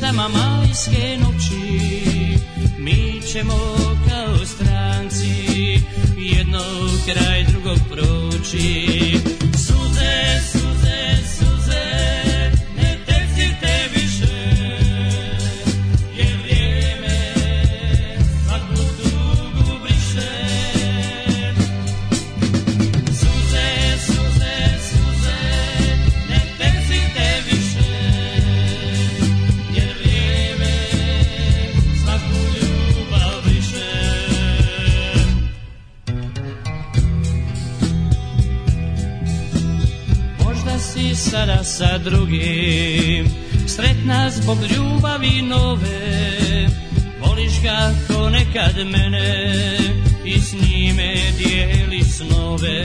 zvijezdama majske noći Mi ćemo kao stranci Jednog kraj drugog proći sa drugim stret nás ljubavi nove Voliš ga ko nekad mene I s njime dijeli snove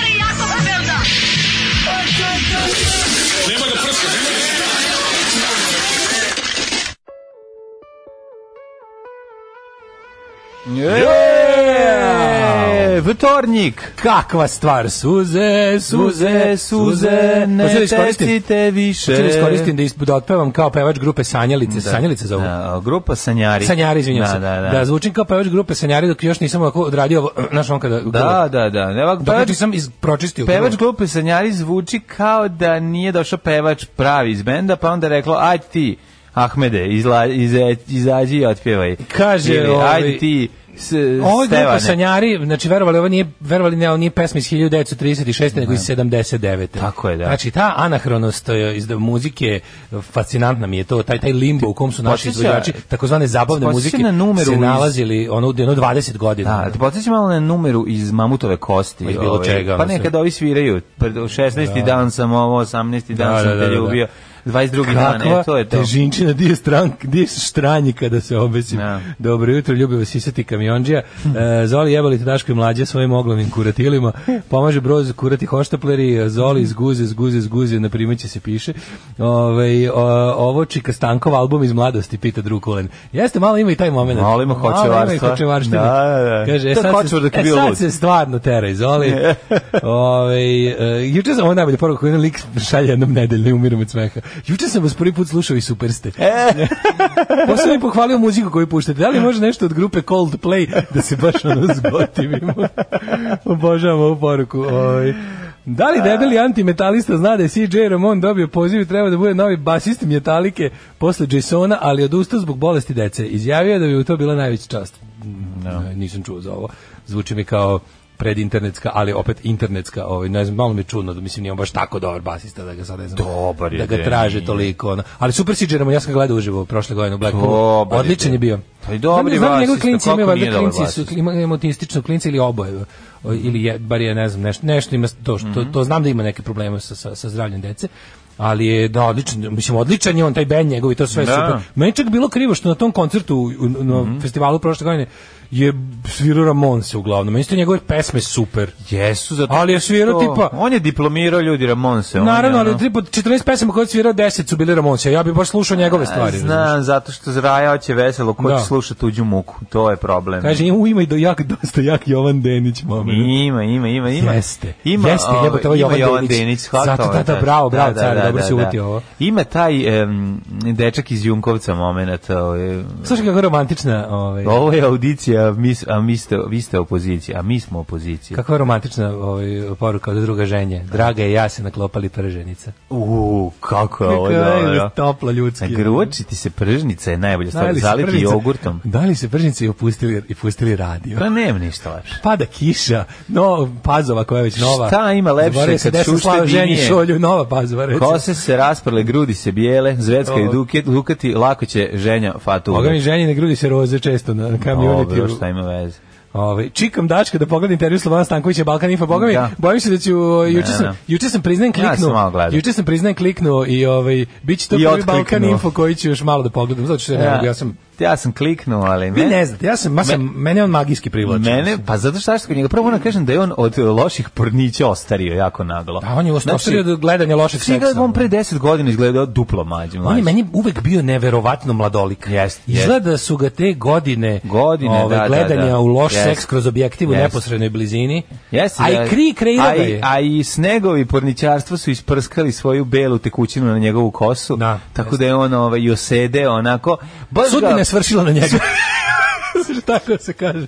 Yeah! yeah! Vtornik. Kakva stvar, suze, suze, suze, ne da tecite više. Hoću da iskoristim da, da otpevam kao pevač grupe Sanjalice. Da. Sanjalice zovu? Da, grupa Sanjari. Sanjari, izvinjam da, se. Da, da. da, zvučim kao pevač grupe Sanjari dok još nisam ovako odradio naš znaš on kada... Da, da, da. Ne, ovako, pevač, sam iz, pročistio. Pevač grupe Sanjari zvuči kao da nije došao pevač pravi iz benda, pa onda reklo, aj ti, Ahmede, izla, iza, izađi i otpjevaj. Kaže, Ili, ovaj, ajde ti, Ovo je grupa Sanjari, znači verovali, ovo nije, verovali ne, ovo nije pesma iz 1936. nego iz 79. Da. Tako je, da. Znači, ta anahronost e, iz da muzike, e, fascinantna mi je to, taj, taj limbo u kom su naši izvođači, takozvane zabavne muzike, na se nalazili iz... ono, ono 20 godina. Da, podsjeća malo na numeru iz Mamutove kosti. Iz bilo ovaj. čega. Pa nekada ovi sviraju, 16. Da. dan sam ovo, 18. dan sam te ljubio. 22. dana, e, to je to. Težinčina, di je, strank, di je stranji kada se obesim. Ja. Da. Dobro jutro, ljubi vas isati kamionđija. E, Zoli jebali te daško i mlađe svojim oglavnim kuratilima. Pomaže broz kurati hoštapleri. E, Zoli iz guze, iz guze, iz guze, na primeće se piše. Ove, ovaj, o, ovo Čika Stankov album iz mladosti, pita drug Kulen. Jeste, malo ima i taj moment. Malo ima hočevarstva. Da, da, da. Kaže, e, sad, se, e, sad se stvarno teraj, Zoli. Ove, ovaj, e, juče sam ovo najbolje poruku, jedan lik šalje jednom nedeljno i umiram od smeha. Juče sam vas prvi put slušao i super ste. E. Posle mi pohvalio muziku koju puštate. Da li može nešto od grupe Coldplay da se baš ono zgotivimo? Obožavam ovu poruku. Oj. Da li debeli antimetalista zna da je CJ Ramon dobio poziv i treba da bude novi basist metalike posle Jasona, ali odustao zbog bolesti dece. Izjavio je da bi u to bila najveća čast. No. Da. Nisam čuo za ovo. Zvuči mi kao predinternetska, ali opet internetska, ovaj ne znam, malo mi je čudno, da mislim nije on baš tako dobar basista da ga sad ne znam. Dobar je. Da ga de, traže nije. toliko, ono. Ali super si ja sam gledao uživo prošle godine u Blackpoolu. Odličan je, bio. Pa i dobri znam, basista. Znam, pa klinci imaju valjda klinci su imaju autistično klinci ili oboje ovaj, ili je, bar je ne znam nešto nešto ima to što mm -hmm. to znam da ima neke probleme sa sa, sa zdravljem dece ali je da odličan, mislim odličan je on taj bend njegov i to sve da. super. Meni čak bilo krivo što na tom koncertu na mm -hmm. festivalu prošle godine je svirao Ramonse uglavnom. Isto njegove pesme super. Jesu, zato ali je svirao tipa... On je diplomirao ljudi Ramonse. Naravno, ali tri, 14 pesama koje je svirao 10 su bili Ramonse. Ja bih baš slušao njegove stvari. Znam, zato što zraja oće veselo, ko da. će slušati tuđu muku. To je problem. Kaže, ima, ima i do jak, dosta jak Jovan Denić, mame. Ima, ima, ima. ima. Jeste, ima, jeste, jebote, ovo Jovan, Jovan Denić. Denić zato, da, da, bravo, bravo, da, car, da, dobro da, si da. ovo. Ima taj um, dečak iz Junkovca moment. Ovaj. Slušaj kako romantična... Ovaj. Ovo je audicija a, mi, a mi ste, vi ste opozicija, a mi smo opozicija. Kakva romantična ovaj, poruka od druga ženje. Draga i ja se naklopali prženica. U, kako je ovo dobro. Toplo ljudski. Gruoči ti se prženica je najbolja stvar. Zaliti jogurtom. Da li se pržnice i opustili i pustili radio? Pa nema ništa lepše. Pada kiša, no pazova koja je već nova. Šta ima lepše se kad da šušte ženi šolju, nova pazova reći. Kose se rasprle, grudi se bijele, zvecka i duket, lukati, lako će ženja fatu. Oga mi ženjine grudi se roze često na kamionu šta ima veze. Ovaj čikam dačka da pogledam intervju Slobodana Stankovića Balkan Info Bogovi. Da. Bojim se da ću juče sam juče sam priznajem kliknuo. Ja juče sam priznajem kliknuo i ovaj biće to prvi Balkan Info koji ću još malo da pogledam zato što ja ja sam jeste, ja sam kliknuo, ali Vi ne znate, ja sam, ma sam, me, mene on magijski privlači. Mene, pa zato što što kod njega, prvo moram da kažem da je on od loših pornića ostario jako naglo. Da, on je znači, ostario znači, od gledanja loših seksa. Sigurno on pre 10 godina izgledao duplo mlađi, mlađi. On je meni uvek bio neverovatno mladolik. Jeste. Izgleda su ga te godine, godine ove, ovaj, da, da, gledanja da, da. u loš yes. seks kroz objektiv u yes. neposrednoj blizini. Jeste. A i da. kri kreirao je. A i snegovi porničarstva su isprskali svoju belu tekućinu na njegovu kosu. Da, tako da je on ove, ovaj, i osedeo onako. Baš svršila na njega. tako se kaže.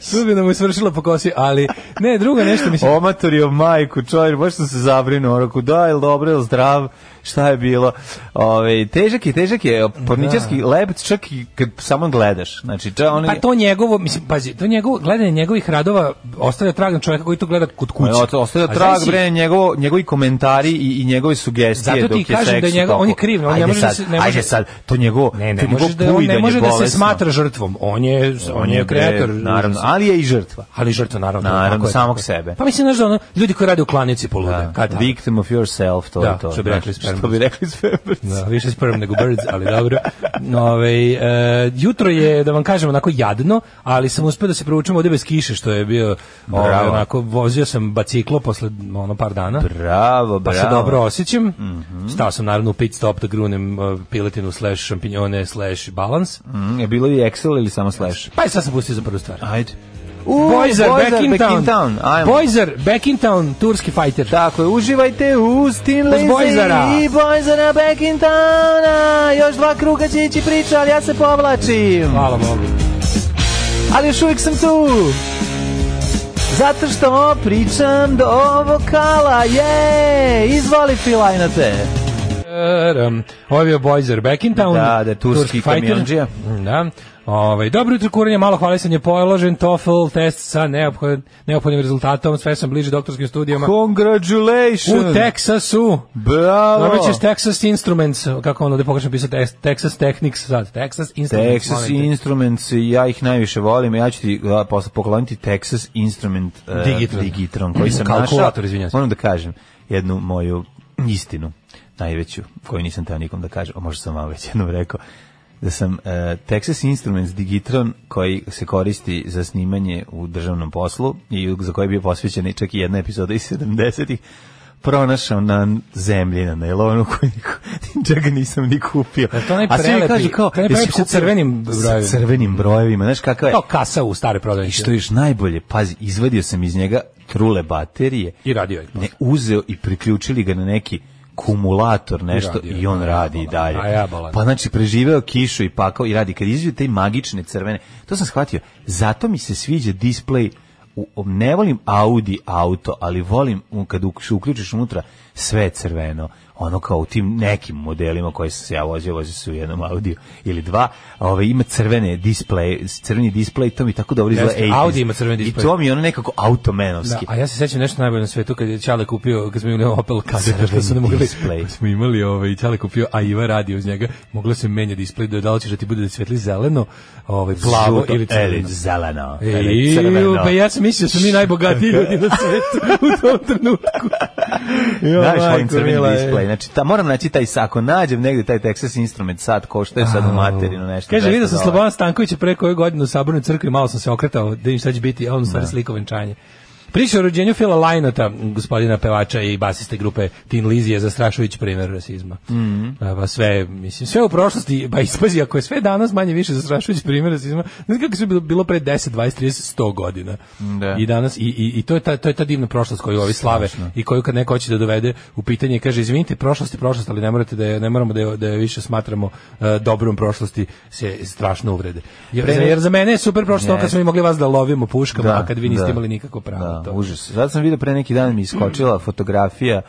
Sudbina mu je svršila po kosi, ali ne, drugo nešto mislim. Omatorio majku, čovjek, baš sam se zabrinuo, rekao, daj, dobro, je zdrav, šta je bilo. Ove, težak je, težak je, porničarski da. lebac čak i kad samo gledaš. Znači, ča, on Pa to njegovo, mislim, pazi, to njegovo, gledanje njegovih radova ostavlja trag na čovjeka koji to gleda kod kuće. Ostavlja trag, bre, njegovo, njegovi komentari i, i njegove sugestije dok je Zato ti dok kažem da je njegov, on je kriv, on ajde ne može da sad, da se... Ne može, ajde sad, to njegovo, ne, ne, može da, on ne da može da se smatra žrtvom, on je, on je kreator. Naravno, ali je i žrtva. Ali žrtva, naravno. Naravno, samog sebe. Pa mislim, znaš da ono, ljudi koji rade u klanici da. polude. victim of yourself, to je to. Da, što bi rekli To bi rekli Spermbirds. Da, više Sperm nego Birds, ali dobro. Ove, ovaj, e, jutro je, da vam kažem, onako jadno, ali sam uspio da se provučem ovde bez kiše, što je bio, ove, ovaj, onako, vozio sam baciklo posle ono, par dana. Bravo, bravo. Pa se dobro osjećam. Mm -hmm. Stao sam naravno u pit stop da grunem e, piletinu slash šampinjone slash balans. Mm, je bilo i Excel ili samo slash? Pa i sad sam pustio za prvu stvar. Ajde. U, Boyzer, Boyzer Back in, back Town. town. Boyzer Back in Town, turski fighter. Tako je, uživajte u Stinley i Boyzera Back in Town. Još dva kruga će ići priča, ali ja se povlačim. Hvala Bogu. Ali još uvijek sam tu. Zato što pričam do vokala, je, izvoli filajna te. Ovo je Boyzer Back in Town. Da, da, turski kamionđija. Da. Ovaj dobro jutro kuranje, malo hvalisanje, položen TOEFL test sa neophod, neophodnim rezultatom, sve sam bliže doktorskim studijama. Congratulations. U Texasu! Bravo. Dobit ćeš Texas Instruments, kako ono da pogrešno pisati, Texas Technics sad, Texas Instruments. Texas momente. Instruments, ja ih najviše volim, ja ću ti posle pokloniti Texas Instrument uh, Digitron. Digitron, koji sam našao. Kalkulator, izvinjavam se. Moram da kažem jednu moju istinu najveću, koju nisam teo nikom da kažem, a možda sam malo već jednom rekao, da sam uh, Texas Instruments Digitron koji se koristi za snimanje u državnom poslu i za koji je bio posvećen čak i jedna epizoda iz 70-ih, pronašao na zemlji na nailonu koji čak nisam ni kupio. A e, to onaj prelepi, kažu kao, to prelepi sa crvenim brojevima. Sa crvenim brojevima, znaš kako je. To kasa u stare prodavnice. I što još najbolje, pazi, izvadio sam iz njega trule baterije. I radio je. Ne, uzeo i priključili ga na neki kumulator nešto radio, i on da, radi i da, dalje. Da, pa znači preživeo kišu i pakao i radi kad izviju te magične crvene. To sam shvatio. Zato mi se sviđa display u, ne volim Audi auto, ali volim kad uključiš unutra sve je crveno ono kao u tim nekim modelima koje se ja vozio, vozi se u jednom Audiju ili dva, ove, ovaj, ima crvene display, crveni display, to mi tako dobro izgleda. Jeste, Audi ima crveni display. I to mi je ono nekako automenovski. Da, a ja se sećam nešto najbolje na svetu kad je Čale kupio, kad smo imali Opel Kadra, što su ne mogli, display. smo imali ovaj, Čale kupio, a Iva radio uz njega, mogla se menja display, da da li ćeš da ti bude da svetli zeleno, ovaj, plavo Žuto, ili crveno. Ili zeleno, ili crveno. Pa ja sam mislio da su mi najbogatiji ljudi na svetu u tom trenutku. Jo, Znaš, ovim crvenim display Znači, ta, moram naći taj sako, nađem negde taj Texas instrument sad, ko što je sad u materinu nešto. Kaže, video sam Slobodan Stanković pre koju godinu u Sabornoj crkvi, malo sam se okretao da im sad će biti, on stvari da. slikovenčanje Priča o rođenju Fila Lajnota, gospodina pevača i basiste grupe Tin Lizzy je zastrašujuć primer rasizma. Mm -hmm. pa sve, mislim, sve u prošlosti, pa ispazi, ako je sve danas manje više zastrašujuć primjer rasizma, znači kako se bilo, pre 10, 20, 30, 100 godina. Da. I danas, i, i, i, to, je ta, to je ta divna prošlost koju ovi slave Strašno. i koju kad neko hoće da dovede u pitanje, kaže, izvinite, prošlost je prošlost, ali ne, morate da je, ne moramo da je, da je više smatramo uh, dobrom prošlosti, se strašno uvrede. Jer, jer za mene je super prošlost, yes. kad smo mi mogli vas da lovimo puškama, da, a kad vi niste da. imali nikako pravo. Da to. Užas. Zato sam vidio pre neki dan mi iskočila fotografija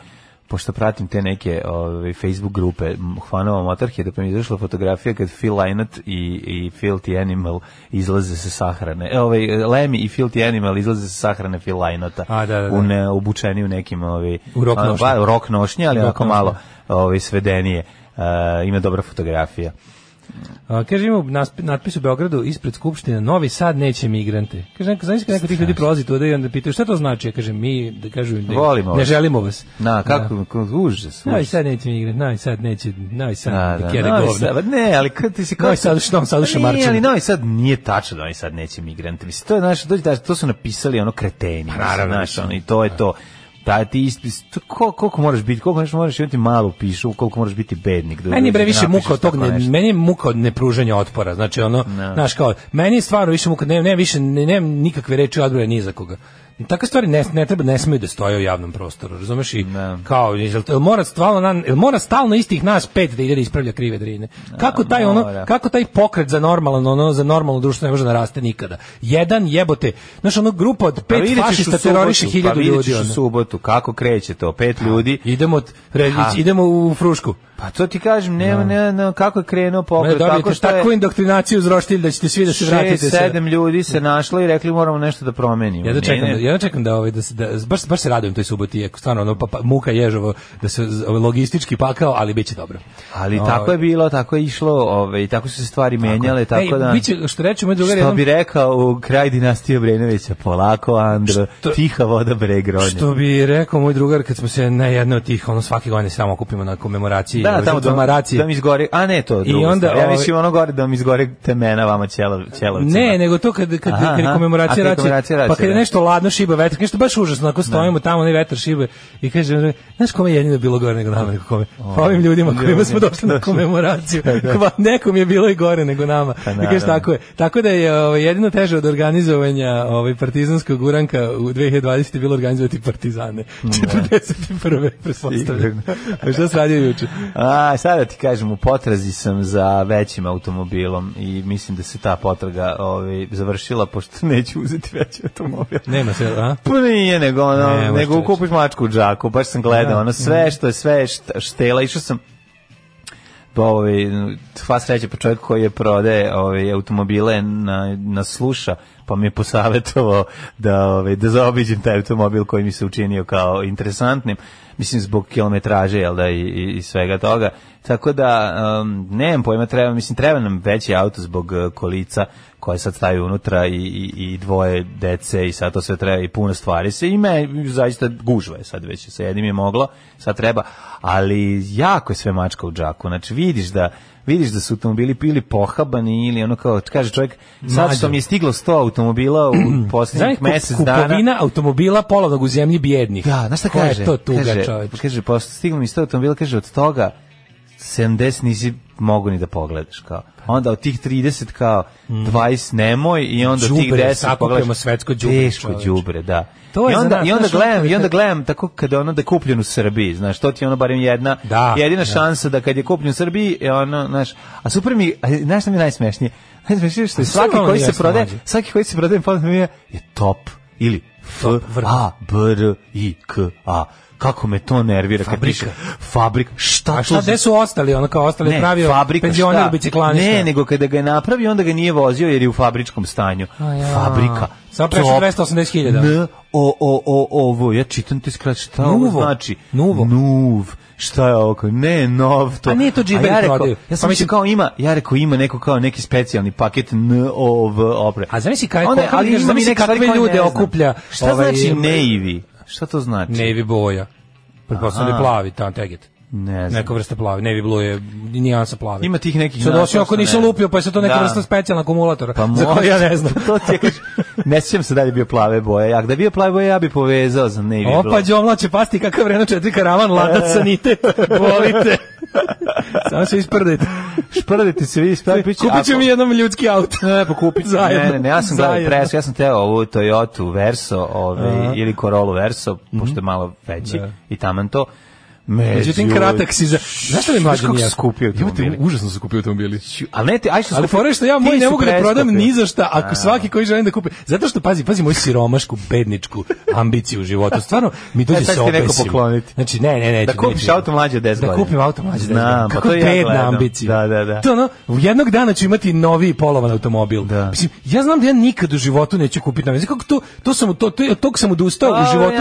pošto pratim te neke ove, ovaj, Facebook grupe fanova Motorheada, pa mi je izašla fotografija kad Phil Lynott i, i Filthy Animal izlaze sa sahrane. E, ovaj, Lemmy i Filthy Animal izlaze sa sahrane Phil Lynotta. A, da, da, da. U ne, obučeni u nekim... Ovaj, u rok nošnje. Pa, rok nošnje, ali rok malo ovaj, svedenije. Uh, ima dobra fotografija. A, kaže ima natpis u Beogradu ispred skupštine Novi Sad neće migrante. Kaže neko znači neko tih ljudi prolazi tu da i onda pitaju šta to znači, kaže mi da kažu da Volimo ne želimo vas. Na da. kako da. užas. užas. Novi Sad neće migrante, Novi Sad neće, Novi Sad A, da, da kjere novi sad, ne, ali kad ti se kao Novi Sad što sad uše marče. Ali Novi Sad nije tačno da Novi Sad neće migrante. Mislim to je naše dođe to su napisali ono kreteni. Pa naravno, naš, ono, i to je to ta da, ti koliko, koliko moraš biti, koliko moraš imati malu pišu, koliko moraš biti bednik. Da meni bre da više muka od tog, ne, meni je muka od nepružanja otpora, znači ono, no. Da. znaš kao, meni je stvarno više muka, ne, ne, više, ne, ne nikakve reči odbrane ni za koga. Takve stvari ne, ne treba, ne smiju da stoje u javnom prostoru, razumeš? I ne. kao, jel, mora stalno, jel mora stalno istih nas pet da ide da ispravlja krive drine. Kako taj, ono, kako taj pokret za normalno, ono, za normalno društvo ne može da raste nikada? Jedan jebote, znaš, ono, grupa od pa pet pa fašista teroriše hiljadu ljudi. Pa u subotu, kako kreće to? Pet ljudi. Idemo, reći, idemo u Frušku. Pa to ti kažem, ne, no. Da. ne, ne, kako je krenuo pogled. Ne, tako što takvu je... indoktrinaciju zroštilj da ćete svi da se vratite. Šest, sedam ljudi se našlo i rekli moramo nešto da promenimo. Ja da čekam, ne, da- ne. Da, ja da čekam da, ovaj, da, se, da, baš, baš se radujem toj suboti, stvarno, ono, pa, pa, muka ježovo, da se ovaj, logistički pakao, ali biće dobro. Ali no, ovaj. tako je bilo, tako je išlo, ovaj, tako su se stvari tako. menjale, tako Ej, da... Biće, što reću, moj drugar, što jedan... bi rekao u kraj dinastije Brenovića, polako, Andro, što, tiha voda bre breg Što bi rekao moj drugar, kad smo se na jedno od tih, ono, svake godine samo okupimo na komemoraciji Da, tamo do Maracije. Da mi izgore, a ne to. I onda, ja ovaj- mislim ono gore da mi izgore temena vama ćelav, ćelavcima. Ne, nego to kad, kad, Aha, kad je komemoracija raće, pa kad je da. nešto ladno šiba vetar, nešto baš užasno, ako da. stojimo da. tamo, ne vetar šiba i kaže, znaš kome je jedino bilo gore nego nama, nego kome? Pa ovim ljudima koji smo došli na komemoraciju, kva, da, pa nekom je bilo i gore nego nama. Pa I kaže, tako je. Tako da je ovaj jedino teže od organizovanja ovaj, partizanskog guranka u 2020. bilo organizovati partizane. 41. pretpostavljam. Šta se radio juče? A, sada da ti kažem, u potrazi sam za većim automobilom i mislim da se ta potraga ovaj, završila, pošto neću uzeti veći automobil. Nema se, a? Pa nije, nego, ono, ne, nego kupiš mačku u džaku, baš sam gledao, da, ono, sve da. što je, sve štela, išao sam, pa ovaj sva sreća pa čovjek koji je prodaje ovaj automobile na na sluša pa mi je posavetovao da ovaj da zaobiđem taj automobil koji mi se učinio kao interesantnim mislim zbog kilometraže jel da i, i, i svega toga tako da um, nemam pojma treba mislim treba nam veći auto zbog eh, kolica koje sad staju unutra i, i, i dvoje dece i sad to sve treba i puno stvari se ime zaista gužva je sad već sa jednim je moglo sad treba ali jako je sve mačka u džaku znači vidiš da vidiš da su automobili bili pohabani ili ono kao kaže čovjek sad što mi je stiglo 100 automobila u poslednjih mjesec dana kupovina automobila polovnog u zemlji bijednih da znaš šta kaže to tuga kaže, čovjek kaže stiglo mi 100 automobila kaže od toga 70 nisi mogu ni da pogledaš kao. Onda od tih 30 kao 20 nemoj i onda džubre, tih 10 pogledamo svetsko đubre. Teško đubre, da. To I onda, i onda gledam, i onda gledam tako kad ono da kupljen u Srbiji, znaš, to ti je ono barem jedna da, jedina da. šansa da kad je kupljen u Srbiji, je ono, znaš, a super mi, znaš šta mi je najsmešnije? Najsmešnije što je svaki koji se prodaje, svaki koji se prodaje, pa mi je, je top ili F, A, B, R, I, K, A kako me to nervira fabrika kad piše, fabrika šta a šta gde su ostali ona kao ostali ne, pravio fabrika, penzioner biciklanista ne nego kada ga je napravio onda ga nije vozio jer je u fabričkom stanju ja. fabrika Samo prešlo 280.000. N, o, o, o, ovo, ja čitam te skrat, šta Nuvo. znači? novo Nuv. Šta je ovo? Ne, nov to. A nije to džiber ja rekao, Ja pa sam pa mislim kao ima, ja rekao ima neko kao neki specijalni paket N, O, V, opre. A zamisli kako ali ima mi neke stvari ljude okuplja. Šta ovaj, znači neivi? Šta to znači? Navy boja. Pretpostavljam da je plavi, tam teget. Ne znam. Neka vrsta plavi, navy blue je nijansa plavi. Ima tih nekih. Sad osim ako nisam lupio, pa je sad to neka da. vrsta specijalna akumulatora. Pa za koju ja ne znam. to ti kažeš. Ne sjećam se da je bio plave boje. Ako da je bio plave boje, ja bi povezao za navy blue. Opa, đomla će pasti kakav Renault 4 karavan, ladac sanitet. Volite. Samo se isprdajte. Šprdajte se, vi, šta piće. Kupit ću mi jednom ljudski auto. Ne, pa kupit zajedno. Ne, ne, ne, ja sam gledao pres, ja sam teo ovu Toyota Verso, ovaj, ili Corolla Verso, pošto je mhm. malo veći, da. i taman to Međutim, kratak si za... Znaš šta mi mlađe nije? skupio automobili? užasno sam kupio automobili. Ali ne, te, aj što Ali fore što ja moj ne mogu da prodam ni za šta, ako svaki koji želim da kupi. Zato što, pazi, pazi moju siromašku, bedničku ambiciju u životu. Stvarno, mi dođe e, se opesim. pokloniti. Znači, ne, ne, ne. Da kupiš auto mlađe od 10 Da kupim auto mlađe od 10 godina. Pa kako bedna ambicija. Da, da, da. To ono, jednog dana ću imati novi polovan automobil. Da. Mislim, ja znam da ja nikad u životu neću kupiti novi. Kako to, to sam, to, to, tog sam odustao u pa, životu.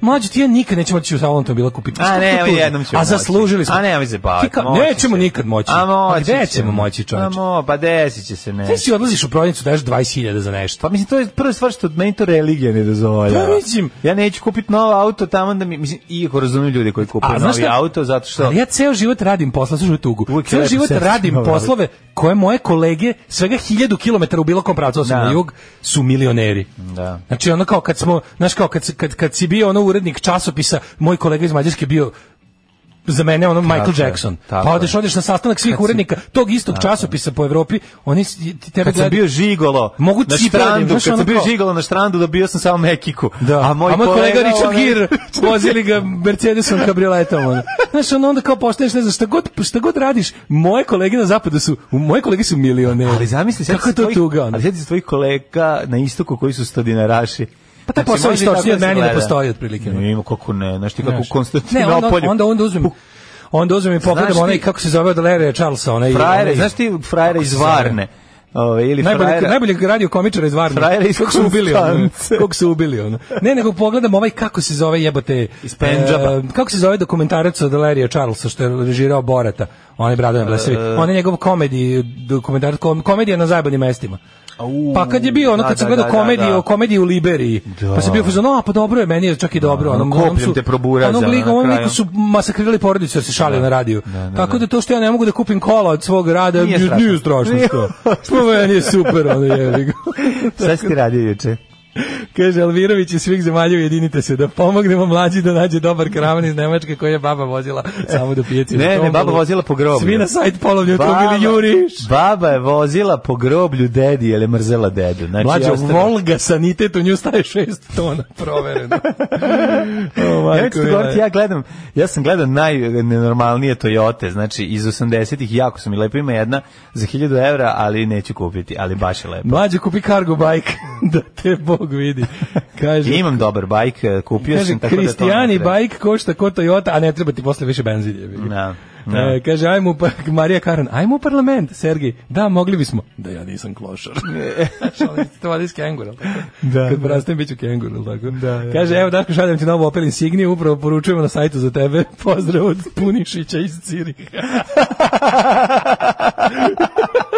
Mlađe, ti ja nikad neću moći u salonu automobila kupiti A ne, jednom ćemo. A zaslužili smo. A ne, mi se baviti. Nećemo nikad moći. A pa moći. ćemo moći, čoveče? Amo, pa desit će se nešto. Ti si odlaziš u prodavnicu, daješ 20.000 za nešto. Pa mislim, to je prva stvar što meni to religija ne dozvolja. Pa mislim. Ja neću kupiti novo auto tamo da mi, mislim, iako razumijem ljude koji kupuju novi auto, zato što... Ali ja ceo život radim posla, slušaj tugu. Ceo život radim ovaj- poslove koje moje kolege svega 1000 km u bilo kom pravcu, osim da. na jug, su milioneri. Da. Znači ono kao kad smo, znaš kao kad, kad, kad si bio ono urednik časopisa, moj kolega iz Mađarske bio bio za mene ono tako Michael Jackson. pa odeš odeš na sastanak svih kad urednika tog istog tako. časopisa po Evropi, oni ti tebe kad gleda... sam bio žigolo mogu na da štrandu, kad sam bio žigolo na štrandu dobio sam samo Mekiku. Da. A moj, a moj kolega, Richard ovaj- Gere vozili ga Mercedesom kabrioletom. Ono. Znaš, ono onda kao postaješ, ne znam, šta god, šta god radiš, moje kolege na zapadu su, moje kolege su milioneri. Ali zamisli, kako je to tvojih, tuga. Ono? Ali sjeti se tvojih kolega na istoku koji su stodinaraši. Pa taj posao istočni od da meni ne postoji otprilike. Ne, ima kako ne, znaš ti kako Konstantinopolju. Ne, onda, onda, onda uzmem onda uzmem i pogledam onaj, kako se zove od Larry Charlesa, onaj... Frajera, znaš ti frajera iz Varne? Ove, ili najbolji, frajera, najbolji radio komičar iz Varne. Frajera iz Kog su ubili ono? Kog su ubili ono? Ne, nego pogledam ovaj kako se zove jebote... Iz Penđaba. E, eh, kako se zove dokumentarac od Larry Charlesa što je režirao Borata. Onaj Bradan Blesevi. Uh, eh. on je njegov komedi, dokumentarac, komedija na zajebanim mestima. Uh, pa kad je bio ono da, kad sam da, gledao da, komediju, da, da. komediju u Liberiji. Da. Pa se bio fuzon, no, pa dobro je, meni je čak i dobro, ono, ono su te probura ono, liga, ono, liku su masakrirali porodicu jer se šalio na radiju. Tako da to što ja ne mogu da kupim kola od svog rada, nije strašno što. Pa meni je super, ono je. Šta si ti radio juče? Kaže, Alvirović iz svih zemalja ujedinite se da pomognemo mlađi da nađe dobar karavan iz Nemačke koji je baba vozila samo do da pijaci. Ne, ne, baba vozila po groblju. Svi na sajt polovlju bili juriš. Baba je vozila po groblju dedi, jer je mrzela dedu. Znači, Mlađa, ostav... Volga sanitet u nju staje šest tona, provereno. o, ja, govoriti, ja gledam, ja sam gledao najnenormalnije Toyota, znači iz 80-ih jako su mi lepo ima jedna za 1000 evra, ali neću kupiti, ali baš je lepo. Mlađa, kupi cargo bike da te bo Bog vidi. Kaže, imam dobar bajk, e, kupio kaže, sam tako da to... Kristijani bajk košta ko Toyota, a ne treba ti posle više benzilje. Da. No. E, da. kaže, ajmo, Marija Karan, ajmo u parlament, Sergij. Da, mogli bismo. Da, ja nisam klošar. to vadi kengur, Da. Kad da. prastem, bit ću kengur, tako? Da, da, kaže, da. evo, Daško, šaljem ti novo Opel Insignia, upravo poručujemo na sajtu za tebe. Pozdrav od Punišića iz Ciriha.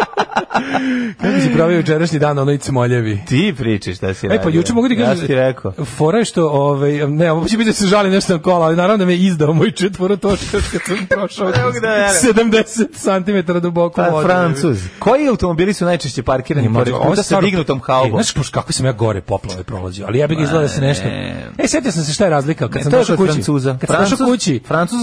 Kako si pravio jučerašnji dan na onoj Cmoljevi? Ti pričaš šta si radio. E pa juče mogu ti kažem. Ja ti rekao. Fora je što ovaj ne, ovo će biti da se žali nešto na kola, ali naravno da me izdao moj četvorotočkac kad sam prošao 70 cm da duboko u pa, vodu. Francuz. Koji automobili su najčešće parkirani pored puta sa dignutom haubom? E, znaš kako sam ja gore poplave prolazio, ali ja bih izgledao da se nešto. E, setio sam se šta je razlika kad sam došao kući. Francuza. Kad sam došao kući. Francuz,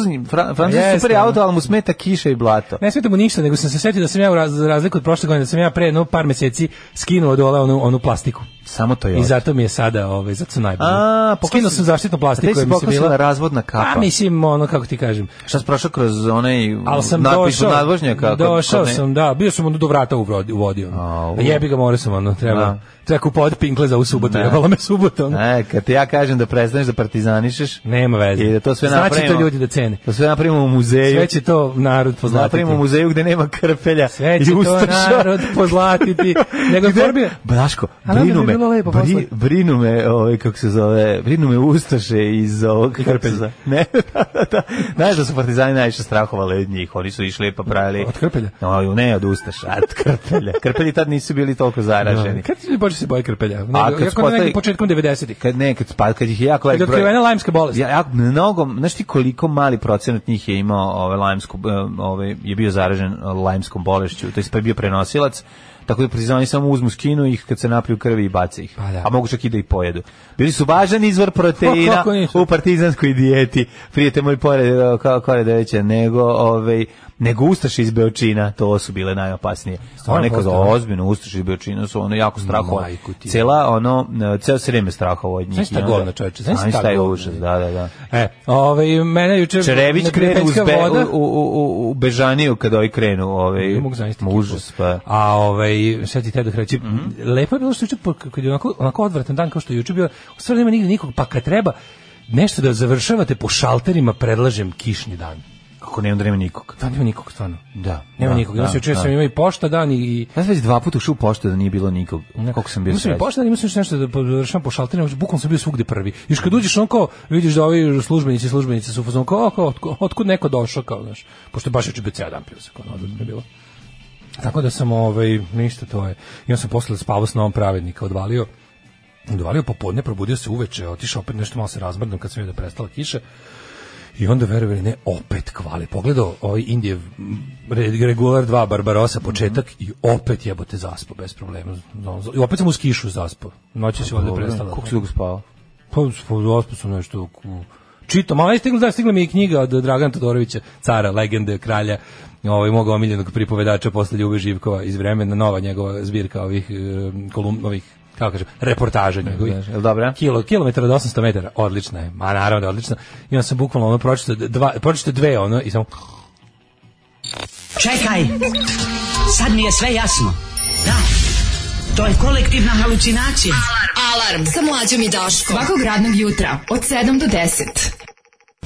Francuz super auto, ali mu smeta kiša i blato. Ne smeta mu ništa, nego sam se setio da sam ja razliku od prošle godine da sam sam ja pre no, par meseci skinuo dole onu, onu plastiku. Samo to je. I zato mi je sada ovaj zato su najbolje. A, pokinuo pa sam zaštitnu plastiku koja mi se bila razvodna kapa. A pa, mislim ono kako ti kažem. Šta si prošao kroz onaj napis natpis nadvožnjaka kako. Došao ne... sam, da, bio sam onda do vrata u vodi, u vodi ono. A, jebi ga, morao sam ono, treba. A. Da. Treba kupovati pinkle za u subotu, jebalo me subotom. Ne, kad ti ja kažem da prestaneš da partizanišeš, nema veze. I da to sve napravimo. Znači to ljudi da cene. Da sve napravimo u muzeju. Sve će to narod da pozlatiti. Napravimo u muzeju gde nema krpelja sve će to ustaša. narod pozlatiti. Nego Braško, brinu me, bilo lepo bri, posle. brinu me, ovaj kako se zove, brinu me ustaše iz ovog krpelja. Ne. Da, da, da, znaš da su partizani najviše strahovali od njih, oni su išli pa pravili. Od krpelja. No, ne od ustaša, od krpelja. Krpelji tad nisu bili toliko zaraženi. Da. kad se počeli se boje krpelja? Ne, A, kad spotali, početkom 90-ih. Kad ne, kad spad, kad ih jako velik broj. Kad je lajmska bolest. Ja, ja mnogo, znaš ti koliko mali procenat njih je imao ove ovaj, lajmsku, eh, ove ovaj, je bio zaražen eh, lajmskom bolešću, to jest pa je bio prenosilac tako da partizani samo uzmu skinu ih kad se napiju krvi i bace ih. Pa da. A mogu čak i da ih pojedu. Bili su važan izvor proteina u partizanskoj dijeti. Prijete moj pored kao Koredovića, nego ovaj nego Ustaše iz Beočina, to su bile najopasnije. One neka za ozbiljno Ustaše iz Beočina su ono jako strahovo. Cela ono ceo Srem je strahovo od njih. Da. Znaš šta govno čoveče, znaš šta, šta je užas, da, da, da. E, ovaj mene juče Čerević krenu uz be, u, u, u, u Bežaniju kad oni krenu, ovaj ne Užas pa. A ovaj šta ti tebe da reći, mm -hmm. lepo je bilo što juče kad je onako onako odvratan dan kao što je juče bio, u stvari nema nigde nikog, pa kad treba nešto da završavate po šalterima, predlažem kišni dan kako ne nema nikog. Da, nema nikog, stvarno. Da. Nema da, nikog. Da, znači, da, sam imao i pošta dan i... Ja sam već dva puta ušao u poštu da nije bilo nikog. Da. Koliko sam bio srećan. Mislim, pošta dan, mislim nešto da, da završavam po šalterima, bukom sam bio svugde prvi. Još kad uđeš, on kao, vidiš da ovi službenici, i službenice su fuzon, kao, kao, otkud neko došao, kao, znaš. Pošto baš juče bio dan pio se, kao, mm -hmm. bilo. Tako da sam, ovaj, ništa to je. I on sam posle spavao s novom pravednika, odvalio. Odvalio popodne, probudio se uveče, otišao opet nešto malo se razmrdno kad sam vidio da prestala kiša I onda verovali ne, opet kvali. Pogledao ovaj Indijev regular 2 Barbarosa početak mm -hmm. i opet jebote zaspo bez problema. I opet sam u kišu zaspo. Noći se valjda pa prestala. Kako si dugo spavao? Pa zaspo sam nešto čito, malo je stigla, da, stigla mi je knjiga od Dragana Todorovića, cara, legende, kralja, ovaj, moga omiljenog pripovedača posle Ljube Živkova iz vremena, nova njegova zbirka ovih, eh, kolum, ovih kako kažem, reportaže njegovi. Jel dobra? Kilo, kilometara od 800 metara, odlična je, ma naravno da je odlična. I on sam bukvalno ono pročito, dva, pročito dve ono i samo... Čekaj, sad mi je sve jasno. Da, to je kolektivna halucinacija. Alarm, Alarm. sa mlađom i Daškom. Svakog radnog jutra od 7 do 10.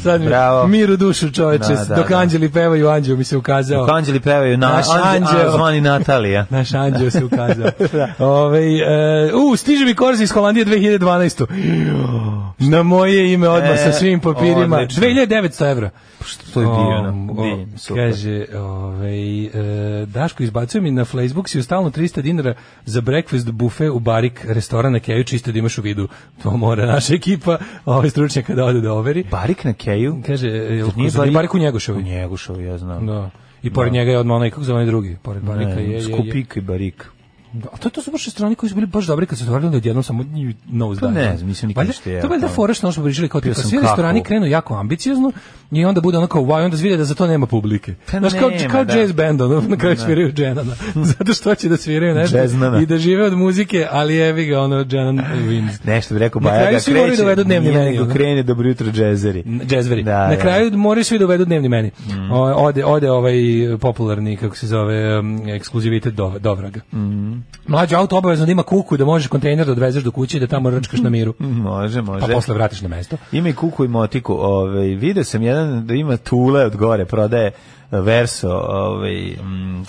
Sad mi, Bravo. mir u dušu čoveče, da, da, dok da. anđeli pevaju, anđeo mi se ukazao. Dok anđeli pevaju, na, naš anđeo, zvani Natalija. naš anđeo se ukazao. da. Ove, e, u, stiže mi korz iz Holandije 2012. Na moje ime odmah e, sa svim papirima. Odlično. 2900 evra. Pa što je bio, na, Kaže, ovaj, e, Daško izbacuje mi na Facebook si ustalno 300 dinara za breakfast bufe u Barik restorana Keju, čisto da imaš u vidu. To mora naša ekipa, ovaj stručnjaka da ode da overi. Barik na Keju? Keju. Kaže, e, nije Barik, Barik Njegušovi? U Njegoševi, ja znam. Da. I da. pored da. njega je odmah onaj, kako zove onaj drugi? Pored Barika ne, je, je, je. Skupik i Barik. Da, a to, to su baš strani koji su bili baš dobri kad su otvorili da odjednom samo nose dive. Pa ne, mislim nikad što je. To je da fora što smo pričali kao ti, svi restorani krenu jako ambiciozno, i onda bude onako wow, onda zvira da za to nema publike. Pa Znaš, kao, nema, kao da. jazz band, ono, na kraju da. sviraju dženana, zato što će da sviraju nešto Jaznana. i da žive od muzike, ali evi ga, ono, dženan wins. Nešto bi rekao, Bajaga kreće. Na pa kraju svi moraju da uvedu dnevni meni. Nego krene dobro jutro džezeri. Džezveri. Da, na da. kraju moraju svi da uvedu dnevni meni. Mm. O, ode, ode ovaj e, popularni, kako se zove, um, ekskluzivitet do, dovraga. Mm. Mlađo auto obavezno da ima kuku, da možeš kontejner da odvezeš do kuće da tamo rčkaš na miru. može, može. Pa posle vratiš na mesto. Ima i kuku i motiku. Ove, ovaj, vide sam jedan jedan da ima tule od gore, prodaje e, verso, ovaj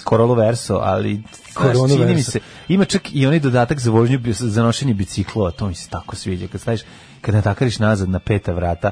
korolu mm, verso, ali znaš, čini verso. mi se ima čak i onaj dodatak za vožnju za nošenje biciklova, to mi se tako sviđa kad staviš kad natakariš nazad na peta vrata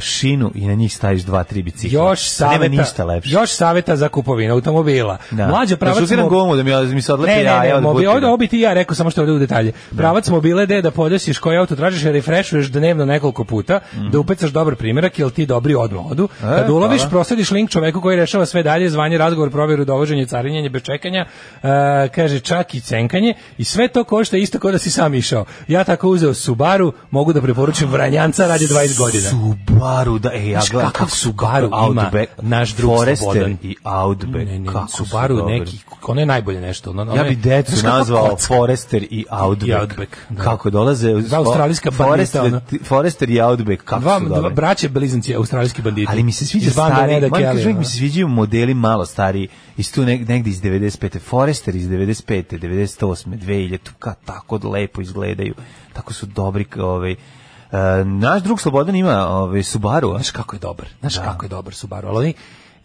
šinu i na njih staviš dva, tri bicikla. Još saveta, nema ništa lepše. Još saveta za kupovinu automobila. Da. Mlađe pravac... Da smo... gomu da mi, da mi se odlepi ne, ne, ne, ne, ja. ne, ovdje, ovdje da. ti ja rekao samo što ovdje u detalje. Da. Pravac mobile da je da podesiš koji auto tražiš, refreshuješ dnevno nekoliko puta, mm -hmm. da upecaš dobar primjerak, jer ti dobri odmah odu. E, Kad uloviš, hvala. prosadiš link čoveku koji rešava sve dalje, zvanje, razgovor, provjeru, dovoženje, carinjenje, bez čekanja, uh, kaže čak i cenkanje i sve to košta isto kao da si sam išao. Ja tako uzeo Subaru, mogu da preporučim Vranjanca, radi 20 godina. Subaru. Subaru, da, e, ja gledam kakav Subaru Outback, ima naš drug Forester i Outback. Ne, ne, kako Subaru dobri. neki, ono je najbolje nešto. Ono, ono ja bi decu nazvao kocka. Forester i Outback. I Outback da. Kako dolaze? Dva australijska Forester, bandita. Forester i Outback, kako dva, su Dva braće blizanci, australijski banditi. Ali mi se sviđa stari, da kažu, mi se sviđaju modeli malo stari, iz tu negde iz 95. Forester iz 95. 98. 2000, kako tako lepo izgledaju. Tako su dobri, ovaj, E, naš drug Slobodan ima ovaj, Subaru. Znaš kako je dobar, znaš da. kako je dobar Subaru, ali oni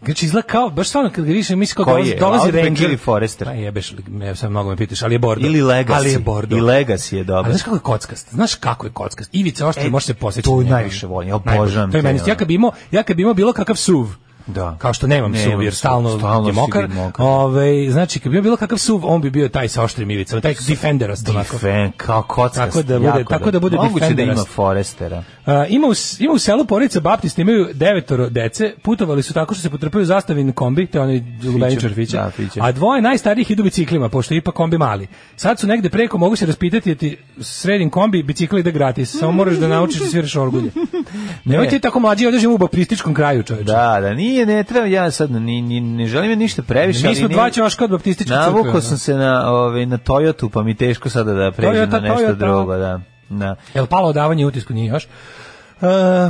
Znači izgleda kao, baš stvarno kad ga više misli kao dolazi, je? dolazi Ranger. ili Forester? Pa jebeš, me, sad mnogo me pitaš, ali je Bordo. Ili Legacy. Ali je Bordo. I Legacy je dobro. A znaš kako je kockast? Znaš kako je kockast? Ivica Oštri e, može se posjećati. To najviše volim, ja obožavam. To je meni, ja kad bi imao, ja kad bi imao bilo kakav SUV, Da. Kao što nemam suv, jer stalno, stalno je mokar. mokar. Ove, znači, kad bi bilo kakav suv, on bi bio taj sa oštrim ivicama, taj defenderast. Onako. Defen, kao kockast. Da tako da bude, tako da bude Moguće da ima Forestera. A, uh, ima, u, ima u selu Porica Baptiste, imaju devetoro dece, putovali su tako što se potrpaju zastavin kombi, te je onaj Lubeničar Fića, da, a dvoje najstarijih idu biciklima, pošto je ipak kombi mali. Sad su negde preko, mogu se raspitati, jer ti sredin kombi bicikli da gratis, samo moraš da naučiš da sviraš orgulje. Nemoj ti tako mlađi održim u baptističkom kraju, čoveče. Da, da, nije nije, ne treba ja sad, ni, ni, ne želim ništa previše. Mi smo dva ćoška od baptističke crkve. Navukao da. sam se na, ove, ovaj, na Toyotu, pa mi teško sada da pređem na nešto Toyota. drugo. Da. Da. Jel palo davanje utisku? Nije još. Uh,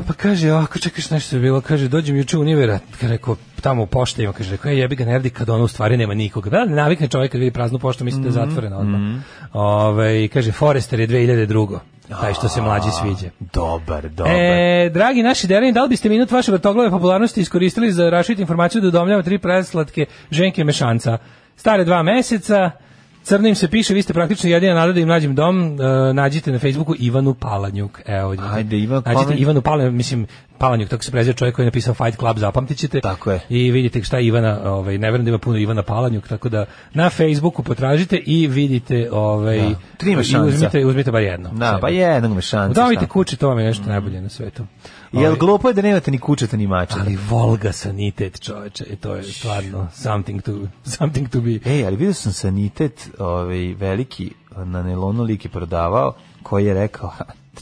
pa kaže, ako čekaš nešto je bilo, kaže, dođem juče u Nivera, rekao, tamo u pošte ima, kaže, rekao, je jebi ga nerdi kad ono u stvari nema nikoga. Da, navikne čovjek kad vidi praznu poštu, misli da je mhm, zatvorena odmah. Mm -hmm. Ove, ovaj, kaže, Forester je 2002 taj što se mlađi sviđa. Dobar, e, dobar. E, dragi naši derani, da li biste minut vaše vrtoglave popularnosti iskoristili za rašiti informaciju da udomljava tri preslatke ženke mešanca? Stare dva meseca, Crnim se piše, vi ste praktično jedina narod i mlađim dom, e, nađite na Facebooku Ivanu Palanjuk. Evo, Ajde, Ivan Palanjuk. Nađite Ivanu Palanjuk, mislim, Palanjuk, tako se prezio čovjek koji je napisao Fight Club, zapamtit ćete. Tako je. I vidite šta je Ivana, ovaj, ne verujem da ima puno Ivana Palanjuk, tako da na Facebooku potražite i vidite ovaj, da. Tri i uzmite, uzmite bar jedno. Da, pa jednog mešanca. Davajte kuće, to vam je nešto mm. najbolje na svetu. Jel ovaj- glupo je da nemate ni kučeta ni mačeta? Ali volga sanitet, čoveče, i to je stvarno something to, something to be. Ej, ali vidio sam sanitet ovaj, veliki na nelonu lik prodavao, koji je rekao,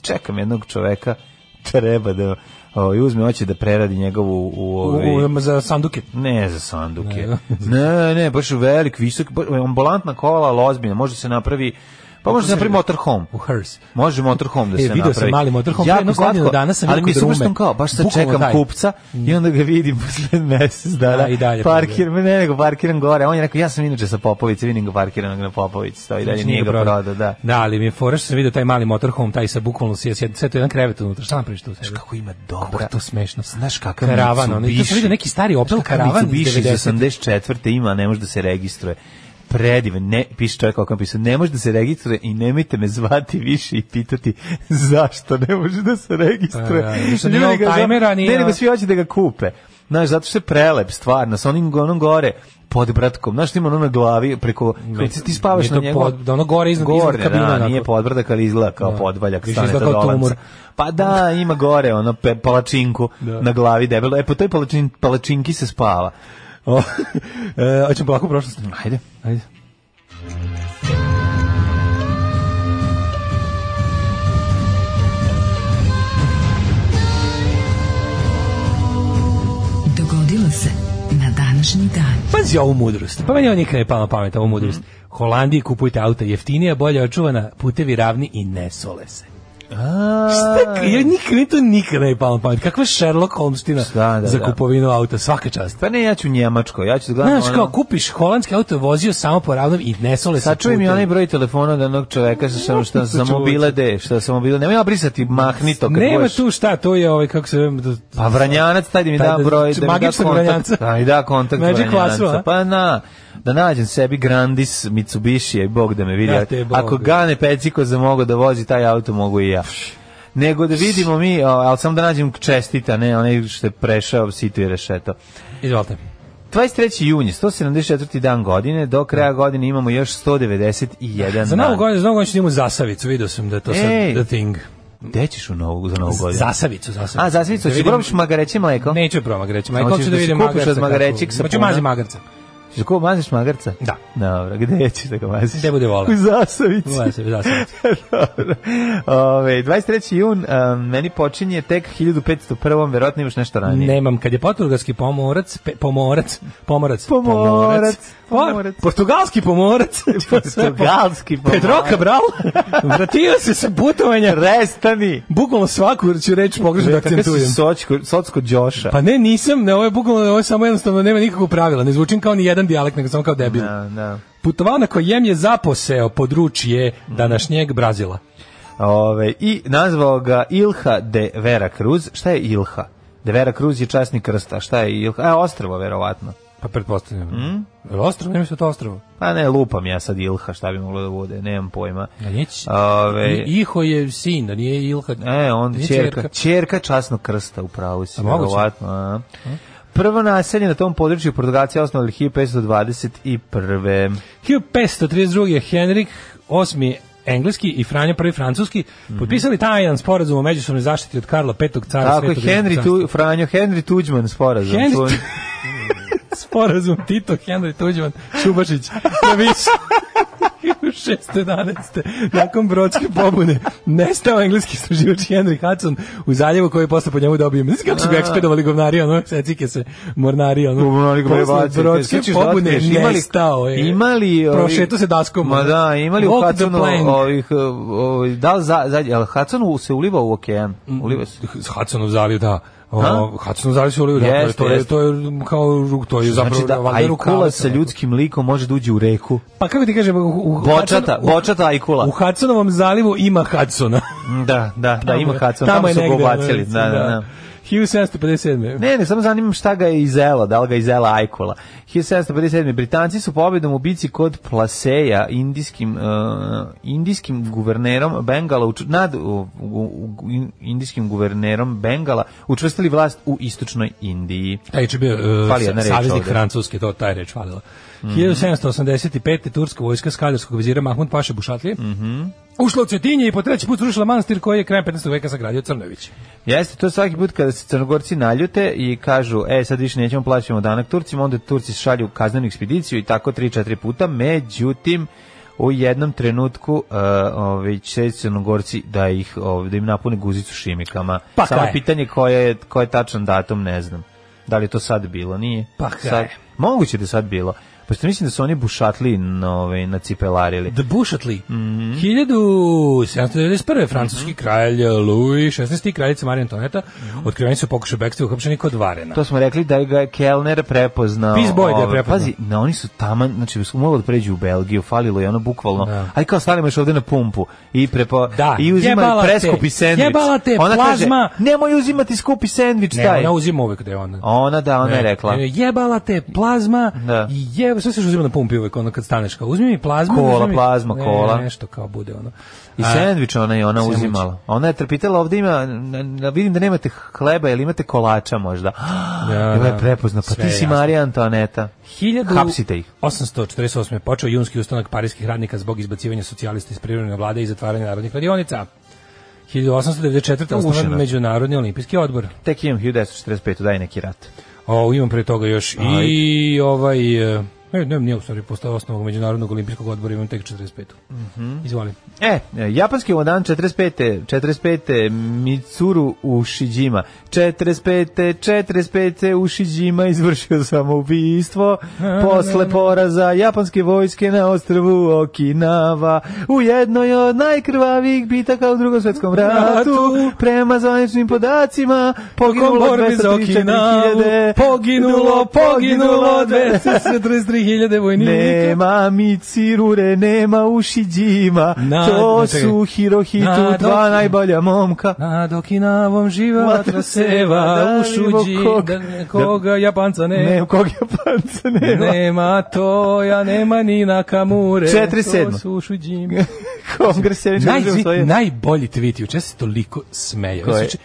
čekam jednog čoveka, treba da o, i uzme hoće da preradi njegovu u ovaj u, za sanduke. Ne, za sanduke. Ne, ne, baš velik, visok, ambulantna kola, ali može se napravi Pa može da napravi motorhome. U Hers. Može motorhome da e, se napravi. E, video sam mali motorhome, ja jedno godinu dana sam ali mi se kao, baš se čekam kupca i onda ga vidim posle mesec dana. Da, i parkir Parkir, ne, nego parkiram gore. On je rekao, ja sam inače sa Popovice, vidim ga parkiranog na Popovici, stoji znači, dalje, nije ga prodao, da. Da, ali mi je se što taj mali motorhome, taj sa bukvalno sve, sve to jedan krevet unutra. Šta napraviš tu? kako ima dobro. Kako to smešno. Znaš kakav karavan. on je. to sam vidio neki stari Opel karavan iz 84. ima, ne može da se registruje predivan, ne, piše čovjek kako pisao, ne može da se registruje i nemojte me zvati više i pitati zašto ne može da se registruje. A, pa ja, da, da, da Ljudi ga, tajmera, nije... ne, nego svi hoće da ga kupe. Znaš, zato što je prelep, stvarno, sa onim onom gore podbratkom, znaš, ima ono na glavi preko, kada ti spavaš na njemu. Pod, da ono gore iznad, gore, iznad kabina. Da, nije podbradak, ali izgleda kao da. podvaljak, stane to Pa da, ima gore, ono, pe, palačinku da. na glavi debelo. E, po toj palačin, palačinki se spava. E, hoćemo polako u prošlost. Ajde, ajde. Dogodilo se na današnji dan. Pazi ovu mudrost. Pa meni ovo nikad ne pala pamet, ovu mudrost. Mm Holandiji kupujte auta jeftinija, bolje očuvana, putevi ravni i ne sole se. Šta, ja nikad, ni to nikada ne palo pamet. Kakva Sherlock Holmestina da, da, za da. kupovinu auta, svaka čast. Pa ne, ja ću Njemačko, ja ću da gledam. Znaš, kao kupiš holandski auto, vozio samo po ravnom i nesole se Sačuj mi onaj broj telefona od jednog čoveka što, što sam mobile de, što sam mobile, nemoj ja brisati mahnito kad Nema tu šta, to je ovaj, kako se... Da- pa Vranjanac, taj mi da broj, da mi da kontakt. Da, da kontakt Vranjanca. Pa na, da nađem sebi Grandis Mitsubishi i Bog da me vidi. Ja te, Ako Gane Peciko za mogu da vozi taj auto, mogu i ja. Nego da vidimo mi, ali samo da nađem čestita, ne, onaj što je prešao situ i rešeto. Izvolite. 23. juni, 174. dan godine, do kraja da. godine imamo još 191 dan. Za novu godinu, za novu godinu ćemo da zasavicu, vidio sam da je to Ej. sad the thing. Gde ćeš u novu, za novu godinu? Zasavicu, zasavicu. A, zasavicu, da ćeš da vidim... probaš magareće mleko? Neću probam magareće mleko, hoću da vidim magarca. Kupiš od magarećeg sapuna. Hoću mazi magarca. Što ko maziš magarca? Da. Dobro, gde ćeš da ga maziš? Gde bude vola? U Zasavici. U Zasavici. Dobro. Ove, 23. jun, a, meni počinje tek 1501. Verovatno imaš nešto ranije. Nemam, kad je portugalski pomorac, pe, pomorac, pomorac, pomorac, pomorac, portugalski pomorac, portugalski pomorac, Pedro Cabral, vratio se sa putovanja, restani, bukvalno svaku da ću reći pogrešno da akcentujem. Sočko, socko Đoša. Pa ne, nisam, ne, ovo je bukvalno, ovo je samo jednostavno, nema nikakvog pravila, ne zvučim kao ni jedan jedan dijalekt, nego samo kao debil. Da, da. Putovao na kojem je zaposeo područje današnjeg Brazila. Ove, I nazvao ga Ilha de Vera Cruz. Šta je Ilha? De Vera Cruz je časnik krsta. Šta je Ilha? E, ostrvo, verovatno. Pa pretpostavljam. Mm? Je ostrvo, nema da to ostrvo. Pa ne, lupam ja sad Ilha, šta bi moglo da bude, nemam pojma. Ja da, Ove, Iho je sin, a da nije Ilha. E, on čerka, čerka, čerka časnog krsta, upravo si, verovatno. A, a. Hm? Prvo naselje na tom području Portugalci osnovali 1521. 1532. Henrik VIII engleski i Franjo prvi francuski mm -hmm. potpisali tajan sporazum o međusobnoj zaštiti od Karla V cara Tako Svetog Henry tu, Franjo Henry Tuđman sporazum. Henry sporazum Tito, Henry Tuđman, Čubašić na više. 1611. Nakon brodske pobune nestao engleski istraživač Henry Hudson u zaljevu koji je posle po njemu dobio. Mislim kako su ga ekspedovali govnari, ono, secike se, mornari, ono. Govnari Posle brodske pobune nestao je. Imali... Prošeto se daskom. Ma da, imali u Hudsonu ovih... Da za, za, Hudson se uliva u okean? Mm. Uliva se. Hudsonov zaliv da. O, Hudson Zavis Oliver, yes, to, to je kao to je zapravo znači da ajkula sa ljudskim likom može da uđe u reku. Pa kako ti kažem, u, bočata, u, bočata ajkula. U Hudsonovom zalivu ima Hudsona. da, da, da, ima Hudsona, tamo, tamo su ga ubacili. da, da. da. da. 1757. Ne, ne, samo zanimam šta ga je izela, da li ga je izela Ajkola. 1757. Britanci su pobedom u bici kod Plaseja, indijskim, uh, indijskim guvernerom Bengala, nad uh, indijskim guvernerom Bengala, učvrstili vlast u istočnoj Indiji. Taj će bio uh, savjeznik Francuske, to taj reč falila. 1785. Mhm. turska vojska skadarskog vizira Mahmud Paše Bušatlije mm -hmm. ušla u Cetinje i po treći put rušila manastir koji je krajem 15. veka sagradio Crnović. Jeste, to svaki put kada se crnogorci naljute i kažu, e, sad više nećemo plaćamo danak Turcima, onda Turci šalju kaznenu ekspediciju i tako 3-4 puta, međutim, u jednom trenutku uh, ovaj Crnogorci da ih ovaj, da im napune guzicu šimikama. Pa Samo kaj. pitanje koje je koje je tačan datum ne znam. Da li to sad bilo, nije? Pa kaj. Sad, moguće da sad bilo. Pošto mislim da su oni bušatli nove, ovaj, na cipelarili. Da bušatli. Mm -hmm. 1791. Francuski mm -hmm. kralj Louis XVI. kraljica Marija Antoneta mm -hmm. otkriveni su pokušaj bekstva uhapšeni kod Varena. To smo rekli da ga je ga Kellner prepoznao. Peace Boy ga je ovaj, prepoznao. Pazi, na oni su taman, znači mogli da pređu u Belgiju, falilo je ono bukvalno. Da. Aj kao stavimo još ovde na pumpu i prepo da. i uzima preskupi sendvič. Jebala te, ona plazma. Kaže, nemoj uzimati skupi sendvič taj. Ne, ona uzima uvek da je ona. Ona da, ona ne, je rekla. Jebala te plazma da. i jeb sve se uzima na pumpi uvek, ono kad staneš kao uzmi mi plazmu, kola, mi, plazma, ne, kola. nešto kao bude ono. I sendvič ona je ona sandvič. uzimala. Ona je trpitala ovde ima vidim da nemate hleba, ili imate kolača možda. Ja, da, Ovo je da. prepozna, pa ti si Marija Antoaneta. 1848. je počeo junski ustanak parijskih radnika zbog izbacivanja socijalista iz privremene vlade i zatvaranja narodnih radionica. 1894. osnovan Međunarodni olimpijski odbor. Tek imam 1945. daj neki rat. O, imam pre toga još Aj. i ovaj... E, E, ne, nije u stvari postao osnovnog Međunarodnog olimpijskog odbora, imam tek 45. Mm -hmm. Izvoli. E, japanski modan 45. 45. Mitsuru Ushijima. 45. 45. Ushijima izvršio samoubistvo posle poraza japanske vojske na ostrvu Okinawa u jednoj od najkrvavijih bitaka u drugom svetskom ratu. Prema zvaničnim podacima poginulo 234.000 poginulo, poginulo 233 3000 vojnika. Nema mi cirure, nema ušiđima, na, to na, su Hirohitu, na, dva najbolja momka. Na ovom živa vatra seva, da ušuđi, kog, da, koga da, Japanca ne. Ne, koga Japanca nema. Nema to, ja nema ni na kamure, 47. to su ušuđima. Kongres je Naj, najbolji tweet juče se toliko smeje. Znači,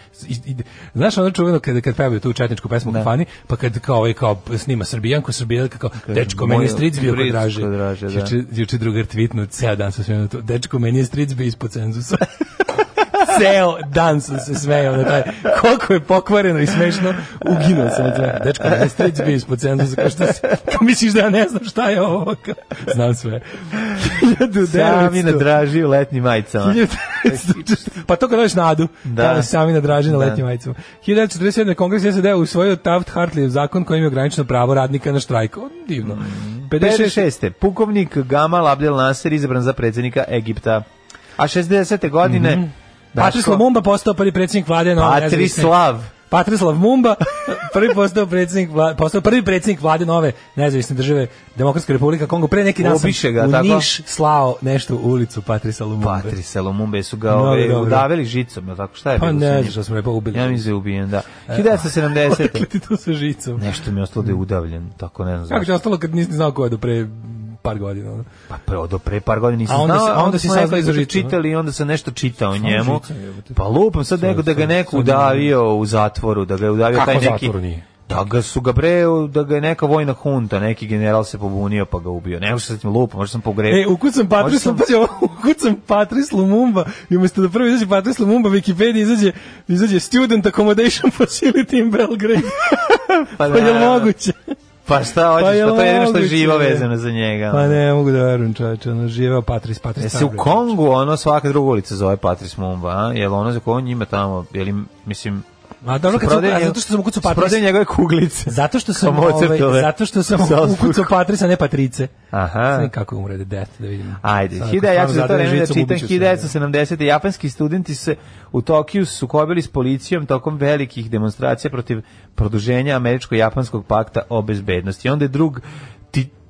znaš ono čuveno kada kad pevaju tu četničku pesmu da. fani pa kad kao ovaj kao snima srbijanko Srbijanka kao dečko meni je stric bio kod draže. Da. Juče drugar tweetnu ceo dan sa sve to. Dečko meni je stric bio ispod cenzusa. ceo dan sam se smejao na taj. Koliko je pokvareno i smešno, uginuo sam od sve. Dečko, ne streć bi ispod cenzusa, kao što si, kao pa misliš da ja ne znam šta je ovo? Znam sve. sami na draži u letnjim majicama. pa to kad dođeš Adu, da. kada sami na draži na letnjim majicama. 1947. kongres SED usvojio Taft-Hartley zakon kojim je ograničeno pravo radnika na štrajk. Divno. Mm. 56. Pukovnik Gamal Abdel Nasser izabran za predsednika Egipta. A 60. godine mm -hmm Patrice Lumumba postao prvi predsjednik vlade Nove Patrislav. Patrislav Mumba, prvi postao predsjednik vlade, postao prvi predsjednik vlade nove nezavisne države Demokratska republika Kongo pre neki dan ga, u tako? Niš slao nešto u ulicu Patrisa Lumumbe. Patrisa Lumumbe su ga no, ove, udavili žicom, je tako? Šta je pa bilo? Pa ne, što smo lepo ubili. Ja mi se da ubijen, da. 1970. E, odakle ti to sa žicom? Nešto mi je ostalo da je udavljen, tako ne znam. Kako ti ostalo kad nisi znao ko je do pre par godina. Ono. Pa pre, do pre par godina nisam a onda znao, a onda si sad nešto čitali i onda sam nešto čitao o njemu. Žica, pa lupam sad nego da ga neko udavio u zatvoru, da ga je udavio Kako taj neki... Zatvoru nije? Da ga su ga bre, da ga je neka vojna hunta, neki general se pobunio pa ga ubio. Ne sa tim lupa, možda sam pogrešio. E, ukucam Patris, sam... ukucam Patris Lumumba i umesto da prvi izađe Patris Lumumba, Wikipedia izađe, izađe Student Accommodation Facility in Belgrade. pa, da, pa je moguće? Pa šta hoćeš, pa, je pa to je jedino što je živo vezano za njega. Pa ne, mogu da verujem čoveče, ono živeo Patris, Patris Jesi u Kongu, znači. ono svaka druga ulica zove Patris Mumba, a? Jel ono za koju on ima tamo, jel mislim, Ma dobro kad sam, zato što sam ukucao Patrisa. Prodaju njegove kuglice. Zato što sam, ovaj, zato što sam ukucao Patrisa, ne Patrice. Aha. Sve kako umrede death, da vidim. Ajde, Hidea, ja ću za to vreme da čitam 1970. Japanski studenti se u Tokiju sukobili s policijom tokom velikih demonstracija protiv produženja američko-japanskog pakta o bezbednosti. Onda je drug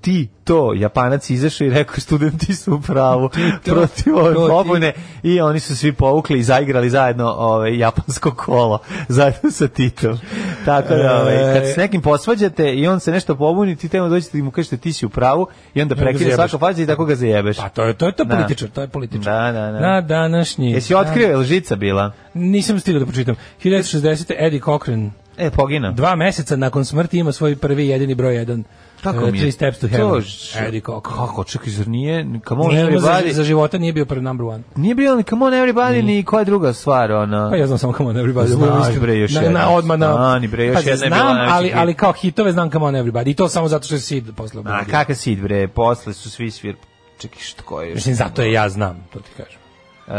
ti to Japanac izašao i rekao studenti su u pravu protiv ove pobune i oni su svi povukli i zaigrali zajedno ovaj japansko kolo zajedno sa Titom. Tako da ovaj kad se nekim posvađate i on se nešto pobuni ti tamo dođete i mu kažete ti si u pravu i onda prekine svaka faza i tako ga zajebeš. Pa to je to je to da. političar, to je političar. Da, da, da. Na današnji. Jesi otkrio da. žica bila? Nisam stigao da pročitam. 1960 Eddie Cochran E, pogina. Dva meseca nakon smrti ima svoj prvi jedini broj jedan Kako e, mi je? Three Steps to Heaven. To, Eddie Kako, čekaj, zar nije? Come on, nije, everybody. Za, za života nije bio pre number one. Nije bio ni Come on, everybody, ni koja druga stvar, ona. Pa ja znam samo Come on, everybody. Znaš, bre, još na, jedna. Na, odmah na... Znani, bre, još pa, jedna znam, je bila znači, ali, ali kao hitove znam Come on, everybody. I to samo zato što je Sid posle. A kakav Sid, bre? Posle su svi svir... Čekaj, što je? Mislim, zato je ja znam, to ti kažem. Uh,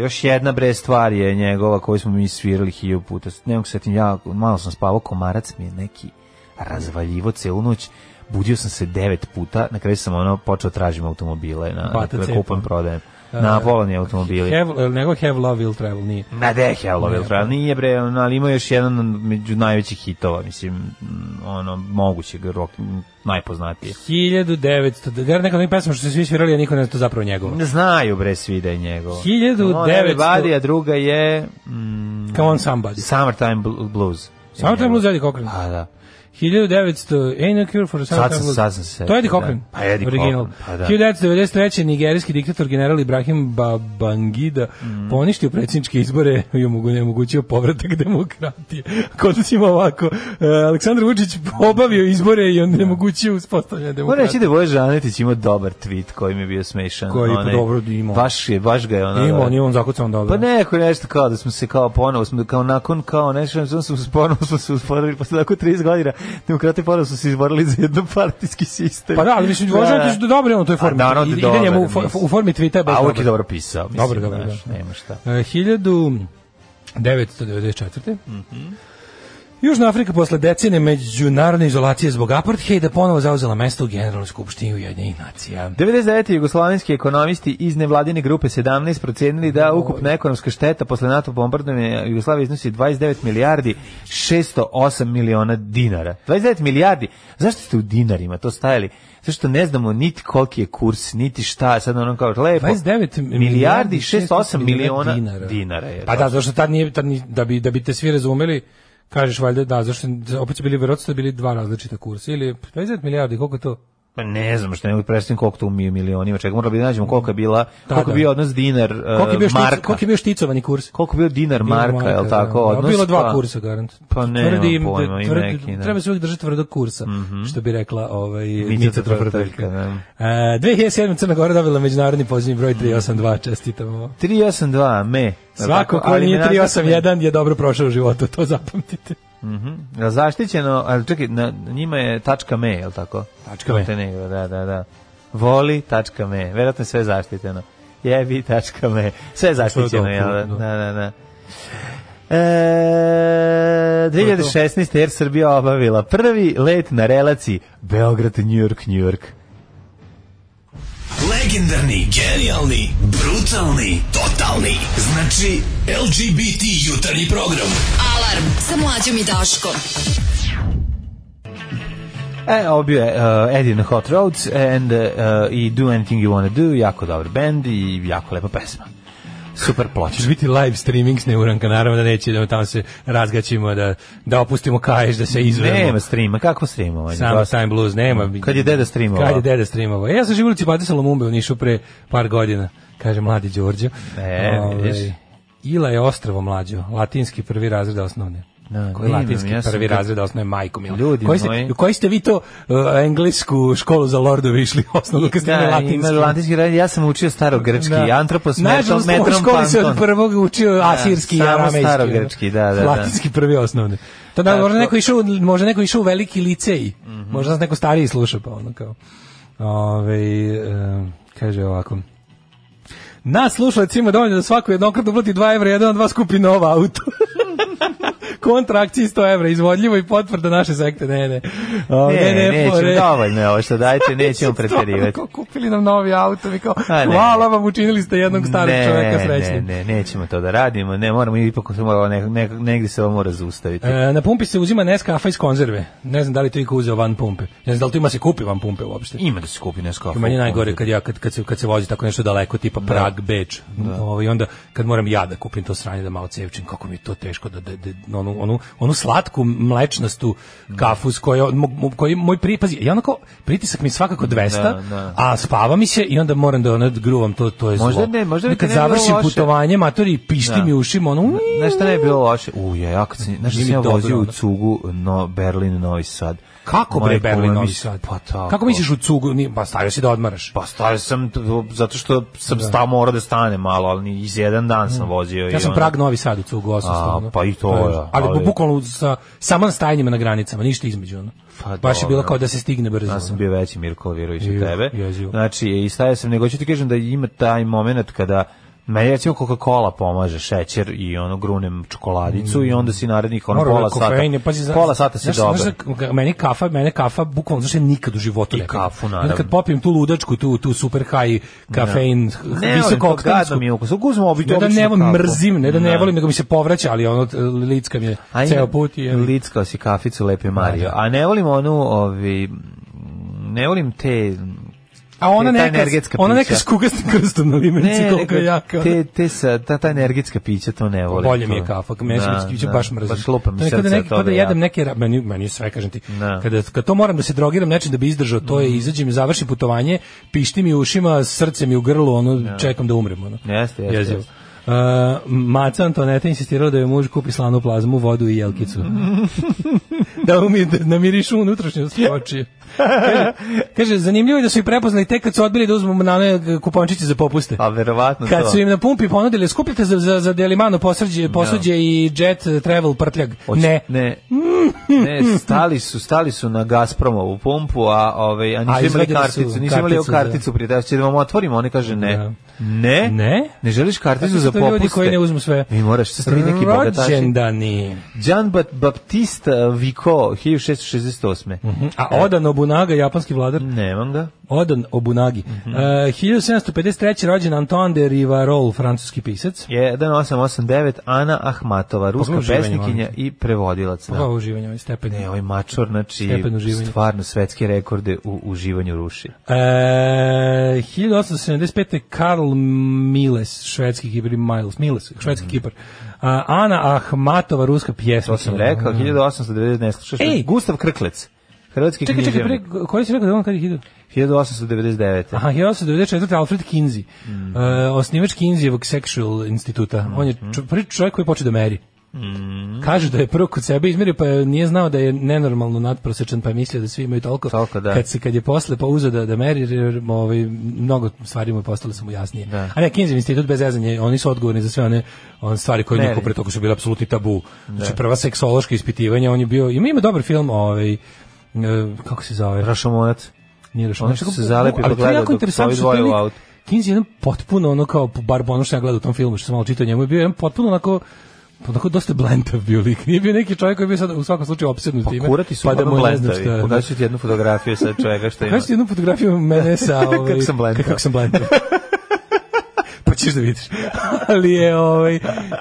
još jedna bre stvar je njegova koju smo mi svirali hilju puta. Ne mogu se ja, malo sam spavao, komarac mi je neki Pa razvaljivo celu noć budio sam se devet puta, na kraju sam ono počeo da tražim automobile, na, Bata na da kupam, prodajem. Da, na volani automobili. Have, nego Have Love Will Travel nije. Na da Have Love Will Travel pa. nije bre, ali ima još jedan među najvećih hitova, mislim, ono, mogućeg rock, najpoznatije. 1900, da je neka neka pesma što se svi svirali, a niko ne zna to zapravo njegovo. Ne znaju bre svi da je njegovo. 1900. Ono, a druga je... Mm, Come on somebody. Summertime Blues. Summertime Blues, Eddie Cochran. A, da. 1900 Ain't no cure for sad, sad sam se. Da. Cochran. Da. Pa Eddie original. Pa da. 1993 nigerijski diktator general Ibrahim Babangida mm. poništio predsjedničke izbore i omogućio povratak demokratije. Kod nas ima ovako uh, Aleksandar Vučić obavio izbore i on ne da. uspostavljanje demokratije. Moram reći da Voje Žanetić ima dobar tweet koji mi je bio smešan. Koji je dobro da imao. Baš je, baš ga je ono. Ima, on je on zakucao dobro. Pa neko nešto kao da smo se kao ponovo smo kao nakon kao nešto, smo se ponovo smo se usporili posle tako 30 godina demokrate ponovno su se izborili za jedan partijski sistem. Pa da, ali mislim, Božanić je dobro on u toj formi. Da, ide dobar, njemu u, u formi tvita. A uvijek je dobro pisao. Mislim, dobro, dobro. Znaš, da. nema šta. E, uh, 1994. Mhm. Mm Južna Afrika posle decene međunarodne izolacije zbog apartheida ponovo zauzela mesto u Generalnoj skupštini Ujedinjenih nacija. 99. jugoslovenski ekonomisti iz nevladine grupe 17 procenili da ukupna ekonomska šteta posle NATO bombardovanja Jugoslavije iznosi 29 milijardi 608 miliona dinara. 29 milijardi. Zašto ste u dinarima to stajali? Zato što ne znamo niti koliki je kurs, niti šta, sad ono kao lepo. 29 milijardi 608 miliona dinara. dinara je pa da, zašto tad nije, tad nije, da, bi, da bi te svi razumeli, kažeš valjda da zašto opet su bili verovatno bili dva različita kursa ili 20 milijardi koliko to Pa ne znam, što nemoj mogu da predstaviti koliko to mi milionima. Čekaj, morali bi da nađemo koliko je bila, da, koliko je da. bio odnos dinar, koliko je e, bio marka. Štic, koliko je bio šticovani kurs? Koliko je bio dinar, dinar marka, marka, je li da, tako? Da, odnos, bilo dva pa, kursa, garant. Pa ne, tvrdim, pojma, tvrd, neki, da. Treba se uvijek držati tvrdo kursa, mm -hmm. što bi rekla ovaj, Mica Trofrteljka. Da. Uh, e, 2007. Crna Gora dobila međunarodni pozivni broj 382, čestitamo. 382, me. Svako ko nije 381 je dobro prošao u životu, to zapamtite. Mhm. Mm zaštićeno, al čekaj, na njima je tačka .me, je l' tako? Tačka .me. Montenegro, da, da, da. Voli tačka .me. Verovatno je sve zaštićeno. Jebi tačka .me. Sve je zaštićeno, je da. da, da, da. E, 2016. Air Srbija obavila prvi let na relaciji Beograd-New York-New York. Legendarni, genijalni, brutalni, totalni. Znači, LGBT jutarnji program. Alarm sa mlađom i Daškom. E, ovo bio je uh, Eddie and the Hot Roads and, uh, i Do Anything You Wanna Do, jako dobar band i jako lepa pesma. Super ploča. Češ biti live streaming s Neuranka, naravno da neće, da tamo se razgaćimo, da, da opustimo kaješ, da se izvemo. Nema streama, kako streamovanje? Samo Time Blues, nema. Kad je deda streamovao? Kad je deda streamovao. E, ja sam živo u Cipatisa Lumumbe u Nišu pre par godina, kaže mladi Đorđe. E, Ove, ovaj, Ila je ostravo mlađo, latinski prvi razred osnovne. Da, koji latinski ja prvi razred da osnovne majkom ili ljudi koji ste, moji. koji ste vi to uh, englesku školu za lordove išli osnovno kad ste da, latinski latinski razred ja sam učio starogrčki da. antropos metrom metrom školi panton. se od prvog učio da, asirski i aramejski starogrčki da da da. latinski prvi osnovni to da, da možda neko išao možda neko išao u veliki licej mm -hmm. možda nas neko stariji sluša pa ono kao ovaj um, kaže ovako Nas slušalec ima dovoljno da svako jednokratno uplati 2 evra, jedan od vas kupi nova auto. kontrakciji 100 evra, izvodljivo i potvrda naše sekte, ne, ne. O, ovaj, ne, ne, ne, nećemo, pore. dovoljno ovo što dajete, nećemo pretjerivati. Ko kupili nam novi auto, mi kao, A, hvala vam, učinili ste jednog starog ne, čoveka srećnim. Ne, ne, ne, nećemo to da radimo, ne, moramo ipak, se mora, ne, ne, negdje se ovo mora zaustaviti. E, na pumpi se uzima neskafa iz konzerve, ne znam da li to iko uzeo van pumpe, ne znam da li to ima da se kupi van pumpe uopšte. Ima da se kupi neskafa. Ima najgore kad, ja, kad, kad, se, kad se vozi tako nešto daleko, tipa da. Prag, Beč, da. Ovo, ovaj, i onda kad moram ja da kupim to sranje da malo cevčim, kako mi to teško da, da, da, da onu, onu, onu slatku mlečnostu kafu s kojoj koji moj pripazi ja onako pritisak mi svakako 200 da, da. a spava mi se i onda moram da onad gruvam to to je zlo. možda ne možda kad završim loše. putovanje matori pišti da. mi ušima ono nešto ne je bilo loše u ja kad se znači ja vozio u cugu no Berlin Novi Sad Kako bre Berlin Novi Sad? Pa, pa tako. Kako misliš u cugu? Pa stavio si da odmaraš. Pa stavio sam zato što sam da. mora da stane malo, ali iz jedan dan sam mm. vozio. Ja sam Prag Novi Sad u cugu 800. pa i to, ja. Pa, da, ali, ali bukvalno sa saman stajanjima na granicama, ništa između. Ono. Pa, Baš je bilo kao da se stigne brzo. Ja sam bio veći Mirko Virović od tebe. Znači, i stavio sam, nego ću ti kažem da ima taj moment kada Meni recimo Coca-Cola pomaže, šećer i ono grunem čokoladicu mm. i onda si narednih ono Mora, da pola kofeine, sata. Pazi, pola sata se dobro. Znaš, da meni kafa, meni kafa bukvalno znači nikad u životu I ne. I kafu naravno. Kad popijem tu ludačku, tu tu super high kafein, ne, visoko oktansku. Ne, ukus. Uzmem obično. Ne da ne volim, mrzim, ne da ne, ne volim, nego mi se povraća, ali ono licka mi je a ceo put i je. Lickao si kaficu lepe Mario. A ne volim onu, ovi ne volim te A ona te, neka, ona pića. neka s kugasnim krstom na limenci, ne, koliko je jaka. Te, te sa, ta, ta energetska pića, to ne volim. Bolje mi je kafa, mešanički da, pića da, baš mrzim. Baš lupa mi da srce neki, Kada jedem ja. neke, meni, meni sve, kažem ti, da. kada, kada to moram da se drogiram nečim da bi izdržao, to je, mhm. izađem i završim putovanje, pišti mi ušima, srce mi u grlu, ono, da. čekam da umrem. Ono. Jeste, jeste. jeste. jeste. Uh, Maca Antoneta insistirao da je muž kupi slanu plazmu, vodu i jelkicu. da umije da namiriš unutrašnju oči kaže, kaže, zanimljivo je da su ih prepoznali tek kad su odbili da uzmu na one kupončiće za popuste. A pa, verovatno Kad to. su im na pumpi ponudili, skupite za, za, za delimano posuđe, da. posuđe no. i jet travel prtljag. Oči, ne. Ne. ne, stali su, stali su na Gazpromovu pumpu, a, ove, ovaj, a nisu a imali karticu, nisu imali karticu, karticu prije, da će da vam otvorimo, oni kaže ne. Ja. Da. Ne? Ne? Ne želiš karticu za popuste? ljudi koji ne uzmu sve. Mi moraš, ste neki bogataši. Rođendani. Gian Baptista uh, Vico, 1668. Uh -huh. A odano Nobunaga, japanski vladar. Nemam ga. Odan Obunagi. Mm -hmm. uh, 1753. rođen Antoine de Rivarol, francuski pisac. 1889. Da, Ana Ahmatova, ruska pesnikinja i prevodilac. Da. uživanje, ovaj stepen. Ne, ovaj mačor, znači, stvarno svetske rekorde u uživanju ruši. E, uh, 1875. Karl Miles, švedski kipar, Miles, Miles, švedski mm -hmm. kipar. Uh, Ana Ahmatova, ruska pjesma. To sam rekao, 1890. Mhm. Ej, Gustav Krklec. Hrvatski čekaj, književnik. Čekaj, čekaj, koji si rekao da on kad je 1899. Aha, 1894. Alfred Kinsey, mm. uh, osnivač Kinseyevog sexual instituta. Mm. On je prvi mhm. čovjek koji počeo da meri. Mm. Kaže da je prvo kod sebe izmerio, pa nije znao da je nenormalno nadprosečan, pa je mislio da svi imaju toliko. toliko da. Kad, se, kad je posle pa uzeo da, da meri, jer ovaj, mnogo stvari mu je postale samo jasnije. Da. A ne, Kinzev institut bez jezanje, oni su odgovorni za sve one, one stvari koje Meri. niko pre toga su bile apsolutni tabu. Da. Znači, prva seksološka ispitivanja, on je bio, ima, ima dobar film, ovaj, E, kako se zove? Rašomonac. Nije Rašomonac, se zalepi pa gleda dok su dvoje u autu. Kings je jedan potpuno ono kao bar ono što ja gledao u tom filmu, što sam malo čitao njemu, je bio jedan potpuno onako onako dosta blentav bio lik. Nije bio neki čovjek koji je bio sad u svakom slučaju opsednut pa time. Kurati su pa da mu blentavi. Šta... Da. Pokazat ti jednu fotografiju sa čovjeka što ima. Pokazat ću ti jednu fotografiju mene sa... Ovaj, kako sam blentav. Kako sam blentav. pa ćeš da vidiš ali je, ovaj,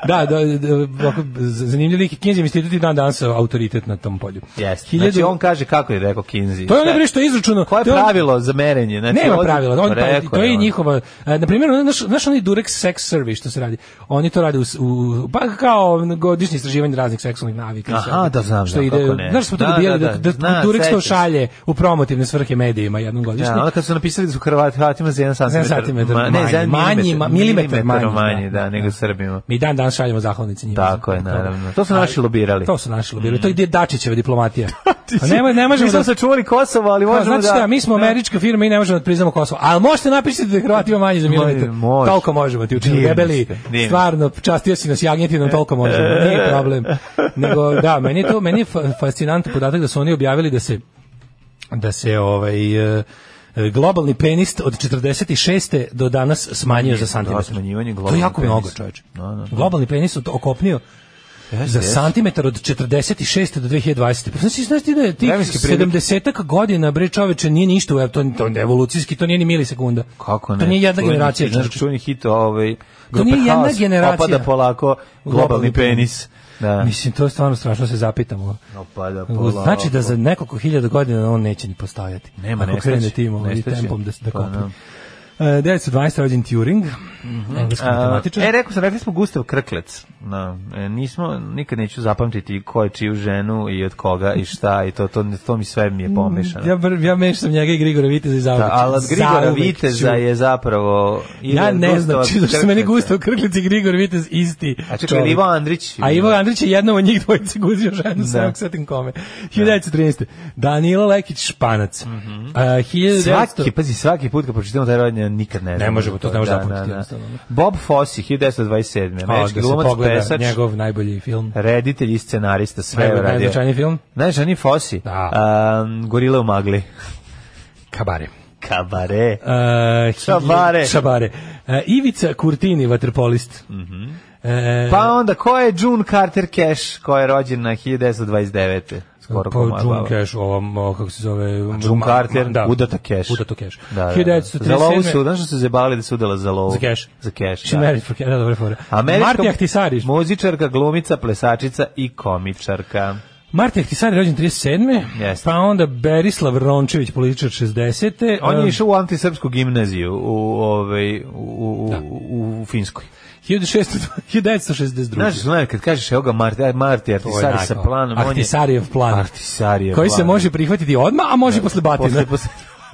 da, da, da, da zanimljiv lik Kinzi institut i dan danas autoritet na tom polju. Yes. Znači, Hiljadu... Znači, on kaže kako je rekao Kinzi. To je ono bre što je izračuno. Koje je on... pravilo za merenje? Znači, Nema pravila, on, pa, rekao, to je njihova, e, na primjer, naš, naš onaj Durex sex survey što se radi, oni to rade u, u pa kao godišnje istraživanje raznih seksualnih navika. Aha, da znam, što da, ide, ne. Znaš, smo to da, dobijali, da, da, da, da, Durex to šalje u promotivne svrhe medijima jednom da, godišnje. Da, onda kad su napisali da su Hrvatima za 1 cm. Ne, za 1 cm. Manji, milimetar manji. Da manje, da, da, da, nego da. Srbima. Mi dan dan šaljemo zahvalnice njima. Tako je, naravno. To su naši lobirali. To su naši lobirali. Mm. To je Dačićeva diplomatija. A pa ne, ne možemo mi smo sačuvali Kosovo, ali pa, možemo znači da... Znači mi smo američka firma i ne možemo da priznamo Kosovo. Ali možete napisati da Hrvati ima manje za milimetar. Toliko možemo ti učiniti. Debeli, stvarno, častio si nas jagnjetinom, toliko možemo. Nije problem. Nego, da, meni je to, meni je fascinantno podatak da su oni objavili da se da se ovaj E, globalni penis od 46. do danas smanjio za santimetar. Da, smanjivanje To je jako mnogo, čoveče. Da, da, globalni penis okopnio Yes, za yes. santimetar od 46. do 2020. Pa znači, znaš ti da je tih 70 godina, bre čoveče, nije ništa, to, to, to evolucijski, to nije ni milisekunda. Kako ne? To nije jedna čujni, generacija. Znaš, čujni hit, ovaj, to nije jedna generacija. Opada polako globalni, globalni penis. penis. Da. Mislim, to je stvarno strašno da se zapitamo. No, pa da, pola, znači da za nekoliko hiljada godina on neće ni postavljati. Nema, Ako nestači, krene tim ovaj tempom da, da pa, da. 912. rođen Turing, mm -hmm. E, rekao sam, rekli smo Gustav Krklec. No, e, nismo, nikad neću zapamtiti ko je čiju ženu i od koga i šta i to, to, to mi sve mi je pomešano. Ja, ja mešam njega i Grigora Viteza i Zauvek. Da, ali Grigora Viteza je zapravo... Ja ne znam, či, zašto meni Gustav Krklec i Grigor Vitez isti A čekaj, Ivo Andrić. A Ivo Andrić je jednom od njih dvojice guzio ženu, da. sam setim kome. 1913. Da. Danilo Lekić Španac. Mm -hmm. uh, 1900... Svaki, pazi, svaki put kad pročitamo taj rodnje nikad ne znamo. Ne možemo, to ne možemo da, da, da, da. Bob Fosse, 1927. Američki da glumac, pesač. Njegov najbolji film. Reditelj i scenarista, sve je uradio. Najznačajniji film? Najznačajniji Fossi. Da. Um, Gorila u magli. Kabare. Kabare. Uh, Šabare. Šabare. Uh, Ivica Kurtini, vaterpolist. Mhm. Mm pa onda, ko je June Carter Cash, koja je rođena 1929 skoro pa, komad. June Cash, ovom, kako se zove... June Carter, da. Udata Cash. Udata Cash. Da, da, da. Za lovu su, znaš se zebali da se udala za lovu? Za Cash. Za Cash, She da. married for Cash, da, dobro fora. Martija Htisarić. Muzičarka, glumica, plesačica i komičarka. Martija Htisari rođen 37. Yes. Pa onda Berislav Rončević, političar 60. On je išao u antisrpsku gimnaziju u, ovaj, u, u, da. u, u Finskoj. 1962. Znaš, znaš, kad kažeš evo ga Marti, e, Marti Artisari sa planom, on je... Artisarijev plan. Artisarijev Koji plan. se može prihvatiti odmah, a može posle batine. Posle, posle,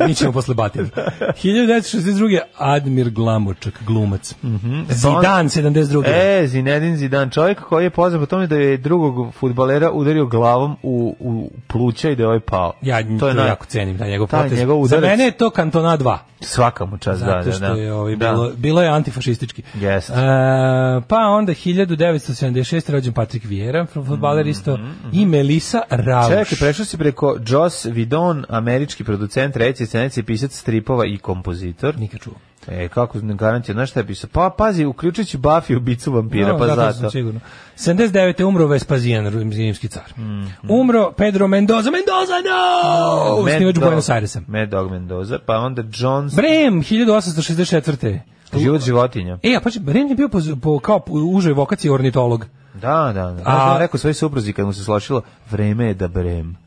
Mi ćemo posle batina. Da. 1962. Admir Glamočak, glumac. Mm -hmm. Zidan, 72. E, Zinedin Zidan, čovjek koji je poznat po tome da je drugog futbalera udario glavom u, u pluća i da je ovaj pao. Ja to je to naj... jako cenim, da, njegov potez. Njegov udarac... Za mene je to kantona 2. Svaka mu čast, da, da, da. Zato što je ovaj, da. bilo, bilo je antifašistički. Yes. E, pa onda 1976. rođen Patrick Vieira, futbaler mm -hmm. i mhm. Melisa Rauš. Čekaj, prešao si preko Joss Vidon, američki producent, reći Senec je pisac stripova i kompozitor. Nikad čuo. E, kako ne garantija, znaš šta je pisao? Pa, pazi, uključujući Buffy u bicu vampira, no, pa da, zato. zato. sigurno. 79. umro Vespazijan, rimski car. Mm, mm. Umro Pedro Mendoza, Mendoza, no! Mm, oh, Snivač Buenos Airesa. Mad Dog Mendoza, pa onda Jones... Brem, 1864. Život životinja. E, a pa Brem je bio po, po, kao po užoj vokaciji ornitolog. Da, da, da. da a, da rekao svoj supruzi kad mu se slošilo, vreme je da Brem.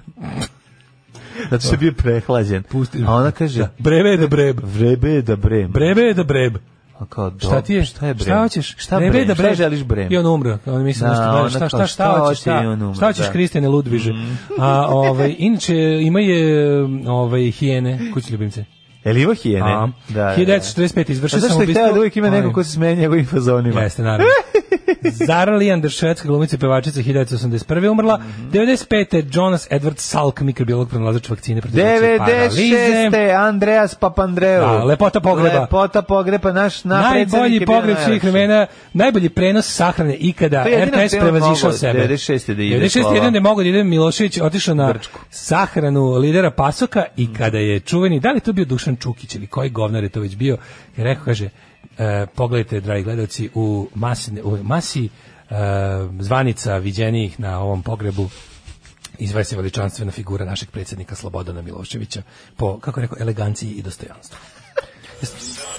Zato što je bio prehlađen. Pusti. A ona kaže... Da. Brebe je da breb. Brebe je da brem. Brebe je da breb. A kao, do, šta ti je? Šta je brem? Šta hoćeš? Šta brem? Brem? Da brem? Šta želiš brem? I on umre. On misli da, nešto dalje. Šta, šta, šta, hoćeš? Šta, šta, šta hoćeš, da. Kristijane Ludviže? Mm. A, ovaj, inače, ima je ovaj, hijene, kući ljubimce. Jel ima hijene? A, da, 1945 da, da. izvršio sam pa ubistvo. Zašto je htjela da uvijek ima neko ko se smenja njegovim fazonima? Jeste, naravno. Zara Leander, švedska glumica pevačica 1981. umrla. Mm -hmm. 95. Jonas Edward Salk, mikrobiolog pronalazač vakcine protiv 96. Andreas Papandreou. Da, lepota pogreba. Lepota pogreba, naš na Najbolji pogreb svih vremena, najbolji prenos sahrane ikada. RTS prevazišao sebe. 96. da ide. 96. jedan da je mogo da ide Milošević otišao na Brčku. sahranu lidera Pasoka i mhm. kada je čuveni, da li to bio Dušan Čukić ili koji govnar je to već bio, je rekao, kaže, E, pogledajte, dragi gledalci, u, masine, u masi e, zvanica viđenijih na ovom pogrebu izvaje se veličanstvena figura našeg predsjednika Slobodana Miloševića po, kako rekao, eleganciji i dostojanstvu.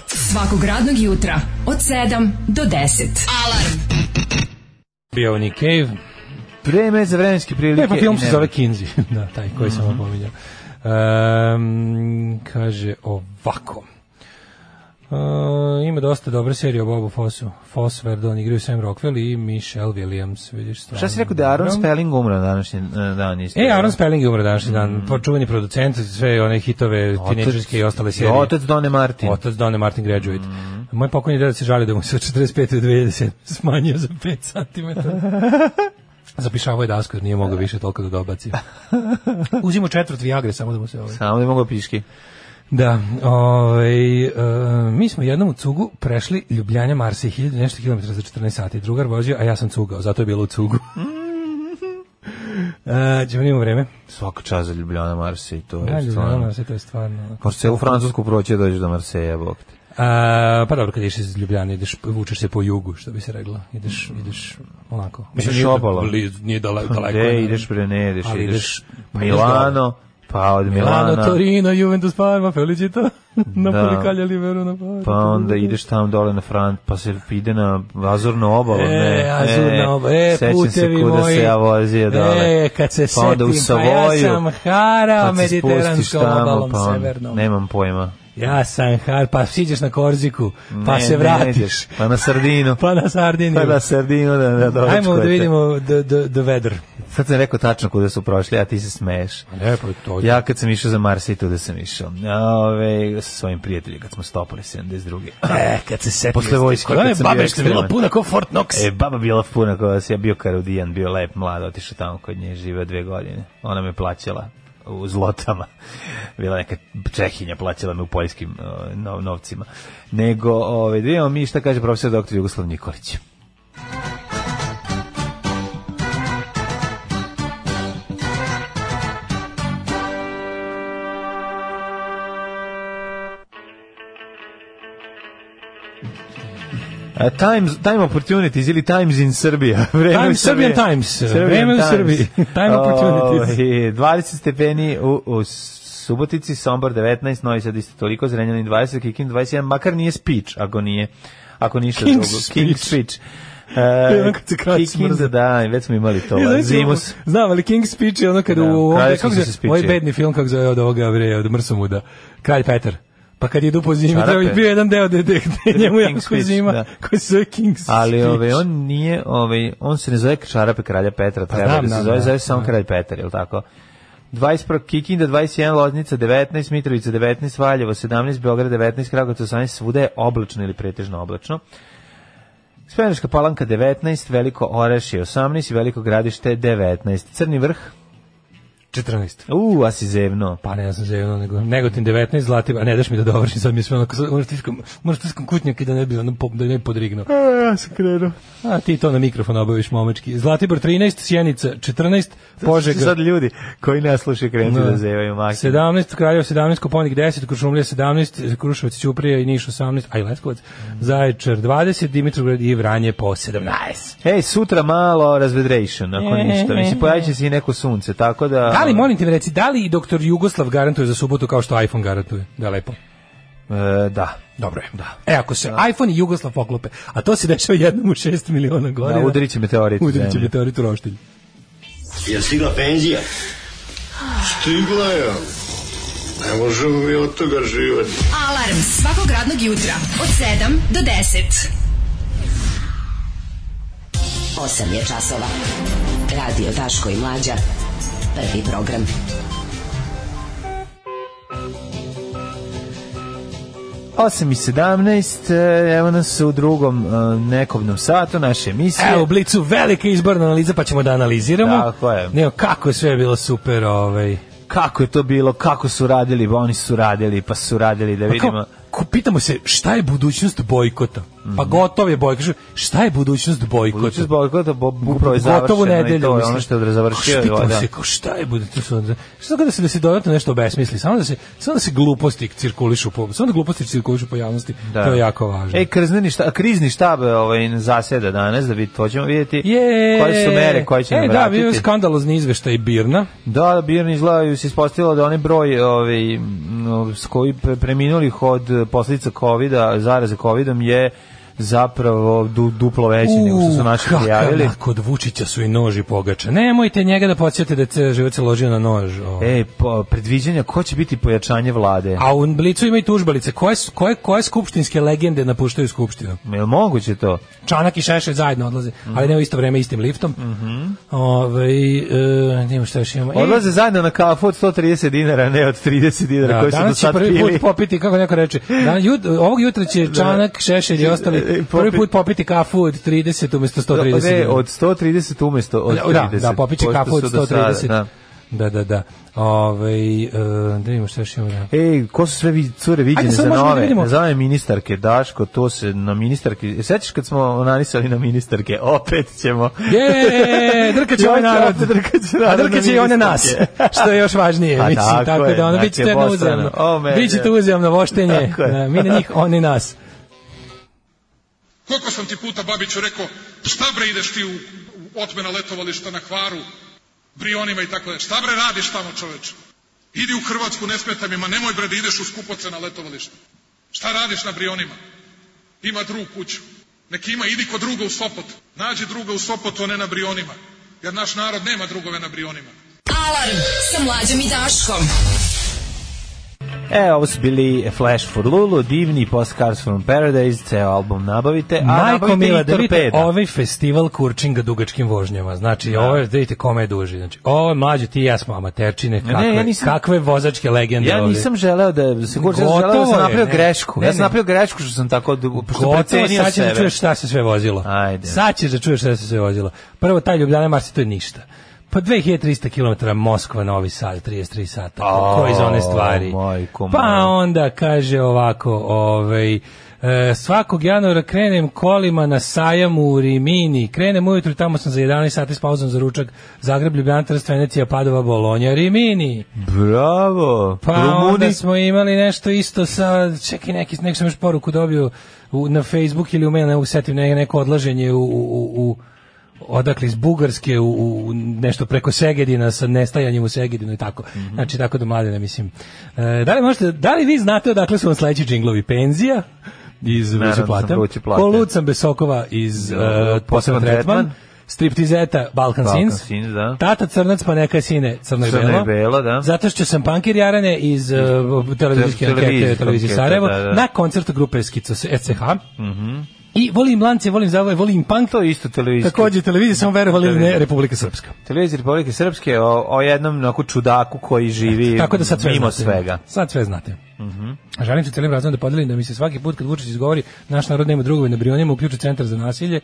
Svakog radnog jutra od 7 do 10. Alarm! Bio Nick Cave. Vreme za vremenske prilike. E, pa film se zove Kinzi, da, taj koji sam mm -hmm. opominjao. Um, kaže ovako. Uh, ima dosta dobre serije o Bobu Fosu. Foss, Verdon, igraju Sam Rockwell i Michelle Williams. Vidiš, stvarno. Šta si rekao da je Aaron Spelling umro današnji dan? Isti, e, Aaron Spelling je umro današnji mm. dan. Počuveni producent, sve one hitove tineđerske i ostale serije. Otac Done Martin. Otac Done Martin Graduate. Mm. Moj pokojni deda se žali da mu se od 45. do 20. smanjio za 5 cm. Zapišavao je dasku, nije mogao više toliko da dobaci. Uzimo četvrt Viagre, samo da mu se... Ovaj. Samo da mogu piški. Da, ovaj, e, mi smo jednom u cugu prešli Ljubljanja Marsa i hiljadu nešto kilometra za 14 sati. Drugar vozio, a ja sam cugao, zato je bilo u cugu. Uh, ćemo da imamo vreme. Svaka čast za Ljubljana Marse i to je da, stvarno. Ljubljana Marse, to je stvarno. Možeš celu Francusku proći da dođeš do Marseja, bog te. Uh, eh, pa dobro, kad ideš iz Ljubljana, ideš, vučeš se po jugu, što bi se reglo. Mm. Ideš, ideš onako. Pa Misliš obalo? Bliz, nije daleko. daleko ideš pre ne, ideš, ideš, ideš Milano, Pa od Milana. Torino, Juventus, Parma, Felicito. Napoli, da. Kalja, Liveru, Napoli. Pa onda ideš tamo dole na front, pa se ide na Azurnu obalu. E, ne, Azurna obala, e, e putevi se kuda se ja vozio dole. E, kad se pa setim, u Savoju, pa ja sam harao mediteranskom obalom pa on, severnom. Nemam pojma. Ja sam har, pa siđeš na Korziku, pa ne, se vratiš. Ne, pa na sardinu. pa na sardinu. Pa na sardinu da, da dočkujete. Da, Ajmo da vidimo the, the, the weather. Sad sam rekao tačno kuda su prošli, a ti se smeješ. Lepo pa je to. Ja kad sam išao za Mars i tu da sam išao. Ove, sa svojim prijateljima kad smo stopali 72. E, kad se setio. Posle vojske. Kada je baba što bila puna kao Fort Knox? E, baba bila puna kao ja bio karudijan, bio lep, mlad, otišao tamo kod nje, živeo dve godine. Ona me plaćala u zlotama. Bila neka Čehinja plaćala me u poljskim novcima. Nego, ovaj, da vidimo mi šta kaže profesor doktor Jugoslav Nikolić. Times, Time Opportunities ili Times in Serbia. Vreme Time, Serbian Times. Vreme u Srbiji. Time Opportunities. Oh, 20 stepeni u, u Subotici, Sombor 19, Novi Sad isto toliko, Zrenjanin 20, Kikin 21, makar nije speech, ako nije, ako ništa King drugo. Speech. King speech. Uh, e, Kikinda, da, već smo imali to. Ja, Zimus. Znam, ali King Speech je ono kad da, u... Ovde, kako se, ovaj bedni film, kako zove od ovoga, bre, od Mrsomuda. Kralj Petar. Pa kad idu po zimi, to je bio jedan deo gde njemu jako zima, da. koji se zove King's Ali ove, on nije, ove, on se ne zove čarape kralja Petra, pa treba da, da se da, zove, da, zove samo da. kralj Petar, jel tako? 21 Kikinda, 21 Loznica, 19 Mitrovica, 19 Valjevo, 17 Beograd, 19 Kragovica, 18 svuda je oblačno ili pretežno oblačno. Speniška palanka 19, Veliko Orešje 18 i Veliko gradište 19. Crni vrh 14. U, a si zevno. Pa ne, ja sam zevno, nego Negotin 19, Zlatibor, a ne daš mi da dovršim, sad mi je sve onako, možeš tiskom, možeš tiskom kutnjak i da ne bi, ono, da ne bi podrignuo. A, ja sam krenuo. A ti to na mikrofon obaviš, momački. Zlatibor 13, Sjenica 14, Požega. Sad ljudi koji ne slušaju krenuti no. Da. da zevaju maksim. 17, Kraljevo 17, Koponik 10, Krušumlija 17, Kruševac Ćuprija i Niš 18, a i Leskovac, mm. Zaječar 20, Dimitrovgrad i Vranje po 17. Ej, sutra malo razvedrejšan, ako e, ništa. E, Mislim, pojavit e. se i neko sunce, tako da... Ali da li, molim te mi reci, da li doktor Jugoslav garantuje za subotu kao što iPhone garantuje? Da, lepo. E, da. Dobro je. Da. E, ako se da. iPhone i Jugoslav poklope, a to se dešava jednom u 6 miliona godina. Da, udarit će meteorit. Udarit će meteorit u roštilj. Je stigla penzija? Stigla je. Ne možemo mi od toga živati. Alarm svakog radnog jutra od 7 do 10. 8 je časova. Radio Daško i Mlađa prvi program. Osam i sedamnaest, e, evo nas u drugom e, nekovnom satu naše emisije. Evo u blicu velike izborna analize, pa ćemo da analiziramo. Tako je. Evo, kako sve bilo super, ovaj kako je to bilo, kako su radili, pa oni su radili, pa su radili da pa vidimo. Kako? pitamo se šta je budućnost bojkota. Pa mhm. gotov je bojkot. Šta je budućnost bojkota? Budućnost bojkota bo, upravo je Gotovo nedelju, i to je ono što je završio. Pitamo se kao šta je budućnost? Šta kada se da se dodatno nešto obesmisli, samo da se samo da se gluposti cirkulišu po, samo da gluposti cirkulišu po javnosti. Da. To je jako važno. Ej, krizni štab, krizni štab ovaj zaseda danas da bi to ćemo vidjeti je, koje su mere koje će e, nam vratiti. E, da, bio je skandalozni izveštaj Birna. Da, Birna izgledaju se ispostavilo da onaj broj ovaj, s koji preminulih od posljedica covid zaraze covid je zapravo du, duplo veći nego što su naši prijavili. Kod Vučića su i noži pogača. Nemojte njega da podsjete da je život se ložio na nož. O. E, po, predviđanja, ko će biti pojačanje vlade? A u Blicu ima i tužbalice. Koje, koje, koje skupštinske legende napuštaju skupštinu? Je moguće to? Čanak i Šešelj zajedno odlaze, mm. ali ne u isto vreme istim liftom. Mm -hmm. Ove, ovaj, e, nema šta još imamo. Odlaze e, zajedno na kafu od 130 dinara, ne od 30 dinara da, koji su do sad pili. Danas će prvi put popiti, kako neko reče. Dan, jut, ovog jutra će da. Čanak, Šešelj i ostali popit, prvi put popiti kafu od 30 umesto 130. Da, pa ne, od 130 umesto od 30. Da, da, da popiće kafu od 130. da. Da, da, da. Ove, ovaj, e, da vidimo šta još imamo. Da. Ej, ko su sve vid, cure viđene Ajde, za nove? Da za ministarke, Daško, to se na ministarke... Sećaš kad smo nanisali na ministarke? Opet ćemo... Je, drkaće ovaj narod. Drkaće narod A drkaće i one nas, što je još važnije. A pa mislim, tako, tako je, da, ono, bit ćete uzemno. Bićete uzemno voštenje. Mi na njih, oni nas. Koliko sam ti puta, Babiću, rekao, šta bre ideš ti u otmena letovališta na Hvaru, Brionima i tako da, šta bre radiš tamo čoveče? Idi u Hrvatsku, ne smeta mi, ma nemoj bre da ideš u skupoce na letovalište. Šta radiš na Brionima? Ima drug kuću. Neki ima, idi kod druga u Sopot. Nađi druga u Sopotu, a ne na Brionima. Jer naš narod nema drugove na Brionima. Alarm sa mlađom i Daškom. E, ovo su bili Flash for Lulu, divni post Cars from Paradise, ceo album nabavite, a Majko nabavite i da ovaj festival kurčinga dugačkim vožnjama, znači da. ovo je, da vidite kome je duži, znači ovo je mlađe, ti i ja smo amaterčine, kakve, ne, ja nisam, kakve vozačke legende Ja nisam želeo da se sam želeo da sam napravio grešku, ne, ja sam napravio grešku što sam tako, dugo, što precenio sebe. Sad ćeš da čuješ šta se sve vozilo, Ajde. sad ćeš da čuješ šta se sve vozilo, prvo taj Ljubljana Marsi, to je ništa. Pa 2300 km Moskva, Novi Sad, 33 sata. Ko Koje iz one stvari? Majko, pa onda kaže ovako, ovaj, E, svakog januara krenem kolima na sajam u Rimini. Krenem ujutru, tamo sam za 11 sati s pauzom za ručak. Zagreb, Ljubljana, Trst, Venecija, Padova, Bolonja, Rimini. Bravo! Pa Rumuni. onda smo imali nešto isto sa, čekaj, neki, nek sam još poruku dobio u, na Facebook ili u mene, ne setim, neko odlaženje u, u, u odakle iz Bugarske u, u nešto preko Segedina sa nestajanjem u Segedinu i tako. Mm -hmm. Znači tako da mlade mislim. E, da li možete da li vi znate odakle su vam sledeći džinglovi penzija? iz Vruće plata. Kolut sam Besokova iz uh, e, Poseban tretman. Striptizeta Balkan, Balkan Sins, Sins da. Tata Crnac pa neka sine Crno i Belo. Bela, da. Zato što sam pankir Jarane iz uh, televizijske televizije Sarajevo da, da. na koncertu grupe Skico SCH. E mhm. Mm I volim lance, volim zavoj, volim punk. To je isto televizija. Takođe televizija, samo verovali ili ne, Republika Srpska. Televizija Republike Srpske o, o jednom naku čudaku koji živi Tako da sad sve mimo znate. svega. Sad sve znate. Mhm. Mm Želim se celim razvodom da podelim da mi se svaki put kad Vučić izgovori naš narod nema drugove na brionima, uključi centar za nasilje,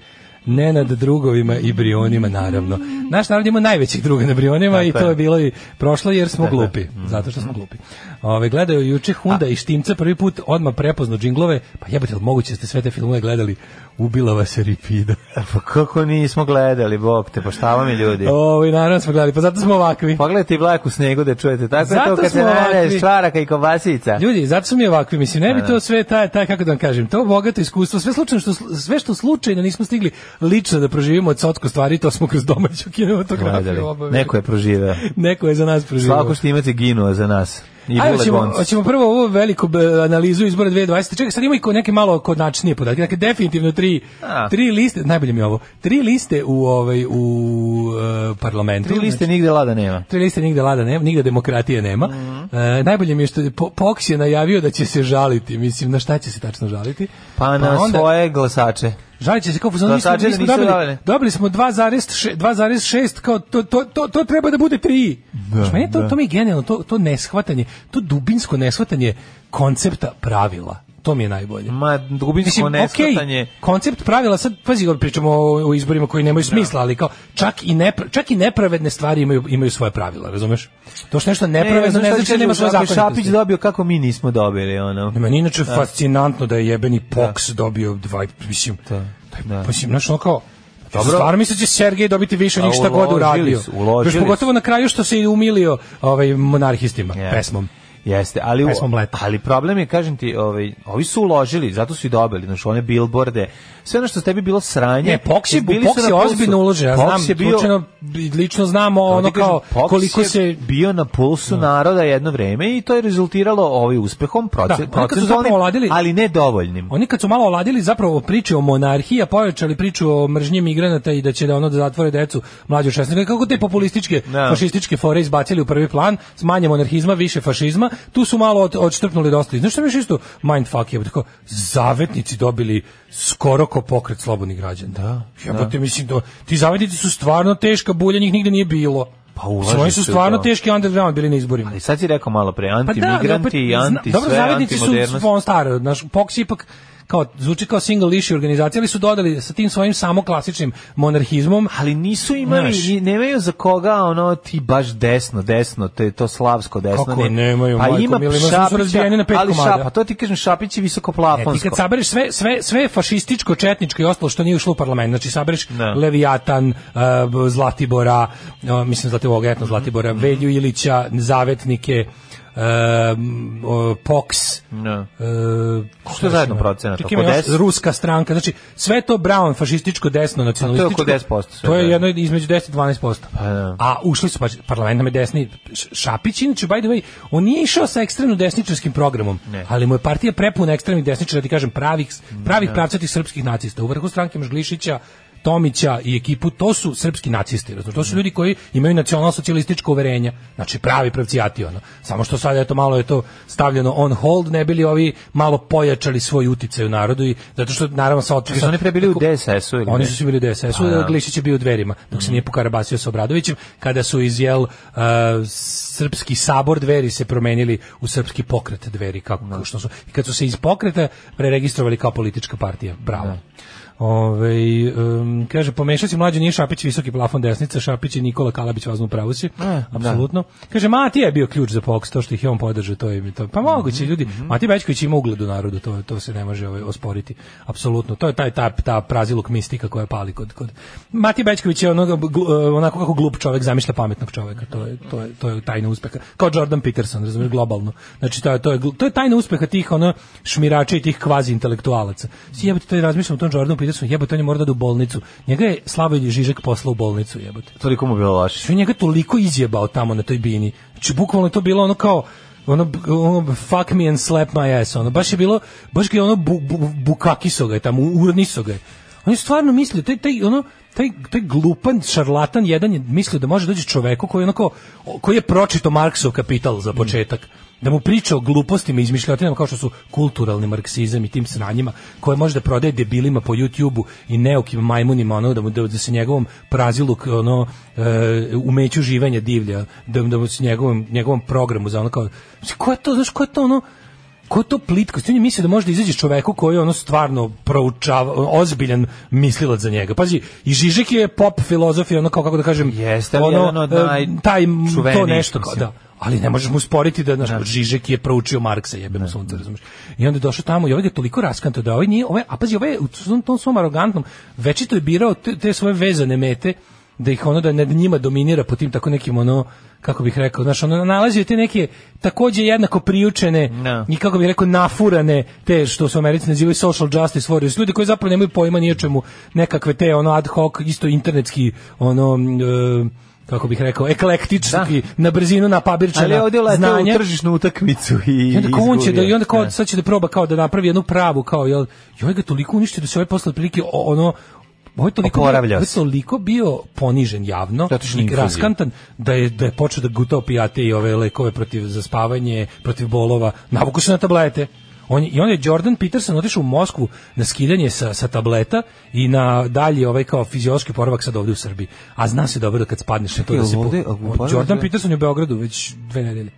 ne nad drugovima i brionima, naravno. Naš narod ima najvećih druga na brionima Tako i to je bilo i prošlo jer smo Tako glupi. Mm. Zato što smo glupi. Ove, gledaju juče Hunda A. i Štimca prvi put, odma prepozno džinglove, pa jebate, moguće da ste sve te filmove gledali? Ubila vas je Ripida. E, pa kako nismo gledali, bok te, poštava pa mi ljudi. Ovo, naravno smo gledali, pa zato smo ovakvi. Pogledajte i blak u snegu da čujete. Tako zato je to kad se najdeš čvaraka i kobasica. Ljudi, zato smo mi ovakvi, mislim, ne bi da. to sve, taj, taj, kako da vam kažem, to bogato iskustvo, sve, slučajno što, sve što slučajno nismo stigli lično da proživimo od sotko stvari, to smo kroz domaću kinematografiju obavili. Neko je proživeo. Neko je za nas proživeo. što Štimati ginuo za nas. I Ajde, ćemo, ćemo prvo ovu veliku e, analizu izbora 2020. Čekaj, sad ima i neke malo kodnačnije podatke. Dakle, definitivno tri, A. tri liste, najbolje mi ovo, tri liste u, ovaj, u uh, parlamentu. Tri liste znači, nigde lada nema. Tri liste nigde lada nema, nigde demokratije nema. Mm -hmm. uh, najbolje mi je što je po, Poks je najavio da će se žaliti. Mislim, na šta će se tačno žaliti? Pa, pa na onda, svoje glasače žaliće se kao fuzon, da, nismo, nismo dobili, davali. dobili smo 2,6 kao to, to, to, to treba da bude 3. Da, Znaš, to, da. to mi je genijalno, to, to neshvatanje, to dubinsko neshvatanje koncepta pravila to mi je najbolje. Ma, dubinsko nestatanje. Okay, koncept pravila, sad, pazi, pričamo o, o izborima koji nemaju da. smisla, no. ali kao, čak i, nepra, čak i nepravedne stvari imaju, imaju svoje pravila, razumeš? To što nešto nepravedno ne, ne znači da nema svoje zakonitosti. Šapić dobio kako mi nismo dobili, ono. Ne, Meni inače da. fascinantno da je jebeni Pox da. dobio dva, mislim, da. da. Mislim, znaš, ono kao, dobro. Stvarno misle da će Sergej dobiti više od njih šta god uradio. Još pogotovo na kraju što se i umilio ovaj monarhistima yeah. pesmom. Jeste, ali ali problem je kažem ti, ovaj ovi su uložili, zato su i dobili, znači one bilborde, Sve ono što s tebi bilo sranje. Ne, Poxi, bili Poxi je ozbiljno uložen, ja znam, je bio, slučajno, lično znamo da, ono da kažem, kao Pox koliko se bio na pulsu no. Da. naroda jedno vreme i to je rezultiralo ovim ovaj, uspehom proces, da, oladili, ali ne dovoljnim. Oni kad su malo oladili zapravo priče o monarhiji, a povećali priču o mržnji migranata i da će da ono da zatvore decu mlađe 16 kako te populističke, no. fašističke fore izbacili u prvi plan, s manje monarhizma, više fašizma, tu su malo od, odštrpnuli dosta. Znaš što mi je isto mindfuck je, tako, zavetnici dobili skoro ko pokret slobodnih građana. Da. Ja, da. Te, mislim, do, ti zavetnici su stvarno teška bulja, njih nigde nije bilo. Pa ulaži su stvarno to. teški underground bili na izborima. Ali sad si rekao malo pre, anti-migranti, pa da, da opet, anti sve, anti Dobro, zavetnici su stare, naš, Pox ipak kao zvuči kao single issue organizacija, ali su dodali sa tim svojim samo klasičnim monarhizmom, ali nisu imali znaš, nemaju za koga ono ti baš desno, desno, to je to slavsko desno. Kako ne, nemaju, pa majko, ima Šapića, na pet ali komada. Šapa, pa to ti kažem Šapić je visoko plafonsko. Ne, ti kad sabereš sve sve sve fašističko, četničko i ostalo što nije ušlo u parlament, znači sabereš ne. Da. Leviatan, eh, Zlatibora, mislim Zlatiboga, etno Zlatibora, mm -hmm. Velju Ilića, zavetnike, uh, POX. No. Uh, što je zajedno procenat? Oko 10? Ruska stranka. Znači, sve to Brown, fašističko, desno, nacionalističko. To je oko 10%. to je jedno između 10 i 12%. Pa, da. A ušli su, pa, parlament nam je desni. Šapić, inače, by the way, on nije išao sa ekstremno desničarskim programom, ne. ali mu je partija prepuna ekstremnih desničara, da ti kažem, pravih, pravih ne. Da. pravcatih srpskih nacista. U vrhu stranke Mžglišića, Tomića i ekipu, to su srpski nacisti, znači, to su ljudi koji imaju nacionalsocijalističko uverenja, znači pravi pravcijati, ono. Samo što sad, eto, malo je to stavljeno on hold, ne bili ovi malo pojačali svoj uticaj u narodu i zato što, naravno, sa otkrisom... Znači, oni prebili u DSS-u ili Oni su bili u DSS-u, pa, da. Glišić je bio u dverima, dok se nije pokarabasio sa Obradovićem, kada su izjel uh, srpski sabor dveri se promenili u srpski pokret dveri, kako, da. što su, i kad su se iz pokreta preregistrovali kao politička partija, bravo. Da. Ove, um, kaže, pomešao si mlađo, nije Šapić visoki plafon desnica, Šapić i Nikola Kalabić vazno pravu si, e, da. apsolutno. Da. Kaže, Matija je bio ključ za poks, to što ih je on podržao, to je to. Pa moguće, mm -hmm. ljudi, mhm. Matija Bećković ima ugled u narodu, to, to se ne može ovaj, osporiti, apsolutno. To je taj, ta, ta praziluk mistika koja pali kod, kod. Matija Bećković je onog, e, onako kako glup čovek zamišlja pametnog čoveka, to je, to je, to je tajna uspeha. Kao Jordan Peterson, razumiješ, globalno. Znači, to je, to je, to je tajna uspeha tih ono, šmirača i tih kvazi intelektualaca. Sjebati, to je razmišljam o tom Jordanu Peterson njega su jebote, on je morao da u bolnicu. Njega je Slavoj Žižek poslao u bolnicu, jebote. Toliko mu bilo loše. Što njega toliko izjebao tamo na toj bini. Znači, bukvalno to bilo ono kao, ono, ono fuck me and slap my ass, ono, baš je bilo, baš je ono bu, bu, bukakiso ga je tamo, urniso ga je. On je stvarno mislio, taj, taj, ono, taj, taj glupan šarlatan jedan je mislio da može doći čoveku koji je onako, koji je pročito Marksov kapital za početak. Mm da mu priča o glupostima i izmišljotinama kao što su kulturalni marksizam i tim sranjima koje može da prodaje debilima po YouTubeu i neokim majmunima ono da mu da, da se njegovom prazilu ono e, umeću živanja divlja da da mu se njegovom njegovom programu za ono kao ko je to znaš ko je to ono ko je to plitko, on je da može da izađe čoveku koji je ono stvarno proučava, ozbiljan mislilac za njega. Pazi, i Žižek je pop filozofija, ono kao kako da kažem, Jeste, ono, jedan od naj... E, taj, to nešto, kao, da ali ne možeš mu sporiti da naš da. Žižek je proučio Marksa, jebeno da. sunce, razumeš. I onda je došao tamo i ovaj ga toliko raskanto da ovaj nije, ovaj, a pazi, ovaj u tom svom arogantnom večito je birao te, te svoje vezane mete da ih ono da nad njima dominira po tim tako nekim ono kako bih rekao, znaš, ono nalazi te neke takođe jednako priučene no. Da. i kako bih rekao nafurane te što su Americi nazivaju social justice warriors, ljudi koji zapravo nemaju pojma ni o čemu, nekakve te ono ad hoc isto internetski ono e, kako bih rekao, eklektički, da. na brzinu, na pabirčana znanje. Ali ovdje lete znanje. u tržišnu utakmicu i, I onda on će da, i onda kao, da. sad će da proba kao da napravi jednu pravu, kao, jel, joj ga toliko uništio da se ovaj posle prilike, ono, Ovo je toliko, bio, toliko bio ponižen javno Zato i raskantan da je, da je počeo da gutao opijate i ove lekove protiv zaspavanje, protiv bolova, navuku se na tablete. On, I on je Jordan Peterson otišao u Moskvu na skidanje sa, sa tableta i na dalje ovaj kao fiziološki poravak sad ovde u Srbiji. A zna se dobro da kad spadneš na to da se... po, Jordan Peterson je u Beogradu već dve nedelje.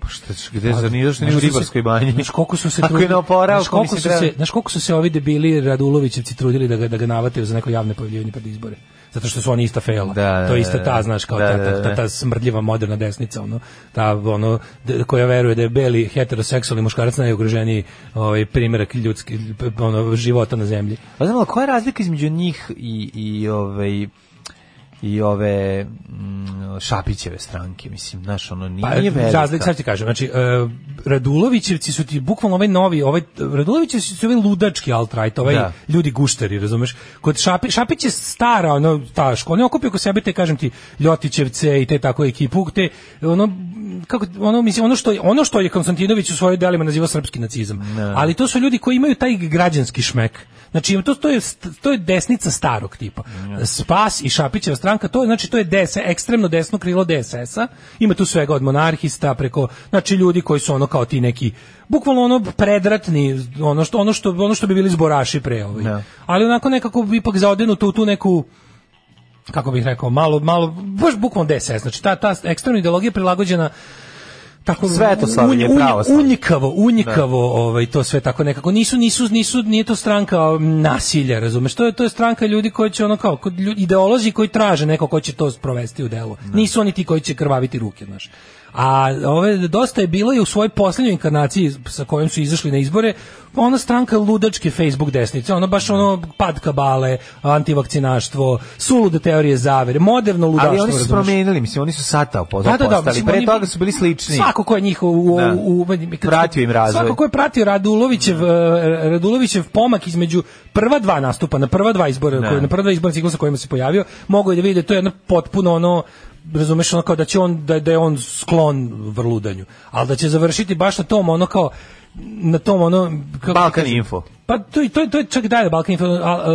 Pa šta, ćeš, gde za pa, nije došli ni u ribarskoj banji? Znaš koliko su se trudili, znaš koliko su da- se, znaš koliko su se ovi debili Radulovićevci trudili da ga, da ga navataju za neko javne pojavljivanje pred izbore zato što su oni ista da, fejla. Da, to je ista da, ta, da. znaš, kao da, ta, ta, ta, smrdljiva moderna desnica, ono, ta, ono, koja veruje da je beli heteroseksualni muškarac najugroženiji ovaj, primjerak ljudski, ono, života na zemlji. A znamo, koja je razlika između njih i, i ovaj, i ove mm, Šapićeve stranke, mislim, znaš, ono nije, pa, nije velika. Razlik, sad ti kažem, znači, uh, Radulovićevci su ti bukvalno ovaj novi, ovaj, Radulovićevci su ovaj ludački alt-right, ovaj da. ljudi gušteri, razumeš? Kod Šapi, Šapić je stara, ono, ta škola, ne okupio ko sebe, te, kažem ti, Ljotićevce i te tako ekipu, te, ono, kako ono mislim ono što je, ono što je Konstantinović u svojim delima nazivao srpski nacizam. Ne. Da. Ali to su ljudi koji imaju taj građanski šmek. Znači to to je to je desnica starog tipa. Ne. Spas i Šapićeva stranka, to je znači to je DS, ekstremno desno krilo DSS-a. Ima tu svega od monarhista preko znači ljudi koji su ono kao ti neki bukvalno ono predratni, ono što ono što ono što bi bili zboraši pre ovaj. Da. Ali onako nekako ipak zaodenu tu tu neku kako bih rekao, malo, malo, baš bukvalno DSS, znači ta, ta ekstremna ideologija prilagođena tako Svetoslavlje je pravo unikavo unikavo ne. Da. ovaj to sve tako nekako nisu nisu nisu nije to stranka nasilja razumeš to je to je stranka ljudi koji će ono kao ideolozi koji traže neko ko će to sprovesti u delo da. nisu oni ti koji će krvaviti ruke znaš A ove dosta je bilo i u svojoj poslednjoj inkarnaciji sa kojom su izašli na izbore, ona stranka ludačke Facebook desnice, ona baš ono pad kabale, antivakcinaštvo, sulude teorije zavere, moderno ludaštvo. Ali oni su promenili, mislim, oni su sata opozor da, da, da, postali, mislim, pre toga su bili slični. Svako ko je njih u, u, da. u, pratio im razvoj. Svako ko je pratio Radulovićev, da. eh, Radulovićev pomak između prva dva nastupa, na prva dva izbora, koje, na prva dva izbora ciklusa kojima se pojavio, mogu je da vidi da to je jedno potpuno ono razumeš ono kao da će on da, da je on sklon vrludanju, ali da će završiti baš na tom ono kao na tom ono kako Balkan kažem, info. Pa to je to je to je čak dalje Balkan info, a, a, e,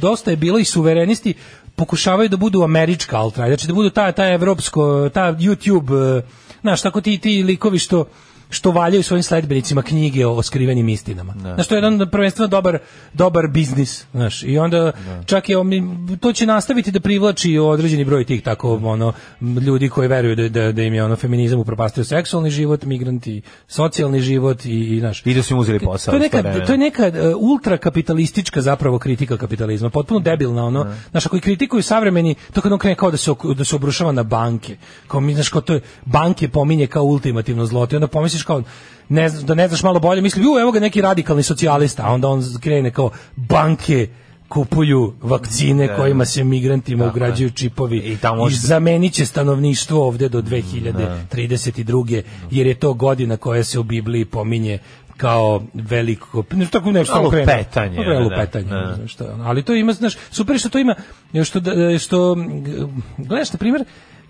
dosta je bilo i suverenisti pokušavaju da budu američka altra, znači da budu ta ta evropsko, ta YouTube, e, znaš, tako ti ti likovi što što valjaju svojim sledbenicima knjige o skrivenim istinama. Da. Znači, to je jedan prvenstveno dobar, dobar biznis, znaš, i onda ne. Da. čak je, um, to će nastaviti da privlači određeni broj tih tako, ono, ljudi koji veruju da, da, da im je, ono, feminizam upropastio seksualni život, migranti, socijalni život i, i znaš. I da su im uzeli posao. Da to je neka, to je neka ultrakapitalistička zapravo kritika kapitalizma, potpuno debilna, ono, ne. Da. znaš, ako i kritikuju savremeni, to kad on krene kao da se, da se obrušava na banke, kao, mi, znaš, kao to je, banke pominje kao ultimativno zlo, i onda pomisli misliš kao ne da ne znaš malo bolje, misli, evo ga neki radikalni socijalista, a onda on krene kao banke kupuju vakcine da. kojima se migrantima da, ugrađuju čipovi i, tamo i zamenit će stanovništvo ovde do 2032. Da. jer je to godina koja se u Bibliji pominje kao veliko ne tako nešto Malo petanje, Dobre, da, petanje da. Znaš, što, ali to ima znaš super što to ima što da, što gledaš na primjer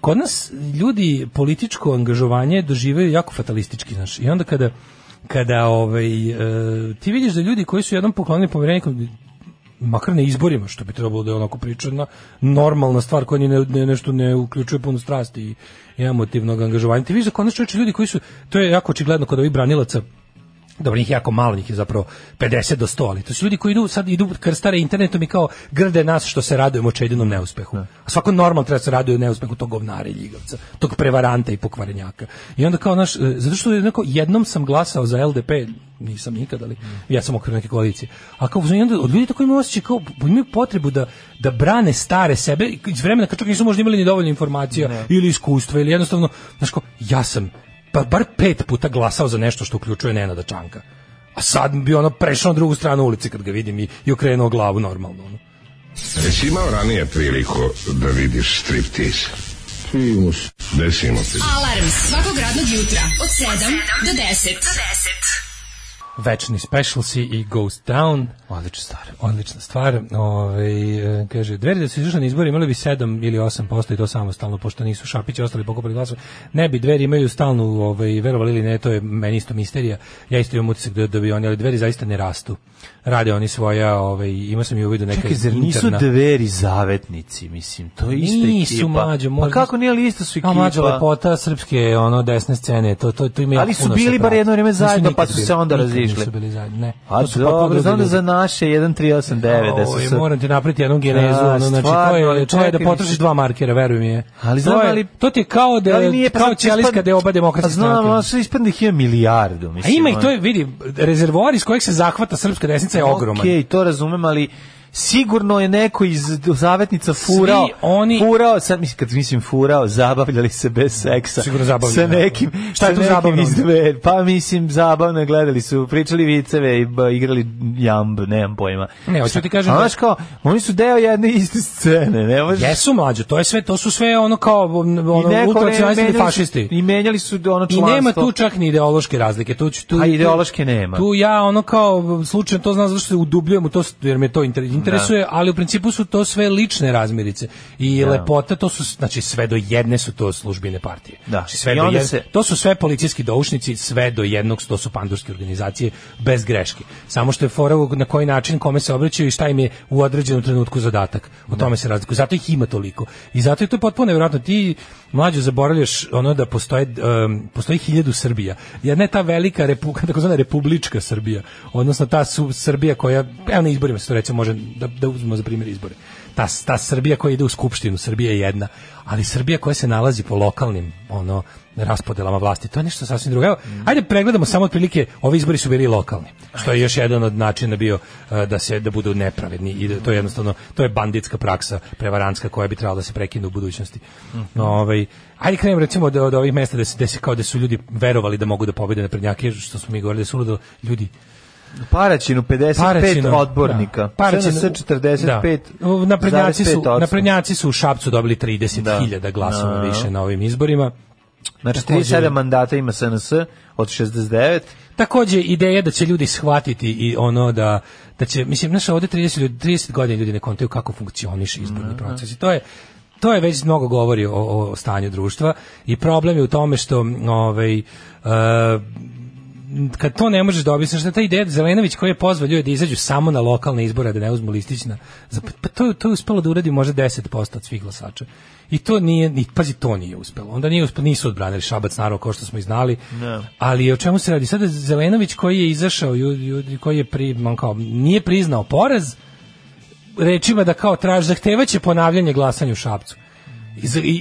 kod nas ljudi političko angažovanje doživaju jako fatalistički, znaš. I onda kada kada ovaj, e, ti vidiš da ljudi koji su jednom poklonili povjereniku makar ne izborima, što bi trebalo da je onako pričana, normalna stvar koja ni ne, ne, nešto ne uključuje puno strasti i emotivnog angažovanja. Ti vidiš da konačno ljudi koji su, to je jako očigledno kod ovih branilaca dobro njih jako malo njih je zapravo 50 do 100 ali to su ljudi koji idu sad idu krstare internetom i kao grde nas što se radujemo čedinom neuspehu da. a svako normal treba da se raduje neuspehu tog govnara i ljigavca tog prevaranta i pokvarenjaka i onda kao naš e, zato što je jednom sam glasao za LDP nisam nikad ali ja sam okrenuo neke koalicije a kao onda od ljudi tako imaju osjećaj kao imaju potrebu da da brane stare sebe iz vremena kad čak nisu možda imali ni dovoljno informacija ne. ili iskustva ili jednostavno znaš kao ja sam pa bar pet puta glasao za nešto što uključuje Nenada Čanka. A sad bi ono prešao na drugu stranu ulice kad ga vidim i, i okrenuo glavu normalno. Ono. Jesi imao ranije priliku da vidiš striptease? Simus. Gde si Alarm svakog radnog jutra od 7 do 10. Do 10 večni specialsi i Ghost Town. Odlična stvar. Odlična stvar. Ove, ovaj, kaže, dveri da su izvršeni izbori imali bi 7 ili 8% i to samostalno, pošto nisu Šapići ostali pokopali glasove. Ne bi, dveri imaju stalnu, ovaj, verovali ili ne, to je meni isto misterija. Ja isto imam utisak da, da bi oni, ali dveri zaista ne rastu rade oni svoja, ovaj, ima sam i u vidu neka Čekaj, zar nisu interna... dveri zavetnici, mislim, to je ista nisu, pa Mađo, možda... Pa kako nije, ali isto su ekipa. A mađo, lepota srpske, ono, desne scene, to, to, to ima Ali su bili bar jedno vrijeme zajedno, pa su se onda razišli. Nisu bili zajedno, ne. A to su dobro, znam da za naše 1389. O, ovaj, da su se... Moram ti napraviti jednu genezu, da, ono, znači, to je, to je da potrošiš dva markera, veruj mi je. Ali znam, ali... To ti je kao da, kao ćelijska da je oba demokratske stranke. Znam, ali su ispadnih ima milijardu, mislim. A ima i to je, vidi, rezervoar iz kojeg se zahvata srpska desnica je ogroman. Okej, okay, to razumem, ali sigurno je neko iz zavetnica furao, Svi oni... furao, sad mislim, kad mislim furao, zabavljali se bez seksa. Sigurno zabavljali. Sa nekim, da. šta je to zabavno? Izdve, pa mislim, zabavno gledali su, pričali viceve i igrali jamb, ne znam pojma. Ne, hoću ti kažem. Da- znaš kao, oni su deo jedne iste scene, ne možeš. Jesu mlađe, to je sve, to su sve ono kao ono, ultranacionalisti fašisti. I menjali su ono članstvo. I nema tu čak ni ideološke razlike. Tu, tu, A ideološke nema. Tu ja ono kao, slučajno to znam zašto se udubljujem u to, jer me to inter, interesuje, da. ali u principu su to sve lične razmirice. I da. lepota, to su, znači sve do jedne su to službine partije. Da. Znači, sve do jedne, se... To su sve policijski doušnici, sve do jednog, to su pandurske organizacije, bez greške. Samo što je fora na koji način, kome se obraćaju i šta im je u određenom trenutku zadatak. O da. tome se razlikuju. Zato ih ima toliko. I zato je to potpuno nevjerojatno. Ti mlađe zaboravljaš ono da postoje, um, postoji hiljadu Srbija. Jedna je ta velika, repu, takozvana republička Srbija, odnosno ta su Srbija koja, evo na izborima se to recimo može da, da uzmemo za primjer izbore ta, ta Srbija koja ide u skupštinu, Srbija je jedna, ali Srbija koja se nalazi po lokalnim ono raspodelama vlasti, to je nešto sasvim drugo. Evo, mm. ajde pregledamo samo otprilike, ovi izbori su bili lokalni, što je još jedan od načina bio uh, da se da budu nepravedni i da, to je jednostavno to je banditska praksa, prevarantska koja bi trebala da se prekine u budućnosti. No, mhm. ovaj ajde krenemo recimo od, od ovih mesta da se da se kao da su ljudi verovali da mogu da pobede na prednjake, što smo mi govorili da su ljudi Paraćinu 55 odbornika. Da. Paraćinu 45. Da. prednjaci su na prednjaci su u Šapcu dobili 30.000 da. glasova da. više na ovim izborima. Znači, 37 mandata ima SNS od 69. Takođe, ideja da će ljudi shvatiti i ono da, da će, mislim, znaš, ovde 30, 30 godina ljudi ne kontaju kako funkcioniš izborni mm proces. I to je, to je već mnogo govori o, o stanju društva i problem je u tome što ovaj, uh, kad to ne možeš dobiti, da znači ta ideja da Zelenović koji je pozvao ljude da izađu samo na lokalne izbore da ne uzmu listić na pa to to je uspelo da uradi možda 10% od svih glasača. I to nije ni pazi to nije uspelo. Onda nije uspelo, nisu odbranili Šabac naravno kao što smo i znali. No. Ali o čemu se radi? Sada Zelenović koji je izašao ljudi koji je pri, on kao nije priznao poraz rečima da kao traži zahtevaće ponavljanje glasanja u Šapcu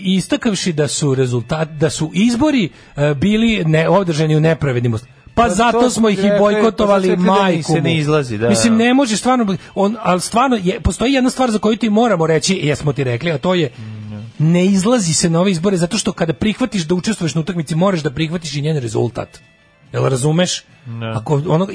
istakavši da su rezultat da su izbori e, bili ne, održani u nepravednim Pa, pa zato smo ih i bojkotovali majku. Se ne izlazi, da. Mislim ne može stvarno on al stvarno je postoji jedna stvar za koju ti moramo reći, e, jesmo ti rekli, a to je mm, ne izlazi se na ove izbore zato što kada prihvatiš da učestvuješ na utakmici, moraš da prihvatiš i njen rezultat. Jel razumeš? Ne. Ako ono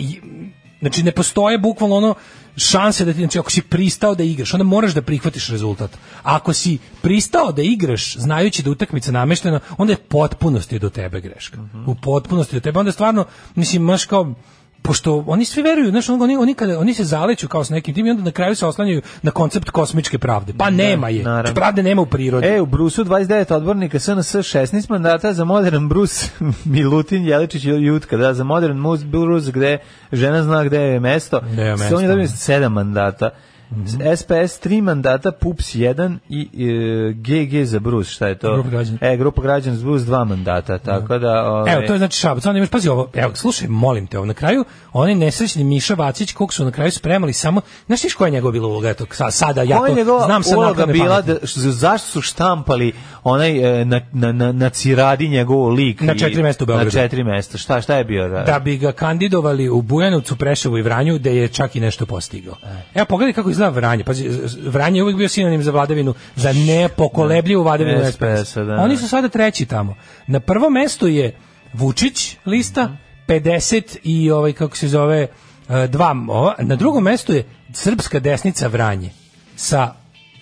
Znači ne postoje bukvalno ono šanse da ti znači ako si pristao da igraš, onda moraš da prihvatiš rezultat. A ako si pristao da igraš znajući da utakmica nameštena, onda je potpunosti do tebe greška. Mm -hmm. U potpunosti do tebe onda stvarno mislim baš kao pošto oni svi veruju, znači oni oni kada oni se zaleću kao s nekim tim i onda na kraju se oslanjaju na koncept kosmičke pravde. Pa da, nema je. Naravno. Pravde nema u prirodi. E, u Brusu 29 odbornika SNS 16 mandata za modern Brus Milutin Jeličić i Jutka, da za modern Mus Brus gde žena zna gde je mesto. Gde mesto. Oni dobili 7 mandata. Mm -hmm. SPS 3 mandata, PUPS 1 i e, GG za Brus, šta je to? Grupa građana. E, grupa građana za Brus 2 mandata, da. tako da... Ove... Ovaj- evo, to je znači Šabac, onda imaš, pazi ovo, evo, slušaj, molim te, ovo, na kraju, onaj nesrećni Miša Vacić, kog su na kraju spremali samo, znaš tiš koja je njegova bila uloga, eto, sada ja to, njegova znam sad uloga bila, da, zašto su štampali onaj, e, na, na, na, na ciradi njegov lik? Na četiri mesta u Beogradu. Na četiri mesta, šta, šta je bio? Da, da bi ga kandidovali u Bujanovcu, Preševu i Vranju, da je čak i nešto postigao. E. Evo, pogledaj kako izgleda mrzna Vranje. Pazi, Vranje je uvijek bio sinonim za vladavinu, za nepokolebljivu vladavinu SPS. Da, da, da. da, Oni su sada treći tamo. Na prvo mesto je Vučić lista, 50 i ovaj, kako se zove, e, dva, ova. na drugom mestu je srpska desnica Vranje sa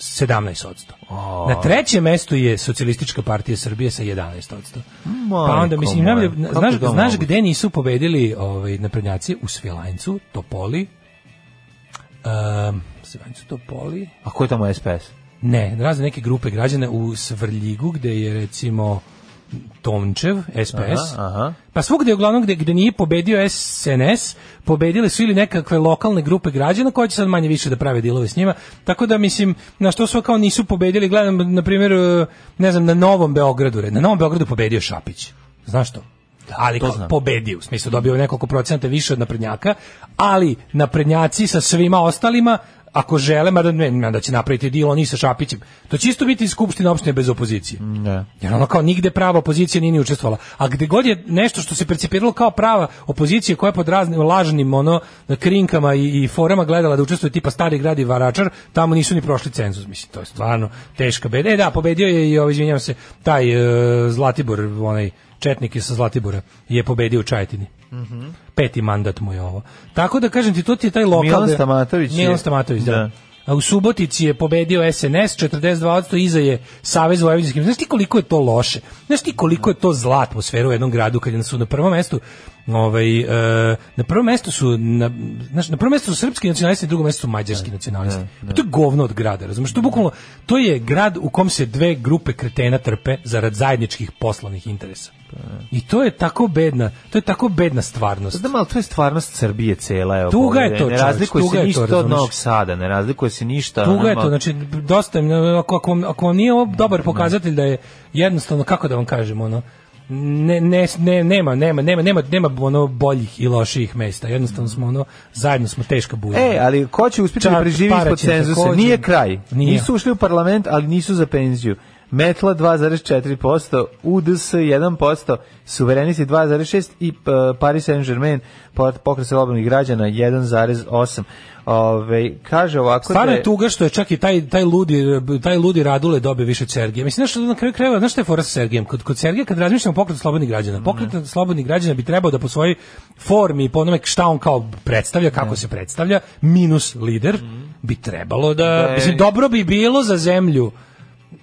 17%. Oh. Na trećem mestu je Socijalistička partija Srbije sa 11%. Pa Majko, pa onda mislim najbolje, znaš, znaš gde nisu pobedili ovaj naprednjaci u Svilajncu, Topoli. Um, se vanju to poli. A ko je tamo SPS? Ne, razne neke grupe građana u Svrljigu gde je recimo Tomčev, SPS. Aha, aha. Pa svugde uglavnom gde, gde nije pobedio SNS, pobedile su ili nekakve lokalne grupe građana koje će sad manje više da prave dilove s njima. Tako da mislim, na što su kao nisu pobedili, gledam na primjer, e, ne znam, na Novom Beogradu, na Novom Beogradu pobedio Šapić. Znaš to? Da, ali to pobedio, u smislu dobio nekoliko procenata više od naprednjaka, ali naprednjaci sa svima ostalima ako žele, mada, ne, da će napraviti dilo ni sa Šapićem, to će isto biti skupština opštine bez opozicije. Ne. Mm, da. Jer ono kao nigde prava opozicija nije ni učestvovala. A gde god je nešto što se percipiralo kao prava opozicija koja je pod raznim lažnim ono, krinkama i, i forama gledala da učestvuje tipa Stari grad i Varačar, tamo nisu ni prošli cenzus. Mislim, to je stvarno teška beda. E da, pobedio je i, ovaj, izvinjam se, taj e, Zlatibor, onaj četnik iz Zlatibora je pobedio u Čajetini. Mhm. Peti mandat mu je ovo. Tako da kažem ti, to ti je taj lokal... Milan Stamatović. Milan Stamatović, da. da. A u Subotici je pobedio SNS 42% iza je Savez vojvođanskih. Znaš ti koliko je to loše? Znaš ti koliko je to zla atmosfera u jednom gradu kad su na prvom mestu ovaj e, na prvom mestu su na znaš, na prvom mestu su srpski nacionalisti, na drugom mestu su mađarski da, nacionalisti. Da, pa to je da. govno od grada, razumeš? To je bukvalno to je grad u kom se dve grupe kretena trpe zarad zajedničkih poslovnih interesa. I to je tako bedna, to je tako bedna stvarnost. Da malo, da, to je stvarnost Srbije cela, evo. Tuga je to, ne razlikuje tuga se ništa to, od Novog Sada, ne razlikuje se ništa. Tuga ono, je to, znači dosta ako ako ako vam nije dobar pokazatelj da je jednostavno kako da vam kažem, ono ne, ne, ne, nema, nema, nema, nema, nema ono boljih i loših mesta. Jednostavno smo ono, zajedno smo teška buja. E, ali ko će uspjeti da preživi ispod da cenzusa? Nije kraj. Nije. Nisu ušli u parlament, ali nisu za penziju. Metla 2,4%, UDS 1%, Suverenisti 2,6% i Paris Saint-Germain, pokret slobodnih građana 1,8%. Ove, ovaj, kaže ovako da Stvarno je tuga što je čak i taj, taj, ludi, taj ludi Radule dobio više Sergija. Mislim, znaš, na kraju krajeva, znaš što je fora sa Sergijem? Kod, kod Sergija, kad razmišljamo pokret slobodnih građana, pokret mm. slobodnih građana bi trebao da po svojoj formi i po onome šta on kao predstavlja, kako mm. se predstavlja, minus lider, mm. bi trebalo da... da je... Mislim, dobro bi bilo za zemlju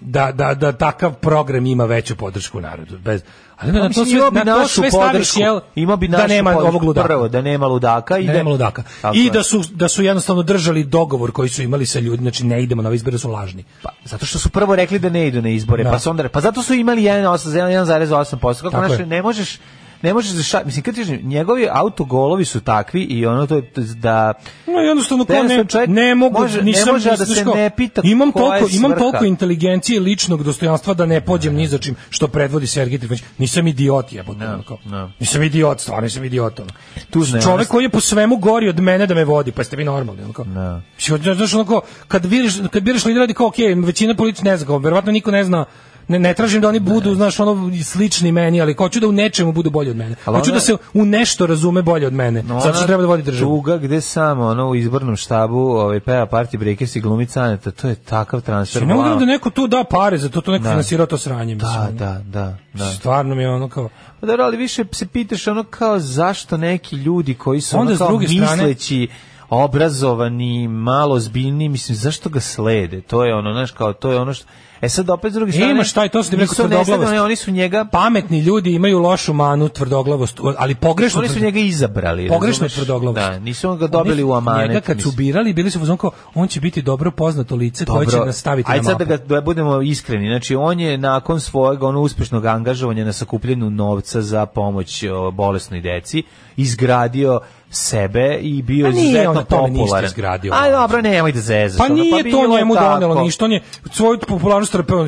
da, da, da takav program ima veću podršku narodu. Bez, ali na, na to sve, bi na to našu sve podršku, staviš, jel, ima bi da našu da nema ovog ludaka. Prvo, da nema ludaka. I da, da- nema ludaka. I da su, da su jednostavno držali dogovor koji su imali sa ljudima, znači ne idemo na izbore, da su lažni. Pa, zato što su prvo rekli da ne idu na izbore, pa da. pa su onda, pa zato su imali 1,8%, 1,8%, kako naše, ne možeš, ne možeš da ša, mislim kad tižem, njegovi autogolovi su takvi i ono to da no i jednostavno kao ne, čovjek, ne mogu može, nisam, ne može da se ne pita imam toliko imam toliko inteligencije i ličnog dostojanstva da ne pođem ni za čim što predvodi Sergej Trifunović nisam idiot jebote no, kao no. nisam idiot stvarno nisam idiot ono. tu Čovek koji je po svemu gori od mene da me vodi pa jeste vi normalni ono kao no. Mislim, znaš, ono kao, kad biraš, kad biraš lidera kao okej okay, većina političara ne zna verovatno niko ne zna ne, ne tražim da oni budu, znaš, ono slični meni, ali hoću da u nečemu budu bolji od mene. Ona, hoću da se u nešto razume bolje od mene. No, zato što treba da vodi državu. Tuga gde samo ono u izbornom štabu, ovaj pa Party Breakers i glumi Caneta, to je takav transfer. Znači, ne mogu da neko tu da pare, za to neko da. finansira to sranje, da, mislim. Da, da, da, da. Stvarno mi je ono kao Pa da, ali više se pitaš ono kao zašto neki ljudi koji su onda ono kao s druge misleći strane, obrazovani, malo zbiljni, mislim, zašto ga slede? To je ono, znaš, kao, to je ono što E sad opet s druge e, strane. Ima šta je to što rekao tvrdoglavost. Ne, oni su njega pametni ljudi imaju lošu manu tvrdoglavost, ali pogrešno. Oni su njega izabrali. Pogrešno tvrdoglavost. Da, nisu ga dobili u amanet. Njega kad su birali, bili su fazon kao on će biti dobro poznato lice dobro. koje će nas staviti Ajde na mapu. Ajde sad da, ga, da budemo iskreni. Znači on je nakon svojeg ono uspešnog angažovanja na sakupljanju novca za pomoć o, bolesnoj deci izgradio sebe i bio pa izuzetno popularan. Izgradio, A dobro, nemoj da zezaš. Pa nije pa to njemu donelo ništa, on je svoju popularnost crpeo,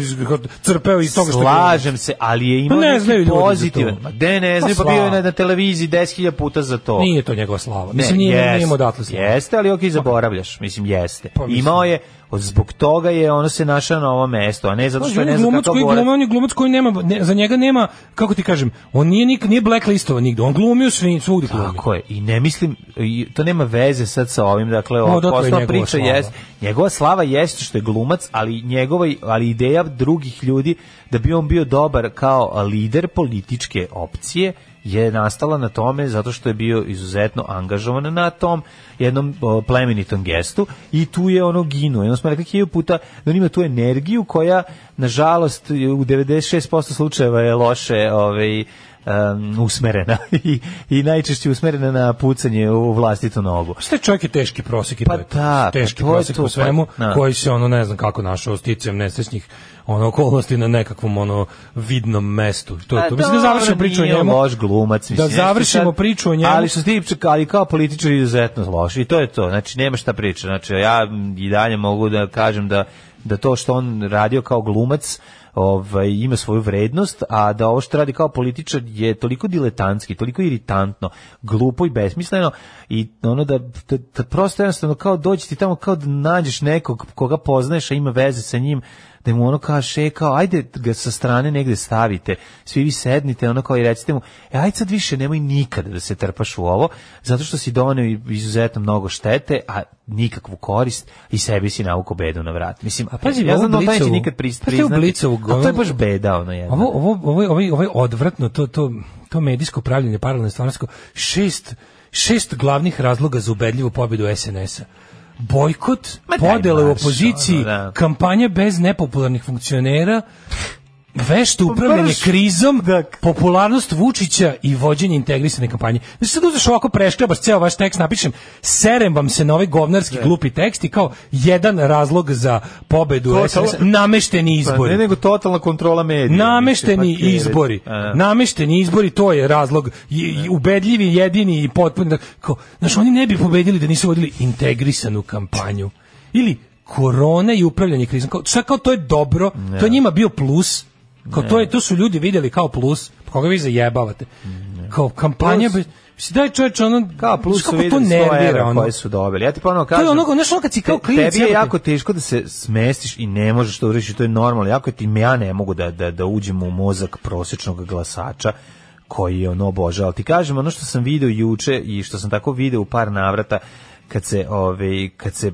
crpeo iz toga što Slažem se, ali je imao ne neki pozitivan. Ma de ne pa znaju, pa bio je na televiziji 10.000 puta za to. Nije to njegova slava. Mislim, ne, nije, jest, nije mu odatle slava. Jeste, ali ok, pa- zaboravljaš. Mislim, jeste. Pa, mislim. Imao je od zbog toga je ono se našao na ovo mesto, a ne zato što je ne znam kako koji glume, on je glumac koji nema, ne, za njega nema, kako ti kažem, on nije, nik, nije blacklistovan nigde, on glumi u svim, svugde glumi. Tako je, i ne mislim, to nema veze sad sa ovim, dakle, no, ovo je priča jest, njegova slava jeste što je glumac, ali njegova, ali ideja drugih ljudi da bi on bio dobar kao lider političke opcije je nastala na tome zato što je bio izuzetno angažovan na tom jednom plemenitom gestu i tu je ono ginuo. Jedno smo rekli hilju puta da on ima tu energiju koja, nažalost, u 96% slučajeva je loše ovaj, um, usmerena I, i najčešće usmerena na pucanje u vlastitu nogu. Šta čovjek je teški prosek i pa to je ta, da, pa teški pa prosek po svemu pa, koji se ono ne znam kako našao sticajem nesrećnih ono okolnosti na nekakvom ono vidnom mestu. To je pa to. Mislim da završimo priču o njemu. Loš glumac, da mislim. Da završimo priču o njemu. Ali što se ali kao političar izuzetno loš. I to je to. Znači nema šta priča. Znači ja i dalje mogu da kažem da da to što on radio kao glumac ovaj, ima svoju vrednost, a da ovo što radi kao političar je toliko diletantski, toliko iritantno, glupo i besmisleno i ono da, da, da prosto jednostavno kao dođi ti tamo kao da nađeš nekog koga poznaješ, a ima veze sa njim, da mu ono e, kao šekao, ajde ga sa strane negde stavite, svi vi sednite, ono kao i recite mu, e, ajde sad više nemoj nikada da se trpaš u ovo, zato što si doneo izuzetno mnogo štete, a nikakvu korist i sebi si nauko bedu na vrat. Mislim, a pazi, ja znam da neće nikad priznati, a pa to je baš beda, ono jedno. Ovo, ovo, ovo, ovo, ovo je odvratno, to, to, to medijsko pravljenje paralelne stvarnosti, šest, šest glavnih razloga za ubedljivu pobedu SNS-a bojkot, podele u opoziciji, da. kampanja bez nepopularnih funkcionera, vešto pa upravljanje Brš, krizom, dak. popularnost Vučića i vođenje integrisane kampanje. Znači sad uzeš ovako preškrabaš ceo vaš tekst, napišem, serem vam se na ovaj govnarski ne. Da. glupi tekst i kao jedan razlog za pobedu Total... SNS, namešteni izbori. Pa, ne nego totalna kontrola medija. Namešteni mislim, pa izbori. A. Da. Namešteni izbori, to je razlog. I, i ubedljivi, jedini i potpuno. Da, kao, znaš, oni ne bi pobedili da nisu vodili integrisanu kampanju. Ili korone i upravljanje krizom. Kao, kao to je dobro, ne. to je njima bio plus, Kao to je to su ljudi videli kao plus. Koga vi zajebavate? Kao kampanja plus. Si daj čoveče, ono... Kao plus su videli 100 evra koje su dobili. Ja ti ponovno kažem... To je ono, znaš ono kad si kao klinic... Tebi je jako teško da se smestiš i ne možeš to da reći, to je normalno. Jako je ti, ja ne mogu da, da, da uđem u mozak prosječnog glasača koji je ono obožao. Ti kažem, ono što sam video juče i što sam tako video u par navrata, kad se, ove, ovaj, kad se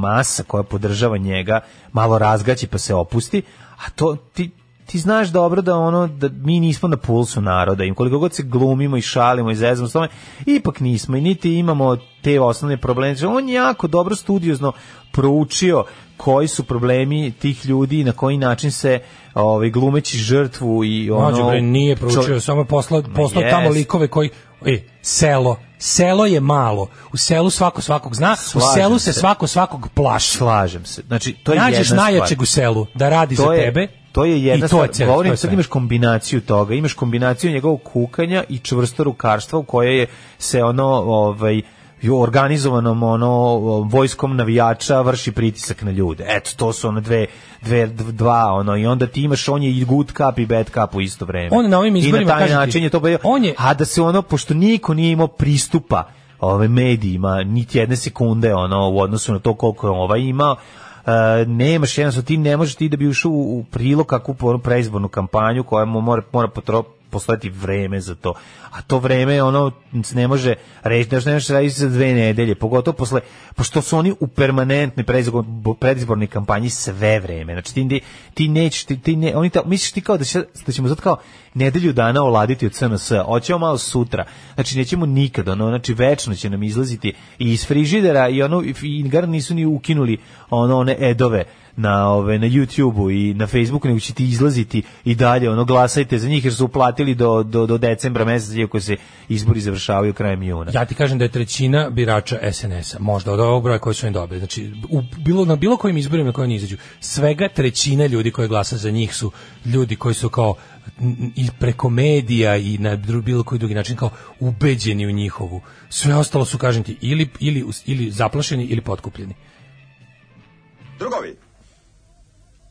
masa koja podržava njega malo razgaći pa se opusti, a to ti ti znaš dobro da ono da mi nismo na pulsu naroda i koliko god se glumimo i šalimo i zezamo s tome ipak nismo i niti imamo te osnovne probleme znači, on jako dobro studiozno proučio koji su problemi tih ljudi i na koji način se ovaj glumeći žrtvu i ono Mađo, bre, nije proučio čo... samo poslao poslao tamo likove koji e selo. Selo je malo. U selu svako svakog zna, Slažem u selu se, se svako svakog plaši. Slažem se. Znači, to je Nađeš najjačeg u selu da radi to za je... tebe, to je jedna I to stvar. Je celo, Govorim, je sad imaš kombinaciju toga, imaš kombinaciju njegovog kukanja i čvrsto rukarstva u koje je se ono, ovaj, organizovanom ono vojskom navijača vrši pritisak na ljude. Eto, to su one dve, dve dva ono i onda ti imaš on je i good cup i bad cup u isto vreme. On na ovim izborima I na taj način ti, je to bio, on je, a da se ono pošto niko nije imao pristupa ove medijima niti jedne sekunde ono u odnosu na to koliko je ovaj imao Uh, nemaš jednostavno ti ne možeš ti da bi ušao u, u prilog kakvu preizbornu kampanju koja mu mora, mora potro, postojati vreme za to. A to vreme ono ne može reći da ne može raditi za dve nedelje, pogotovo posle pošto su oni u permanentnoj predizbornoj kampanji sve vreme. Znači ti ti nećeš ti, ti ne, oni ta, misliš ti kao da, će, da ćemo zato kao nedelju dana oladiti od CNS, hoćemo malo sutra. Znači nećemo nikad, ono znači večno će nam izlaziti iz frižidera i ono i gar nisu ni ukinuli ono one edove na ove na YouTubeu i na Facebooku nego ćete izlaziti i dalje ono glasajte za njih jer su uplatili do do do decembra mjeseca iako se izbori završavaju krajem juna. Ja ti kažem da je trećina birača SNS-a, možda od ovog broja koji su im dobili. Znači u, bilo na bilo kojim izborima koji oni izađu, svega trećina ljudi koji glasa za njih su ljudi koji su kao i preko medija i na bilo koji drugi način kao ubeđeni u njihovu. Sve ostalo su kažem ti ili ili ili zaplašeni ili potkupljeni. Drugovi,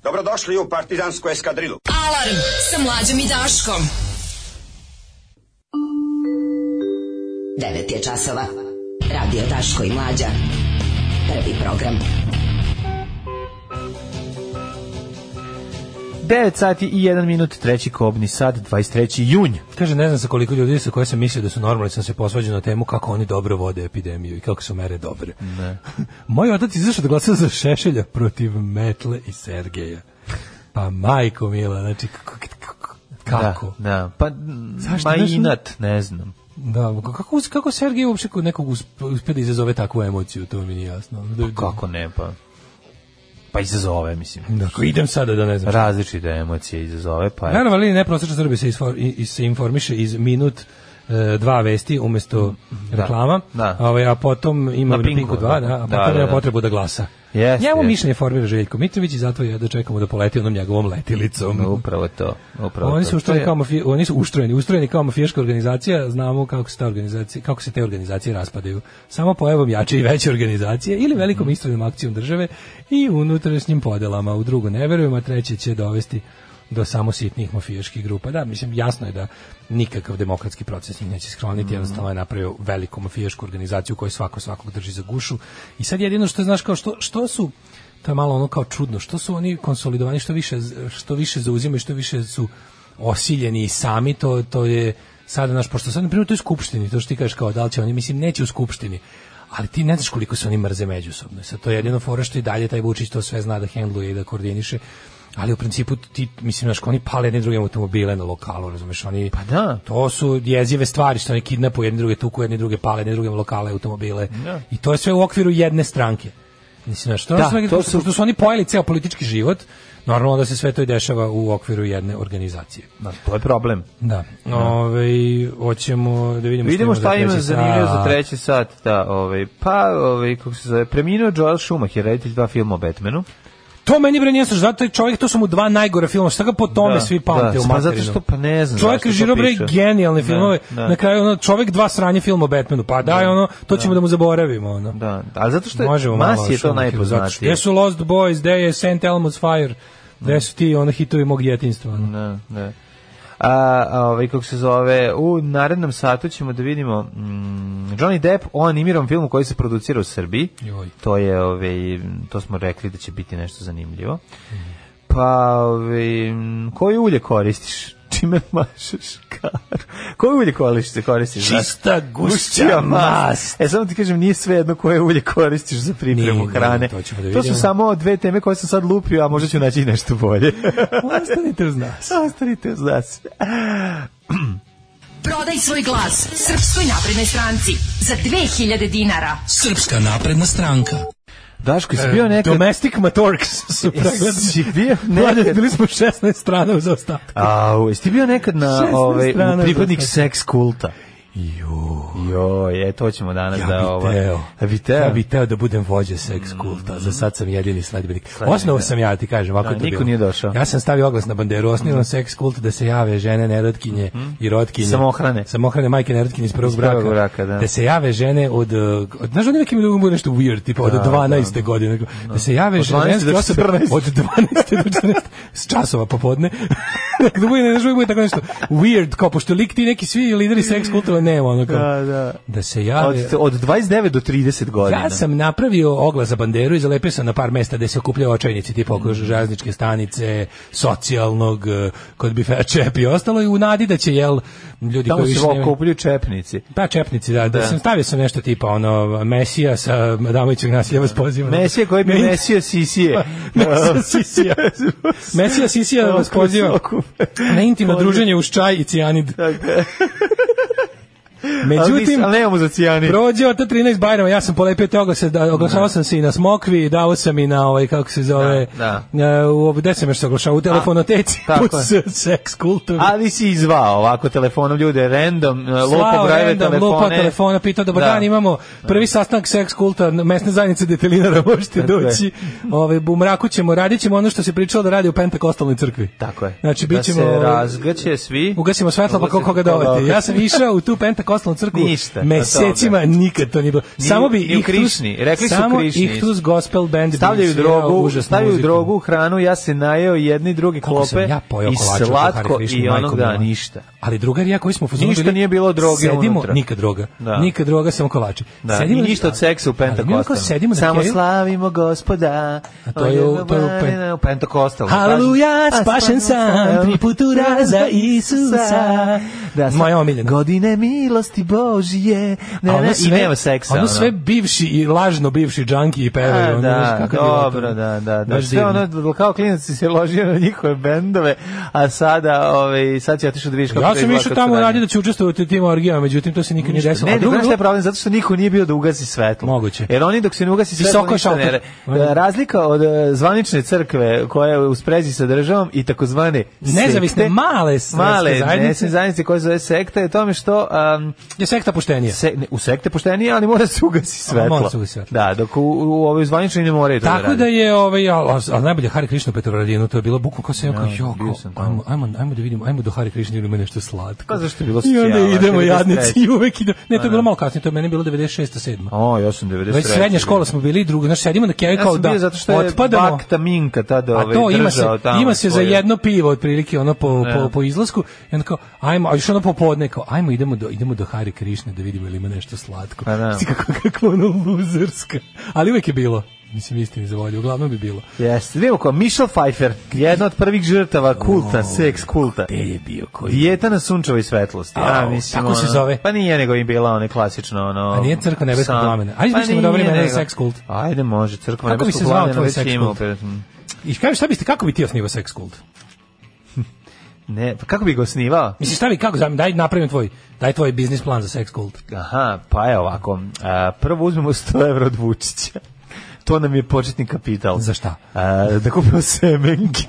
Dobrodošli u partizansku eskadrilu. Alarm sa mlađom i Daškom. 9 je časova. Radio Daško i Mlađa. Prvi program. 9 sati i 1 minut, treći kobni sad, 23. junj. Kaže, ne znam sa koliko ljudi sa koje sam mislio da su normalni, sam se posvađao na temu kako oni dobro vode epidemiju i kako su mere dobre. Ne. Moj otac izašao da glasa za Šešelja protiv Metle i Sergeja. Pa majko mila, znači kako? Da, da. pa Zašto, ma inat, ne znam. Da, kako, kako Sergej uopšte nekog uspe da izazove takvu emociju, to mi nije jasno. Pa kako ne, pa pa izazove, mislim. Dakle, idem sada da ne znam. Različite emocije izazove, pa... Naravno, ali prosečno Srbije se, se informiše iz minut E, dva vesti umesto mhm. da. reklama, da. Ovaj, a potom ima na Pinku, na da. da, a da, potom da, nema potrebu da glasa. Yes, Njemu yes. mišljenje formira Željko Mitrović i zato je da čekamo da poleti onom njegovom letilicom. Upravo to. Upravo oni, su to. Je... Kao mafi, oni su ustrojeni, ustrojeni kao mafijaška organizacija, znamo kako se, ta organizacija, kako se te organizacije raspadaju. Samo pojavom jače i veće organizacije ili velikom mm. akcijom države i unutrašnjim podelama. U drugo ne verujem, a treće će dovesti do samo sitnih mafijaških grupa. Da, mislim, jasno je da nikakav demokratski proces njih neće skloniti, mm. jednostavno je napravio veliku mafijašku organizaciju koju svako svakog drži za gušu. I sad jedino što znaš kao što, što su to je malo ono kao čudno, što su oni konsolidovani, što više, što više zauzimaju, što više su osiljeni i sami, to, to je sad, naš, pošto sad, na primjer, to je skupštini, to što ti kažeš kao, da li će oni, mislim, neće u skupštini, ali ti ne znaš koliko se oni mrze međusobno. Sad to je jedino fora što i dalje taj Vučić to sve zna da hendluje i da koordiniše ali u principu ti mislim znaš oni pale jedne druge automobile na lokalu razumeš oni pa da to su jezive stvari što oni kidnapuju jedne druge tuku jedne druge pale jedne druge lokale automobile da. i to je sve u okviru jedne stranke mislim znaš što da, sve, to su... što su oni pojeli ceo politički život Normalno da se sve to i dešava u okviru jedne organizacije. Da, to je problem. Da. da. Ove, ovaj, hoćemo da vidimo, vidimo da šta, ima zanimljivo za treći sat. Da, ove, ovaj, pa, ove, ovaj, kako se zove, preminuo Joel Schumacher, reditelj dva filma o Batmanu. To meni bre nije zato i čovjek to su mu dva najgora filma. Šta ga po tome da, svi da, pamte da, u materinu? Pa zato što pa ne znam. Čovjek je žiro bre genijalne da, filmove. Da, da. Na kraju ono čovjek dva sranje filma o Batmanu. Pa daj da, ono, to ćemo da mu zaboravimo ono. Da, ali zato što je Masi je to najpoznatije. Jesu Lost Boys, Day je St. Elmo's Fire. Da su ti ono hitovi mog djetinjstva. da da a, ovaj, kako se zove, u narednom satu ćemo da vidimo mm, Johnny Depp o animiranom filmu koji se producira u Srbiji. Joj. To je, ovaj, to smo rekli da će biti nešto zanimljivo. Mm. Pa, ovaj, mm, koje ulje koristiš? čime mašeš karu. Koje ulje koristiš? koristiš Čista gušća mast. E, samo ti kažem, nije sve jedno koje ulje koristiš za pripremu nije, hrane. Nije, to, da to, su samo dve teme koje sam sad lupio, a možda ću naći nešto bolje. Ostanite uz nas. Ostanite uz nas. Prodaj svoj glas Srpskoj naprednoj stranci za 2000 dinara. Srpska napredna stranka. Daško, si e, bio nekad... Domestic Matorks su pregledali. bio nekad... Bili smo 16 strana u zaostatku. A, jesi ti bio nekad na ovaj, pripadnik seks kulta? Jo, je to ćemo danas ja da ovaj. Teo, ja bih teo, ja bih teo da budem vođa seks kulta. Mm. Za sad sam jedini sledbenik. Osnovu da. sam ja, ti kažem, ovako da, niko nije došao. Ja sam stavio oglas na banderu, osnivam mm. seks kult da se jave žene nerotkinje mm. i rotkinje. Samohrane. Samohrane majke nerotkinje iz prvog braka. braka da. da. se jave žene od, od znaš, neki mi mogu nešto weird, tipa od da, 12. Da. godine. Da. da. se jave žene od 12. do Od 12. do 14. s časova popodne. da bude, ne, ne, ne, tako nešto weird, kao pošto lik ti neki svi lideri seks kultova ne, ono kao, da, da. da se ja... Od, od 29 do 30 godina. Ja sam napravio oglas za banderu i zalepio sam na par mesta gde se okupljaju očajnici, tipa oko mm. železničke stanice, socijalnog, eh, kod bifea čep i ostalo, i u nadi da će, jel, ljudi Tamo koji više... Tamo se okupljaju čepnici. Pa, čepnici, da, da. da. sam stavio sam nešto tipa, ono, Mesija sa Adamovićeg nasilja vas pozivam. Mesija koji bi Mesija Sisije. Mesija Sisija. Mesija Sisija vas pozivam. Na intimno druženje uz čaj i cijanid. Tako Međutim, ali nemamo za cijani. Prođe od 13 Bajrama, ja sam polepio te oglase, da, oglašao da. sam se i na Smokvi, dao sam i na ovaj, kako se zove, da, da. Uh, gde sam još oglašao, u telefonoteci, po seks kulturi. Ali si izvao ovako telefonom ljude, random, lopo brajeve telefone. Lopo telefona, pitao, dobar da. dan, imamo prvi sastanak seks kulta, mesne zajednice detelinara, možete doći. Ove, u mraku ćemo, radit ćemo ono što se pričalo da radi u pentakostalnoj crkvi. Tako je. Znači, da se razgaće svi. Ugasimo svetlo, pa koga dovati. Ja sam išao u tu pentakostalnu poslao crkvu Ništa, pa mesecima, nikad to nije bilo. Samo bi ih Krišni, rekli su samo Krišni. Samo Ihtus Gospel Band stavljaju drogu, stavljaju muziku. drogu, hranu, ja se najeo jedni drugi Kako klope ja pojao i slatko i onog da ništa. Ali drugar ja koji smo fuzonili. Ništa nije bilo droge sedimo, unutra. Nikad droga. Da. Nikad droga, samo kolači. Da. Sedimo, I ništa od seksa u Pentakostanu. samo slavimo gospoda. A to je u, to je u Pentakostalu. Haleluja, spašen sam, tri putura za Isusa. Da, Moja omiljena. Godine milost milosti Božije. Ne, a i nema seksa. Ono sve bivši i lažno bivši džanki i pevaju. Da, dobro, da, da. da. Sve ono, kao klinac se ložio na njihove bendove, a sada, ovaj, sad će otišao da vidiš kako Ja sam išao tamo radio da ću učestvovati u tim orgijama, međutim, to se nikad nije desilo. Ne, drugo je problem, zato što niko nije bio da ugasi svetlo. Moguće. Jer oni dok se ne ugasi svetlo, ne, da, razlika od e, zvanične crkve koja je u sprezi sa državom i takozvane nezavisne male male zajednice, zajednice koje zove sekta je tome što um, je sekta poštenija. Se, ne, u sekte poštenije, ali mora se ugasi svetlo. mora se ugasi svetlo. Da, dok u, u ovoj zvanični ne moraju to Tako da, da je, ovaj, ali, al najbolje Hari Krišna Petrovaradinu, to je bilo bukvo kao se kao, jo, joko, ajmo, ajmo, ajmo da vidimo, ajmo do Hari Krišna, ili nešto slatko. Pa zašto je bilo sjela? I onda idemo jadnici i uvek idemo. Ne, to je da, bilo da. malo kasnije, to je meni bilo 96. 7. O, ja sam 93. Već srednja škola smo bili, druga, znači sedimo na kevi kao da zato što je otpadamo. Bakta Minka tada ovaj, a to ima se, tamo ima se za jedno pivo otprilike ono po, da. po, po izlasku i onda kao, ajmo, a još ono popodne kao, ajmo idemo do, idemo do Hari Krišne da vidimo ili ima nešto slatko. Pa da. Kako, kako ono luzerska. Ali uvek je bilo. Mislim, istini za volju, uglavnom bi bilo. Jes, vidimo ko, Michelle Pfeiffer, jedna od prvih žrtava kulta, oh, seks kulta. Te je bio koji? Dijeta na sunčevoj svetlosti. A, a mislim, tako ono, se zove. Pa nije nego im bila ono klasično, ono... A nije crkva nebeskog plamena. Ajde, pa mislimo dobro imena seks kult. Ajde, može, crkva nebeskog plamena. Kako bi se zvao tvoj seks kult? Mm. I kažeš, šta biste, kako bi ti osnivao seks kult? Ne, pa kako bi ga osnivao? Mislim, stavi kako, zami, daj napravim tvoj, daj tvoj biznis plan za sex cult. Aha, pa je ovako. A, prvo uzmemo 100 evra od Vučića. To nam je početni kapital. Za šta? A, da kupimo semenke.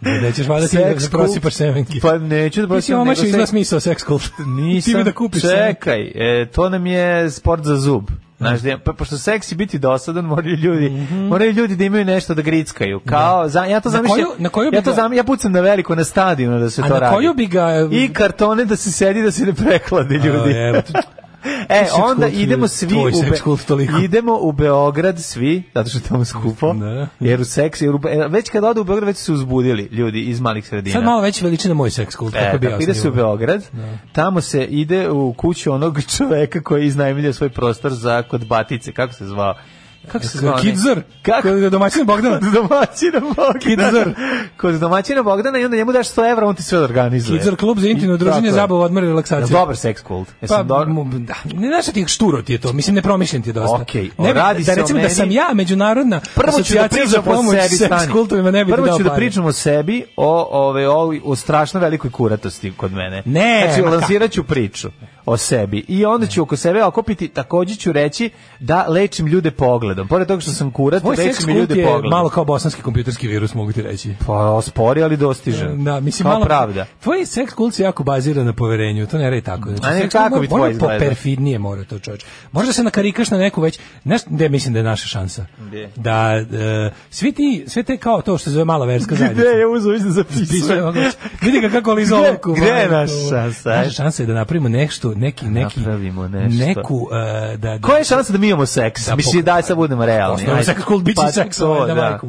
Nećeš valjda ti da prosipaš semenke. Pa neću da prosipaš. Ti si omaš izla smisao seks kult. Nisam. Ti mi da kupiš Čekaj, e, to nam je sport za zub. Znaš, da, pa, pošto seksi biti dosadan, moraju ljudi, mm -hmm. moraju ljudi da imaju nešto da grickaju. Kao, da. za, ja to zamišljam, na koju, na ja, to zam, ja pucam na veliko na stadionu da se a to na radi. Koju bi ga... I kartone da se sedi da se ne preklade ljudi. A, E, onda idemo svi u Be... idemo u Beograd svi, zato što tamo skupo. Ne. Jer u seks, jer u... E, već kad odu u Beograd već su uzbudili ljudi iz malih sredina. Sad malo već veličina moj seks kult, e, bi Ide se u Beograd, ne. Da. tamo se ide u kuću onog čoveka koji iznajmljuje svoj prostor za kod batice, kako se zvao? Kako se zove? Kidzar. Kako? Kod domaćina Bogdana. Kod domaćina Bogdana. Kidzar. Kod domaćina Bogdana i onda njemu daš 100 evra, on ti sve organizuje. Kidzar klub za intimno druženje, zabavu, odmor i relaksaciju. Ja, Dobar sex kult. Jesam pa, dobro. Da. Ne znaš da ti šturo ti je to, mislim ne nepromišljen ti je dosta. Okej, okay. da, se recimo da meni... da sam ja međunarodna Prvo ću da pričam o sebi, seks kultovima ne bi Prvo ću da pričam o sebi, o, ove, o, o strašno velikoj kuratosti kod mene. Ne, znači, lansiraću priču o sebi. I onda ću oko sebe okupiti, takođe ću reći da lečim ljude pogledom. Pored toga što sam kurat, Tvoj lečim i ljude je pogledom. malo kao bosanski kompjuterski virus, mogu ti reći. Pa, spori, ali dostiže. Da, mislim, kao malo, pravda. Tvoj seks kult se jako bazira na poverenju, to ne radi tako. Znači, A ne, kako bi tvoj izgleda? perfidnije mora to čovječ. Možda se nakarikaš na neku već, znaš, gde mislim da je naša šansa? Gde? Da, uh, svi ti, sve te kao to što se zove mala verska zajednica. Gde je uzo, da zapisuje. Vidi ga kako li Gde, gde je ovaj, naša šansa? Naša šansa je da napravimo nešto neki, da neki, Napravimo nešto. neku, uh, da, da... Koja je šansa da mi imamo seks? Da, Mislim, da sad budemo realni. Osnovno seks, cool bitch pa seks, to, ovaj, da, da.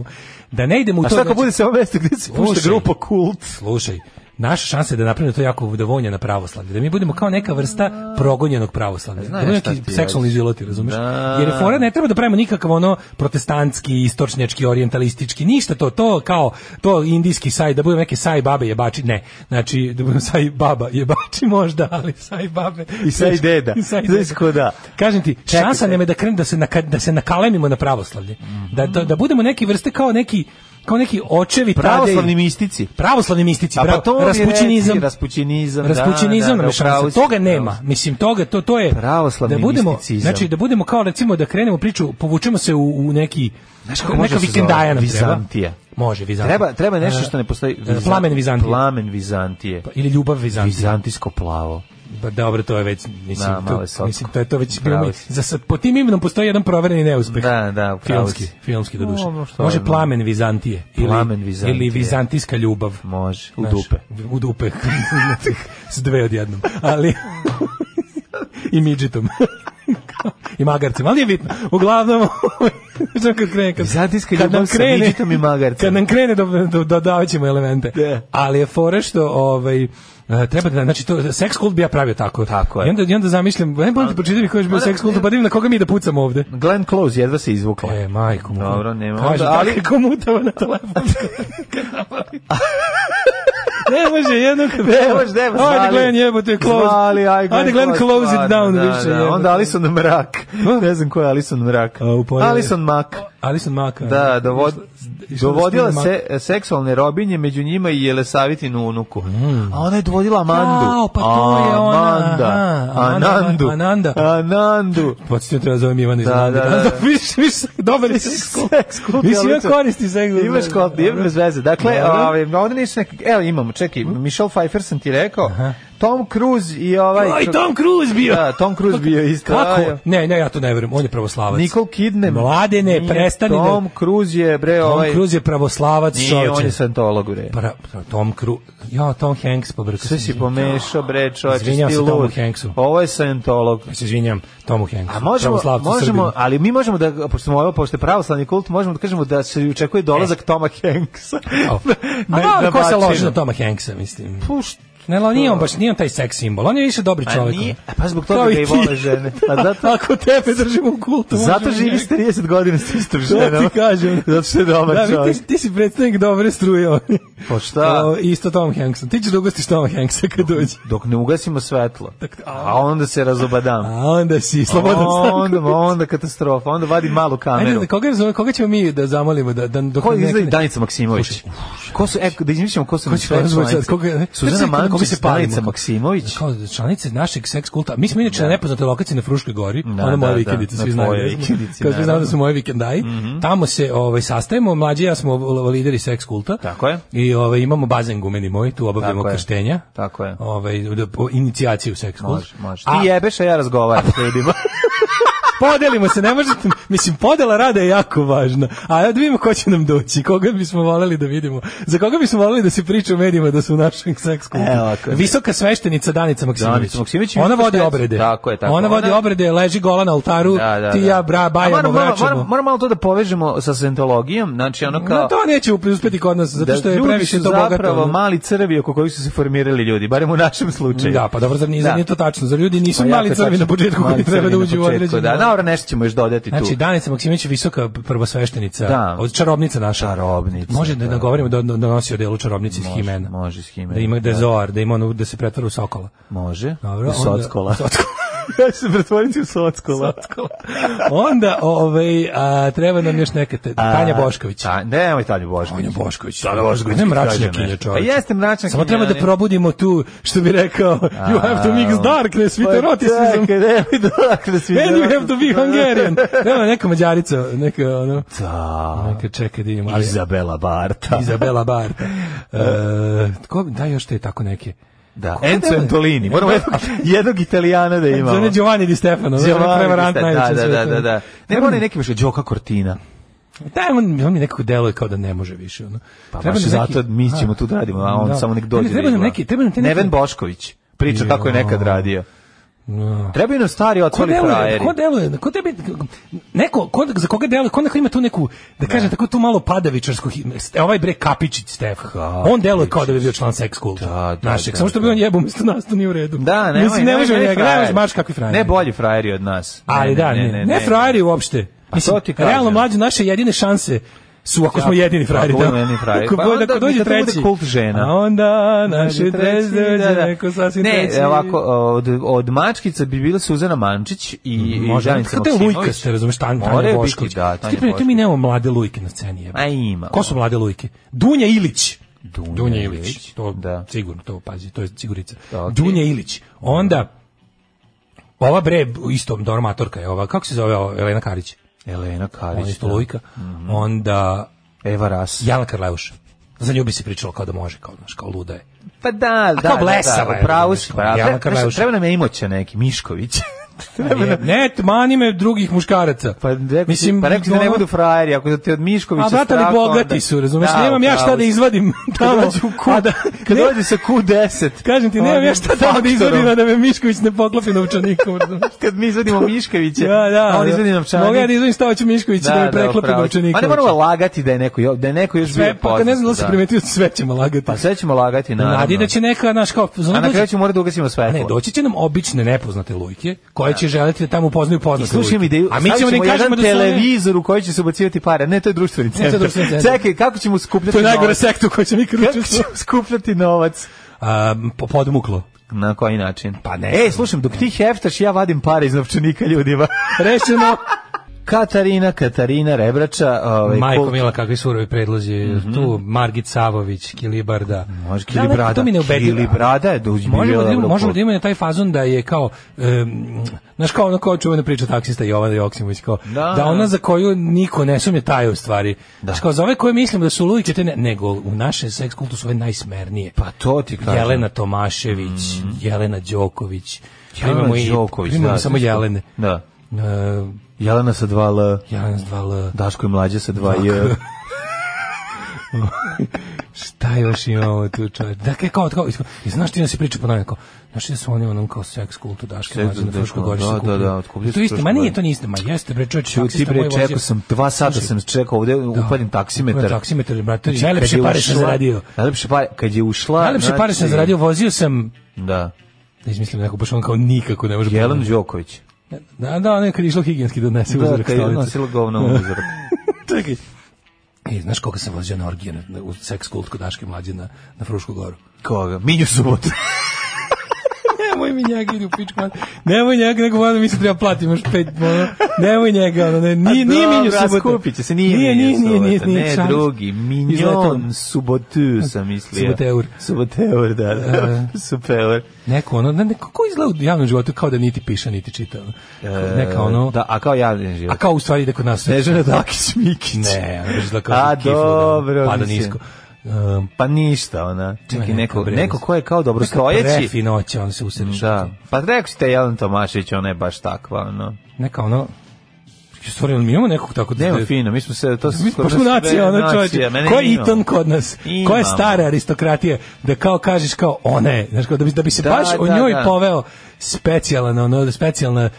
da ne idemo u to. A šta ako znači, bude samo mesto gdje se pušta grupa kult? Slušaj, naša šansa je da napravimo to jako da na pravoslavlje, da mi budemo kao neka vrsta progonjenog pravoslavlja. Znaš da neki seksualni Ziloti, razumeš? Da. Jer fora ne treba da pravimo nikakav ono protestantski, istočnjački, orientalistički, ništa to, to kao to indijski saj, da budemo neke saj babe jebači, ne. Znači, da budemo saj baba jebači možda, ali saj babe. I saj deda. I saj deda. da. Kažem ti, šansa nam je da krenem da se, na, da se nakalemimo na pravoslavlje. Mm -hmm. da, da, da budemo neke vrste kao neki kao neki očevi pravoslavni mistici. Pravoslavni mistici, A pa to raspućinizam, raspućinizam, da, raspućinizam, da, da, da, toga nema. Mislim toga to to je pravoslavni da budemo, misticizam. znači da budemo kao recimo da krenemo priču, povučemo se u, u neki znači kako neka vikendaja nam Vizantija. Treba. Može, Vizantija. Treba, treba nešto što ne postoji. Vizant, plamen Vizantije. Plamen Vizantije. Pa, ili ljubav Vizantije. Vizantijsko plavo. Pa dobro, to je već, mislim, da, to, mislim to je to već bilo. Za sad, po tim imenom postoji jedan provereni neuspeh. Da, da, filmski, filmski do duše. No, Može je, plamen Vizantije. Ili, plamen Vizantije. Ili vizantijska ljubav. Može, u Znaš, dupe. U dupe. S dve odjednom. Ali... I midžitom. i magarcem, ali je bitno. Uglavnom, kad krene, kad, Zatijska kad nam krene, i magarcem. Kad nam krene, do, do, dodavat ćemo elemente. Yeah. Da. Ali je fore što, ovaj, Uh, treba da znači to sex cult bi ja pravio tako. Tako je. I onda i onda zamislim, e, ne moram da pročitam mi koji je bio sex cult, pa da na koga mi da pucamo ovde. Glenn Close jedva se izvukla. E, majko mu. Dobro, nema. Kaže, onda, ali to na telefon. ne može jedno kad ne može ne može ajde Glenn jebote close ali ajde ajde Glenn close it down da, više da, da onda Alison Mrak ne znam ko je Alison Mrak Alison Mak Alison Maka. Da, dovod, dovodila se seksualne robinje, među njima i Jelesavitinu unuku. Mm. A ona je dovodila Amandu. Kao, pa to je ona. Amanda. Aha, Anandu. Ananda. Anandu. Podsjetio treba da zovem Ivan iz da, Ananda. Da, da, da. Viš, viš, dobar je seks kult. Viš ima koristi seks kult. Imaš kult, imaš bez veze. Dakle, ovaj, ovdje nisu neki... Evo imamo, čekaj, mm. Michelle Pfeiffer sam ti rekao. Aha. Tom Cruise i ovaj... Aj, Tom Cruise bio! Da, Tom Cruise bio isto. Kako? Ne, ne, ja to ne verujem, on je pravoslavac. Nikol Kidne. Mladene, Nije, prestani. Da- Tom Cruise je, bre, ovaj... Tom Cruise je pravoslavac. Nije, čovječe. on je santolog, bre. Pra, Tom Cruise... Ja, Tom Hanks, pa bre. Sve si pomešao, bre, čovječ. Izvinjam se Tomu Hanksu. Ovo je santolog. Ja se izvinjam Tomu Hanksu. A možemo, možemo ali mi možemo da, pošto smo ovo, pošto je pravoslavni kult, možemo da kažemo da se očekuje dolazak e. Toma Hanksa. Oh. A, na, na, ko se loži na Toma Hanksa, mislim? Pušt, Ne, ali nije on baš, nije on taj seks simbol, on je više dobri pa čovjek. A e, pa zbog toga ga da i vole žene. Pa zato... Ako tebe držimo u kultu... Zato živi 30 godina s istom ženom. To ti kažem. Zato što je dobar da, čovjek. Ti, ti si predstavnik dobre struje. Ovaj. Pa šta? O, isto Tom Hanksa. Ti ćeš da ugastiš Tom Hanksa kad dođe. Dok ne ugasimo svetlo. Dok, a, onda se razobadam. A onda si slobodan Onda, onda katastrofa. Onda vadi malu kameru. Ajde, da, koga, koga ćemo mi da zamolimo? Da, da, dok ko izgleda Danica Maksimović? Ko su, e, da izmišljamo ko su... Ko će Suzana koga se da palica Maksimović. Kao članice našeg seks kulta. Mi smo inače da. na nepoznatoj lokaciji na Fruškoj gori, da, ona moja da, da vikendica, svi znaju. Kao svi znamo da su moje vikendaji. Mm -hmm. Tamo se ovaj sastajemo, mlađi ja smo lideri seks kulta. Tako je. I ovaj imamo bazen gumeni moj, tu obavljamo krštenja. Tako je. Ovaj da, po inicijaciju seks kulta. Može, može. Ti jebeš, a ja razgovaram s ljudima. podelimo se, ne možete, mislim, podela rada je jako važna, a ja da vidimo ko će nam doći, koga bismo voleli da vidimo, za koga bismo voleli da se priča u medijima da su u našem seks e, Visoka sveštenica Danica Maksimović. Maksimović ona vodi obrede. Tako je, tako. Ona vodi obrede, leži gola na oltaru, da, da, ti da. ja, bra, bajamo, vraćamo. Moram malo to da povežemo sa sentologijom, znači ono kao... No, to neće uspeti kod nas, zato da što je previše to bogato. zapravo mali crvi oko kojih su se formirali ljudi, barem u našem slučaju. Da, pa dobro, zar nije, da. to tačno, zar ljudi nisu pa mali crvi na početku koji treba da uđu u određenu. Da, eura nešto ćemo još dodati tu. Znači, Danica Maksimović je visoka prvosveštenica, da. od čarobnica naša. Čarobnica. Može da, da. govorimo da, da nosi odelu čarobnice iz Himena. Može, iz Himena. Da ima da, da. Zoar, da ima ono, da se pretvara u sokola. Može. Dobro, u sockola. sockola. ja ću se pretvoriti u Sockola. Sockola. Onda, ovaj, a, treba nam još neka te, Tanja Bošković. Ta, nemoj Tanja Bošković. Tanja Bošković. Tanja Bošković. Ne mračna kinja čovječ. Pa jeste mračna Samo treba da probudimo tu, što bi rekao, you have to mix darkness with pa eroticism. Pa nemoj darkness with And you have to be Hungarian. Nema neka mađarica, neka ono... Da. Neka čeka da imamo. Izabela Barta. Izabela Barta. E, tko, da još te tako neke... Da, Enzo Antolini. Moramo jednog, jednog Italijana da imamo. Zone Giovanni Di Stefano. Giovanni Di Stefano, da, da, da, da. Ne, mora je neki više Đoka Cortina. Da, on, on mi nekako deluje kao da ne može više. Ono. Pa treba baš neki... zato mi ćemo tu da radimo, a on da. samo nek dođe. Treba nam neki, treba nam neki... Neven Bošković priča kako je nekad radio. No. Da. Treba nam stari otvori frajeri. Ko deluje, ko tebi, neko, ko, za koga deluje, ko neko ima tu neku, da kaže ne. tako tu malo padavičarsku, ovaj bre Kapičić Stef, on deluje kao da bi bio član Sex Cult da, da, našeg, da, samo što bi da. on jebom isto nas, to nije u redu. Da, nemoj, Mislim, ne može njega, ne može baš kakvi frajeri. Ne bolji frajeri od nas. Ali ne, da, ne, ne, ne, ne, frajeri uopšte. Pa Mislim, realno mlađi naše jedine šanse su ako smo da. jedini frajeri. Ako jedini frajeri. Pa onda, ako dođe treći. kult žena. A onda naše trezde da, da, da. neko sasvim ne, treći. Ne, ovako, od, od mačkica bi bila Suzana Mančić i, mm, i Žanica Maksimović. Možda, Lujka ste, razumeš, Tan, Tanja Bošković. Da, Tanja Bošković. mi nemamo mlade Lujke na sceni. je A ima. Ko su mlade Lujke? Dunja Ilić. Dunja, Dunja Ilić. To, da. Sigurno, to pazi, to je sigurica. Da, okay. Dunja Ilić. Onda, ova bre, isto normatorka je ova, kako se zove Elena Karić? Elena Karić, da. mm -hmm. onda Eva Ras, Jana Karleuš. Za nju bi se pričalo kao da može, kao, znaš, kao luda je. Pa da, A da, kao blesava da, da, da, da, da, da, da, da, da, da, da, da, ne, ne, mani me drugih muškaraca. Pa rekao Mislim, pa rekao da ne budu frajeri, ako da te od Miškovića strah. A bratali bogati su, razumeš? Da, nemam ja šta da izvadim tamo. Kad ku, da, kad dođe sa Q10. Kažem ti, nemam ja šta tamo da izvadim da me Mišković ne poklopi novčanikom. kad mi izvadimo Miškovića, ja, da, da on da. izvadi novčanik. Mogu ja da izvadim Stovaću Miškovića da, da me da, preklopi novčanikom. Pa ne moramo lagati da je neko, da je neko još sve, bio poznat. Pa ne znam da se primetio, sve ćemo lagati. Pa sve ćemo lagati, naravno. Nadi da će neka, naš kao... A na kraju ćemo morati da ugasimo sve. Ne, doći će nam obične nepoznate lujke, koje da. će želiti da tamo upoznaju poznate. Slušaj mi ideju. Da A mi ćemo da im kažemo da televizor u koji će se ubacivati pare. Ne, to je društveni centar. Čekaj, kako ćemo skupljati? To je najgore sektu koji će mi skupljati novac. Um, po, podmuklo. Na koji način? Pa ne. Ej, slušam, dok ti heftaš, ja vadim pare iz novčanika ljudima. Rešeno. Katarina, Katarina Rebrača, ovaj Majko Mila kakvi surovi predlozi, mm -hmm. tu Margit Savović, Kilibarda. Može da Kilibrada. Da, to mi ne ubedi. Kilibrada je dođi. Možemo da imamo, možemo da imamo da taj fazon da je kao um, znaš kao ona kao čuvena priča taksista Jovana Joksimović kao da. da ona za koju niko ne sumnja taj u stvari. Da. kao za ove koje mislim da su lujiče te ne, nego u našem seks kultu su ove najsmernije. Pa to ti kažem. Jelena Tomašević, mm Jelena Đoković. Jelena Đoković, da, samo Jelene. Da. Uh, Jelena sa 2L. Jelena sa 2L. Daško je mlađe sa 2J. Šta još imamo tu čovjek? Dakle, kao, kao, i znaš ti da se priča po nama, kao, znaš da su oni onom kao seks kultu daške, seks mlađe na Fruško gorište da, da, da, To isto, ma nije to niste, ma jeste, bre, čovječ, taksista moj bre, Čekao sam, dva sata sam čekao ovde, da. upadim taksimetar. Upadim taksimetar, brate, znači, najlepše pare sam zaradio. Najlepše pare, kad je ušla... Najlepše pare sam znači- zaradio, vozio sam... Da. Da izmislim neko, baš on kao nikako ne može... Jelen Đoković. Da, da, ono je kad išlo higijenski da odnese da, uzorak stolice. Da, kad je nosilo govno uzorak. Čekaj. E, znaš koga sam vozio na orgije, na, na, u seks kult kod Daške mlađe na, na Frušku goru? Koga? Minju subotu. nemoj mi njega idu pičku mat. Nemoj njega, nego volim, mi da se treba platiti, imaš pet, ono, nemoj njega, ono, ne, ni, pa nije minju subotu. Skupit će se, nije, nije, nije, nije, nije, nije, ne, drugi, minjon subotu sam mislio. Suboteur. Suboteur, da, da, e. super. Neko, ono, ne, neko, ko izgleda u javnom životu kao da niti piše, niti čita. E, neka, ono, da, a kao javni život. A kao u stvari da kod nas. Ne da Dakić Mikić. Ne, ono, da kao A, da, dobro, pada nisko. Um, pa ništa, ona. Čekaj, neko, neko ko je kao dobro stojeći. Neka prefinoća, on se usrešao. Da. Pa rekao ste Jelen Tomašić, ona je baš takva, ono. Neka ono, Stvarno, mi imamo nekog tako da... Nema da, fino, mi smo se... To mi smo nacija, ono čovječe. Ko je Iton kod nas? Imam. Ko je stara aristokratija? Da kao kažeš kao, ona je. Znaš, kao, da, bi, da bi se da, baš da, o njoj da. poveo specijalan, ono, specijalna,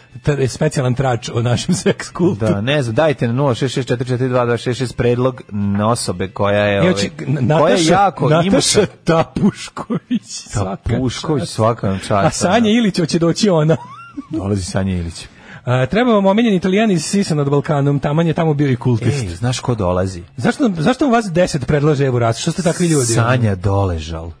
specijalan trač o našem seks kultu. Da, ne znam, dajte na 066442266 predlog na osobe koja je, ove, znači, Nataša, koja je jako Nataša ima... Tapušković. Tapušković, svaka čast. A Sanja da. Ilić će doći ona. Dolazi Sanja Ilić. A, treba vam omiljen italijan iz Sisa nad Balkanom, taman je tamo bio i kultist. Ej, znaš ko dolazi? Zašto, zašto vas deset predlaže Evo Što ste takvi ljudi? Sanja Doležal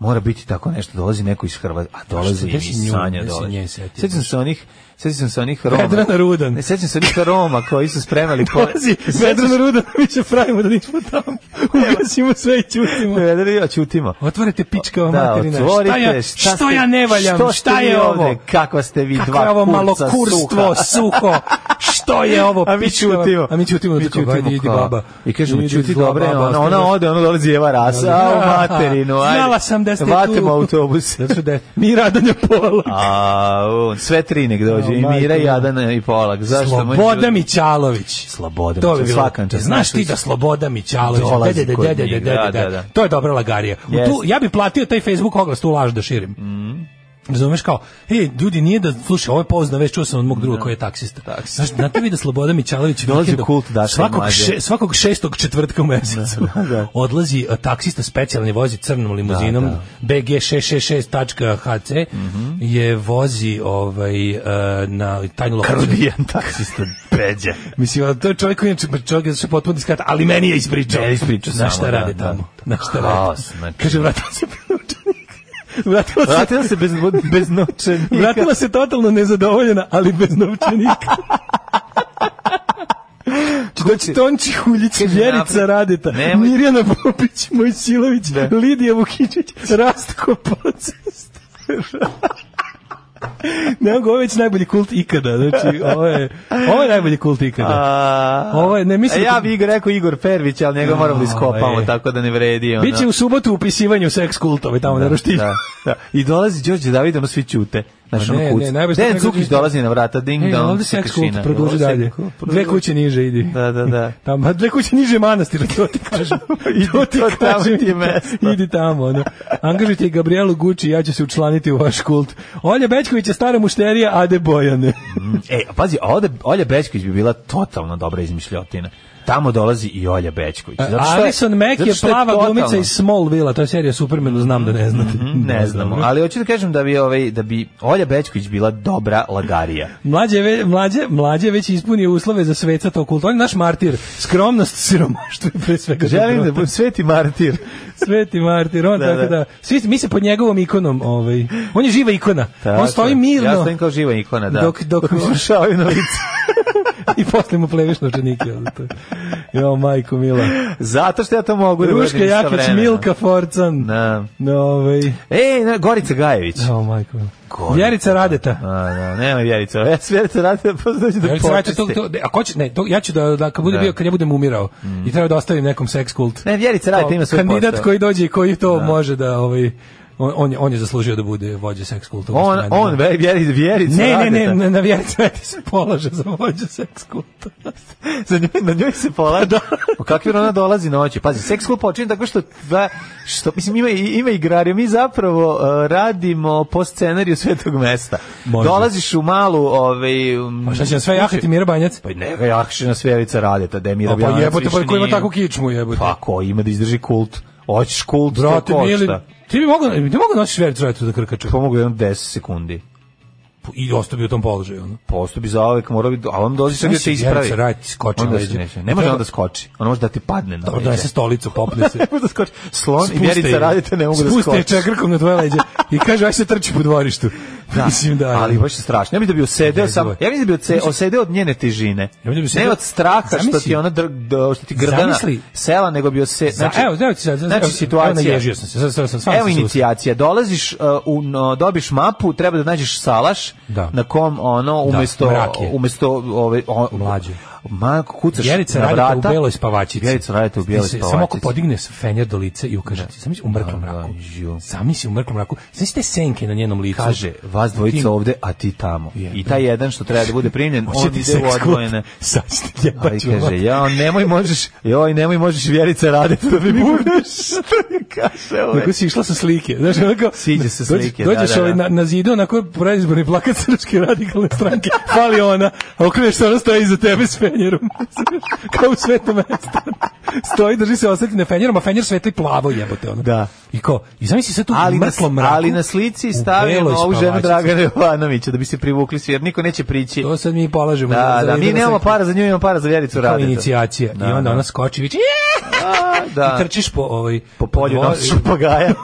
mora biti tako nešto, dolazi neko iz Hrvatske, a dolazi i Sanja dolazi. Sjećam se onih Sjećam se onih Roma. Vedrana Rudan. Ne sjećam se onih Roma koji su spremali po. Pazi, Vedrana Rudan, mi se pravimo da nismo tamo. Ugasimo sve i ćutimo. Vedrana ja ćutimo. Otvorite pička ova da, materina. Otvorite, šta, ja, šta, što ja ne valjam? Što šta je ovo? Kako ste vi Kako dva kurca? Kako malo kurstvo, suho. što je ovo? A mi ćutimo. A da mi ćutimo, mi ćutimo, ajde, idi baba. I kažemo, ćuti dobro, ona, ona ode, ona dolazi jeva rasa, a da, da. u materinu, ajde. Znala sam da ste tu. autobus. Znači da mi radanja pola. A, sve tri nek dođe, i Mira, i Adana, i Polak. Zašto? Sloboda Mićalović. Sloboda to bi svakan čas. Znaš ti da Sloboda Mićalović, dede, dede, dede, dede, to je dobra lagarija. Tu, ja bi platio taj Facebook oglas, tu laž da širim. mhm Razumeš kao, e, ljudi, nije da, slušaj, ovo je pozna, već čuo sam od mog druga da. koji je taksista. Taksista. Znaš, znate vi da Slobodan Mićalović Dolazi kult Daška svakog, še, svakog šestog četvrtka u mesecu da, da, da. odlazi a, taksista specijalni vozi crnom limuzinom da, da. BG666.hc mm -hmm. je vozi ovaj, a, na tajnu lokaciju. Krbijan taksista pređe. Mislim, to je čovjek koji pa, je čovjek se potpuno diskata, ali meni je ispričao. Meni ispričao. Znaš šta da, rade tamo? Znaš šta rade? Znači. Kaže, vratio se Vratila se, vratila se bez, bez novčanika. Vratila se totalno nezadovoljena, ali bez novčanika. Doći Tonči Huljić, Vjerica Radeta, nemoj. Mirjana Popić, Mojsilović, da. Lidija Vukićić, Rastko Pocest. ne ovo je već najbolji kult ikada. Znači, ovo je, ovo je najbolji kult ikada. A, ovo je, ne, mislim, e, da ja bih rekao Igor Pervić, ali njega moram da ovaj. iskopamo, tako da ne vredi. Ono. Biće u subotu upisivanju seks kultove tamo da, na Roštilju. Da, da. I dolazi Đorđe Davidom, da svi ćute. Znaš, pa ne, ono kuc. Ne, najbolje Dejan Cukić dolazi na vrata, ding e, dong, se tišina. Produži dalje. Dve kuće niže idi. Da, da, da. Tamo, dve kuće niže manastira, to ti kažem. to ti to kažem. Ti mesto. Idi tamo, ono. Angažujte i Gabrielu Guči, ja ću se učlaniti u vaš kult. Olja Bećković je stara mušterija, Ade Bojane. Mm, e, pazi, Olja Bećković bi bila totalno dobra izmišljotina tamo dolazi i Olja Bećković. E, zato što Alison Mack je plava totalno... glumica iz Smallville-a, to je serija Supermanu, znam da ne znate. Mm -hmm, ne da, znamo, ali hoću da kažem da bi, ovaj, da bi Olja Bećković bila dobra lagarija. mlađe, ve, mlađe, mlađe već ispunio uslove za sveca to kulto. On je naš martir, skromnost, siromaštvo i pre svega. Želim da budem sveti martir. sveti martir, on da, tako da. da. Svi, mi se pod njegovom ikonom, ovaj, on je živa ikona. Tako, on stoji mirno. Ja stojim kao živa ikona, da. Dok, dok, dok na lice. I posle mu pleviš novčanike. Jo, majko mila. Zato što ja to mogu da Ruška Milka Forcan. Da. No, ovaj. Ej, na, Gorica Gajević. Jo, majko mila. Gorica. Vjerica Radeta. A, da, nema Vjerica. Ja sam Vjerica Radeta, pa znači da počeste. To, to, a ko će, ne, to, ja ću da, da kad, bude da. bio, kad ja budem umirao mm. i treba da ostavim nekom seks kult. Ne, Vjerica Radeta ima svoj Kandidat posto. koji dođe i koji to da. može da, ovaj, on, on, on je zaslužio da bude vođa seks kulta. On, on, da. vjeri, vjerica Ne, ne, ne, na, na vjerica se polaže za vođa seks kulta. za njoj, na njoj se polaže. da. O pa kakvim ona dolazi noći? Pazi, seks kult počinje tako što, da, što mislim, ima, ima igrarija. Mi zapravo uh, radimo po scenariju svetog mesta. Možda. Dolaziš u malu... Ovaj, um, pa šta će na sve jahati Mira Banjac? Pa ne ga na sve Jelica Radeta, da je Mira pa Banjac. Pa jebote, pa ko ima takvu kičmu jebote? Pa ko ima da izdrži kult? Hoćeš kult, Brate, to Mili, Ti bi mogao, ti mogao n o i š šverc r a i t u da krkaču? To mogu jedno 10 sekundi. i ostao bi u tom položaju. Ono. Pa ostao bi zaovek, morao bi, a on dozi sebi da se ispravi. Rad, skoči onda se neće. Ne može on da skoči, Ono može da ti padne na Dobro, da se stolicu popne se. ne može da skoči. Slon Spuste i vjerica radite, ne mogu da skoči. Spuste čekrkom na tvoje leđe i kaže, aj se trči po dvorištu. Da, Mislim da, ali baš je strašno. Ja bih da bi osedeo sam, ja bih da bi osedeo od njene težine. Ja da bi ne od straha što ti ona što ti grdana sela, nego bi se znači Evo, evo ti sad, znači situacija. Evo inicijacija, dolaziš uh, u dobiš mapu, treba da nađeš salaš, da. na kom ono da, umesto da, umesto ove o, mlađe ma kucaš Vjerica na vrata. Radite u beloj spavačici. Vjerica radite u beloj spavačici. Samo ako podigne fenjer do lice i ukaže, da. sam u mrtvom da, da, mraku. Sami si u mrtvom mraku. Znaš te senke na njenom licu. Kaže, vas dvojica tim... ovde, a ti tamo. Je, I da. taj jedan što treba da bude primljen, on ide u odvojene. Sad pa Ali kaže, ja, nemoj možeš, joj, nemoj možeš Vjerica raditi da bi budeš. Što je kaže ovaj? Kako si išla sa slike? Znaš, onako, Siđe sa slike, dođeš, da, da, ovaj da. na, na zidu, onako, predizborni plakat srpske radikalne stranke, fali ona, a okreneš se, ona stoji iza tebe sve fenjerom. kao u svetom mesto. Stoji, drži se osvetljene fenjerom, a fenjer svetli plavo jebote. Ono. Da. I kao, i zamisli se tu ali mrtlo na, mraku. Ali na slici stavljamo ovu ženu Dragana Jovanovića da bi se privukli svi, jer niko neće prići. To sad mi polažemo. Da, da, da mi nemamo se... para za nju, imamo para za Vjericu radite. Kao inicijacija. Da, I onda da. ona skoči i viče, da. I trčiš po, ovaj, po polju po, nosiš papagaja.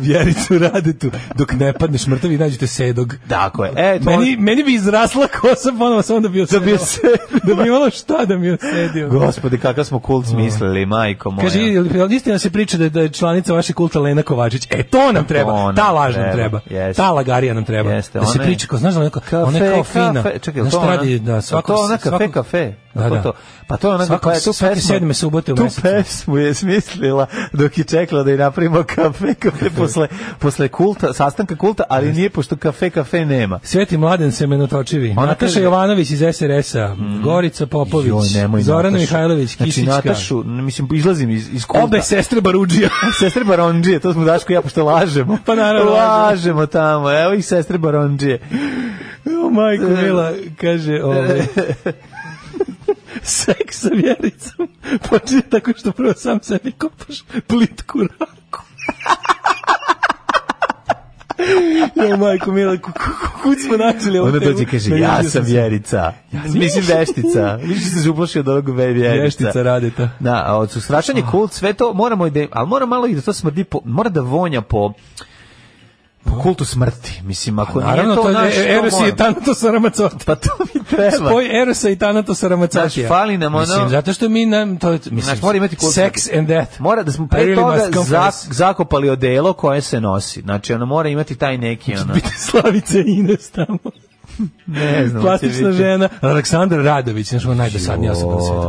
Vjericu Radetu, dok ne padneš mrtav i nađete sedog. Tako je. E, to... meni, meni bi izrasla kosa ponovo, samo da bi bio sedog. Da bio imalo šta da mi osedio. Gospodi, kakav smo kult smislili, majko moja. Kaže, niste nam se priča da, da, je članica vaše kulta Lena Kovačić. E, to nam treba. Ona ta laž nam treba. Yes. Ta lagarija nam treba. Jeste, da se priča, kao, znaš da ona, kafe, ona je kao fina. Kafe, čekaj, znaš, to radi, da, svako, to ona kafe, svako, kafe. Da, da. To, pa to ona koja je tu pesmu, subote u mesecu. tu pesmu je smislila dok je čekala da je napravimo kafe, kafe posle, posle kulta, sastanka kulta, ali nije pošto kafe, kafe nema. Sveti mladen se menotočivi. Nataša Jovanović iz SRS-a, mm -hmm. Ceca Popović, Joj, nemoj, Zoran Natašu. Znači, Mihajlović, Kisićka. Znači, Natašu, mislim, izlazim iz, iz kulta. Obe sestre Barundžija. sestre Barundžije, to smo Daško i ja, pošto lažemo. Pa naravno. Lažemo tamo, evo i sestre Barundžije. O, majko, e. mila, kaže, ove... Ovaj, Seks sa vjericom počinje tako što prvo sam sebi kopaš plitku raku. Jo, majko, mila, kud smo načeli ovo? Onda dođe kaže, ja, sam vjerica. Ja Mislim veštica. Više se uplašio od onog Veštica radi to. Da, a od strašanje kult, sve to moramo, ide, al mora malo i da to smrdi, po, mora da vonja po po kultu smrti. Mislim, ako A, pa naravno, nije to, to naš... Eros i Tanatos Aramacotija. Pa to mi treba. Spoj Eros i Tanatos Aramacotija. Znači, fali nam ono... Mislim, zato što mi nam... To, mislim, znači, mora imati kultu Sex smrti. and death. Mora da smo pre really toga zak, zakopali odelo koje se nosi. Znači, ono mora imati taj neki... Znači, ono... Biti Slavice i Ines tamo ne znam. Plastična žena, Aleksandar Radović, znaš, on najdosadnija osoba na svetu.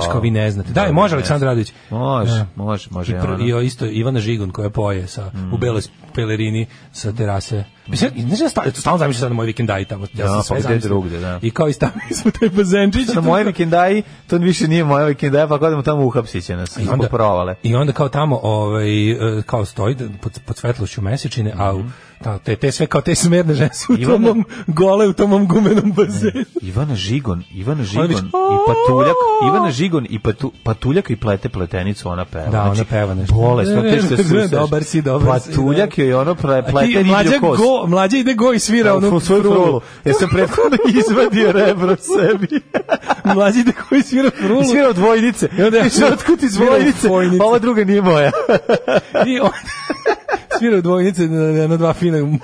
Znaš, kao vi ne znate. Da, može Aleksandar Radović. Može, da. može, može. I, pr, i isto Ivana Žigun koja poje sa, mm. u beloj pelerini sa terase Mislim, ne znam, da stalno, stalno zamišljam sad na moj vikendaji tamo. Ja sam no, da, sve pa zamislio. Drugde, da. I kao i stavili smo taj bazenčić. Na moje vikendaji, to više nije moj vikendaji, pa kodimo tamo uhapsit će nas. I onda, provale. I onda kao tamo, ovaj, e, kao stoji da- pod, pod svetlošću mesečine, a u, mhm. ta, te, te sve kao te smerne žene su Ivana, u tomom gole, u tomom gumenom bazenu. Ivana Žigon, Ivana Žigon biš, i Patuljak, Ivana Žigon i patu, Patuljak i plete pletenicu, ona peva. Da, znači, ona peva nešto. Bolesno, te što suseš. Dobar si, dobar si. Patuljak joj ono plete riblju kost go, mlađe ide go i svira da, svoju frulu. frulu. Ja sam prethodno izvadio rebro sebi. mlađe ide go i svira frulu. Svira od dvojnice. I onda ja, ja, otkud iz dvojnice? Ova druga nije moja. I on svira u dvojnice na, na dva fina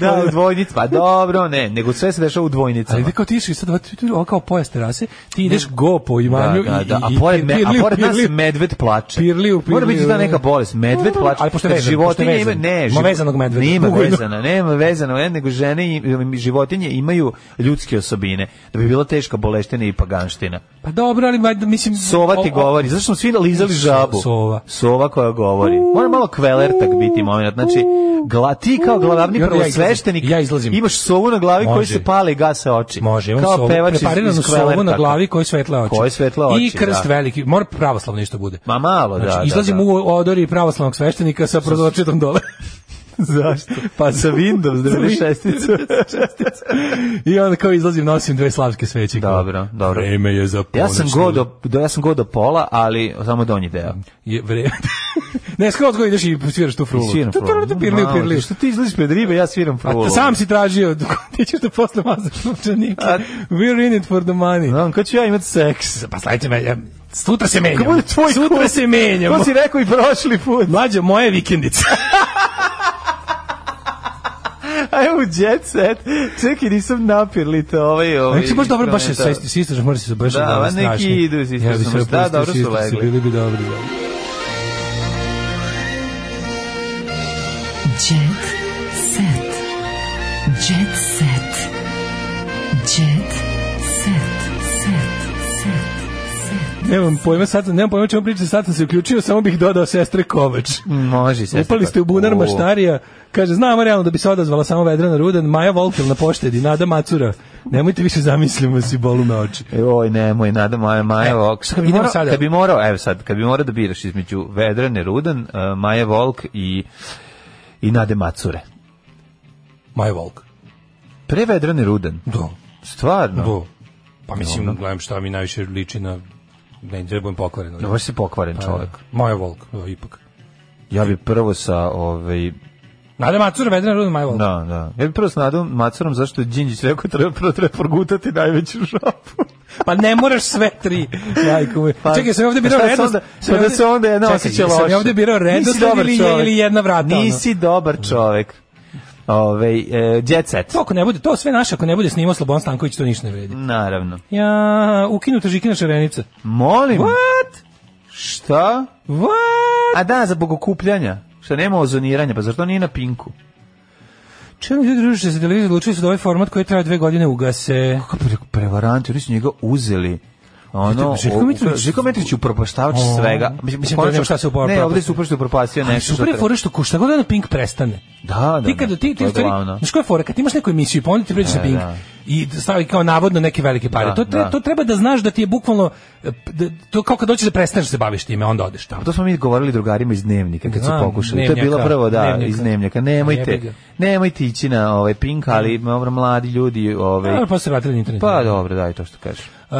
Da, u dvojnici, pa dobro, ne, nego sve se dešava u dvojnicama. Ali kao ti išli sad, ovo kao pojas terase, ti ideš go po imanju da, da, da. i, i, a pored, me, a pored nas medved plače. Pirli u pirli. Mora biti da neka da. bolest, medved plače. Ali pošto vezan, životinje ima, ne, život, vezanog medveda. Nema vezana, nema vezano, ne, nego žene i um, životinje imaju ljudske osobine. Da bi bila teška boleština i paganština. Pa dobro, ali mislim... Sova ti govori, zašto smo svi lizali žabu? Sova. Sova koja govori. Mora malo kvelertak biti moment, Znači, gla, ti kao glavni ja, prvosveštenik ja izlazim. imaš sovu na glavi koji se pali i gase oči. Može, imam kao sovu, pevač prepariranu sovu na glavi koji svetla oči. Koji svetla oči, I krst da. veliki, mora pravoslavno nešto bude. Ma malo, znači, da. Znači, izlazim da, da. u odori pravoslavnog sveštenika sa prozorčetom dole. Zašto? Pa sa Windows 96. I onda kao izlazim, nosim dve slavske sveće. Dobro, dobro. Vreme je za ponoć. Ja sam god do, ja sam god do pola, ali samo donji deo. Je vreme. Ne skroz go ideš i sviraš tu frulu. Sviram frulu. Tu pirli, pirli. Što ti izliš pred ribe, ja sviram frulu. A sam si tražio, ti ćeš da posle mazaš novčanike. We're in it for the money. Znam, kad ću ja imati seks? Pa slavite me, ja, Sutra se menjamo. Kako tvoj Sutra kurs? se menjamo. To si rekao i prošli put. Mlađe, moje vikendice. Ajmo u jet set. Čekaj, nisam napirli to ovaj ovaj. Neki baš dobro baš se sistiš, možeš se baš da, da, da neki idu sistiš. Ja da, dobro su legli. Bili bi dobri. Da. Jet set. Jet set. Jet set. Set. Set. set. Nemam pojma, sad, nemam pojma čemu pričati, sad sam se uključio, samo bih dodao sestre Kovač. Može, sestre Upali ste u bunar maštarija, kaže, znamo realno da bi se odazvala samo Vedrana Rudan, Maja Volkel na poštedi, Nada Macura, Nemojte više zamislimo si bolu na oči. E, oj, nemoj, nada Maja, Maja e, Volk. Kad bi, morao, sad, kad bi morao, evo sad, kad bi morao da biraš između Vedrane Rudan, uh, e, Maja Volk i i Nade Macure. Maj Volk. Pre Vedrane Rudan? Da. Stvarno? Do. Da. Pa mislim, no, no. gledam šta mi najviše liči na... Ne, trebam pokvaren. No, baš si pokvaren pa, čovjek. Maja Volk, da, ipak. Ja bi prvo sa ovaj Nade Macure, Vedran Ruden, Maja Volk. Da, da. Ja bi prvo sa Nadom Macurom, zašto je Đinđić rekao, treba, prvo treba progutati najveću žapu. Pa ne moraš sve tri. Majko Pa, Čekaj, sam ovde pa birao pa redosled. Pa da se onda jedna osjeća loše. Sam ovde birao redosled ili, ili jedna vrata. Nisi ono. dobar čovek. Ove, e, jet set. To ako ne bude, to sve naše, ako ne bude snimao Slobodan Stanković, to ništa ne vredi. Naravno. Ja, ukinuta Žikina Šarenica. Molim. What? Šta? What? A da, za bogokupljanja. Šta nema ozoniranja, pa zašto nije na pinku? Čemu ljudi druže se televizije odlučili su da ovaj format koji traje dve godine ugase? Kako pre, prevaranti, oni su njega uzeli ono Željko Mitrović Željko Mitrović upropaštavač svega mislim mislim ne znam šta se upropaštio ne ovde su upropaštio nešto super fore što ko šta god da na Pink prestane da da ti kad da, ti ti stvari znači koja fora kad imaš neku emisiju pa onda ti pređeš na e, Pink da i stavi kao navodno neke velike pare. Da, to, tre, da. to treba da znaš da ti je bukvalno da, to kao kad hoćeš da prestaneš da se baviš time, onda odeš tamo. Pa to smo mi govorili drugarima iz dnevnika kad su da, pokušali. Dnevnjaka, to je bilo prvo da dnevnjaka. iz dnevnika. Nemojte. Nemojte ići na ovaj pink, ali da. dobro mladi ljudi, ovaj. Ja, pa se vratili na internet. Pa dobro, daj to što kažeš. Uh,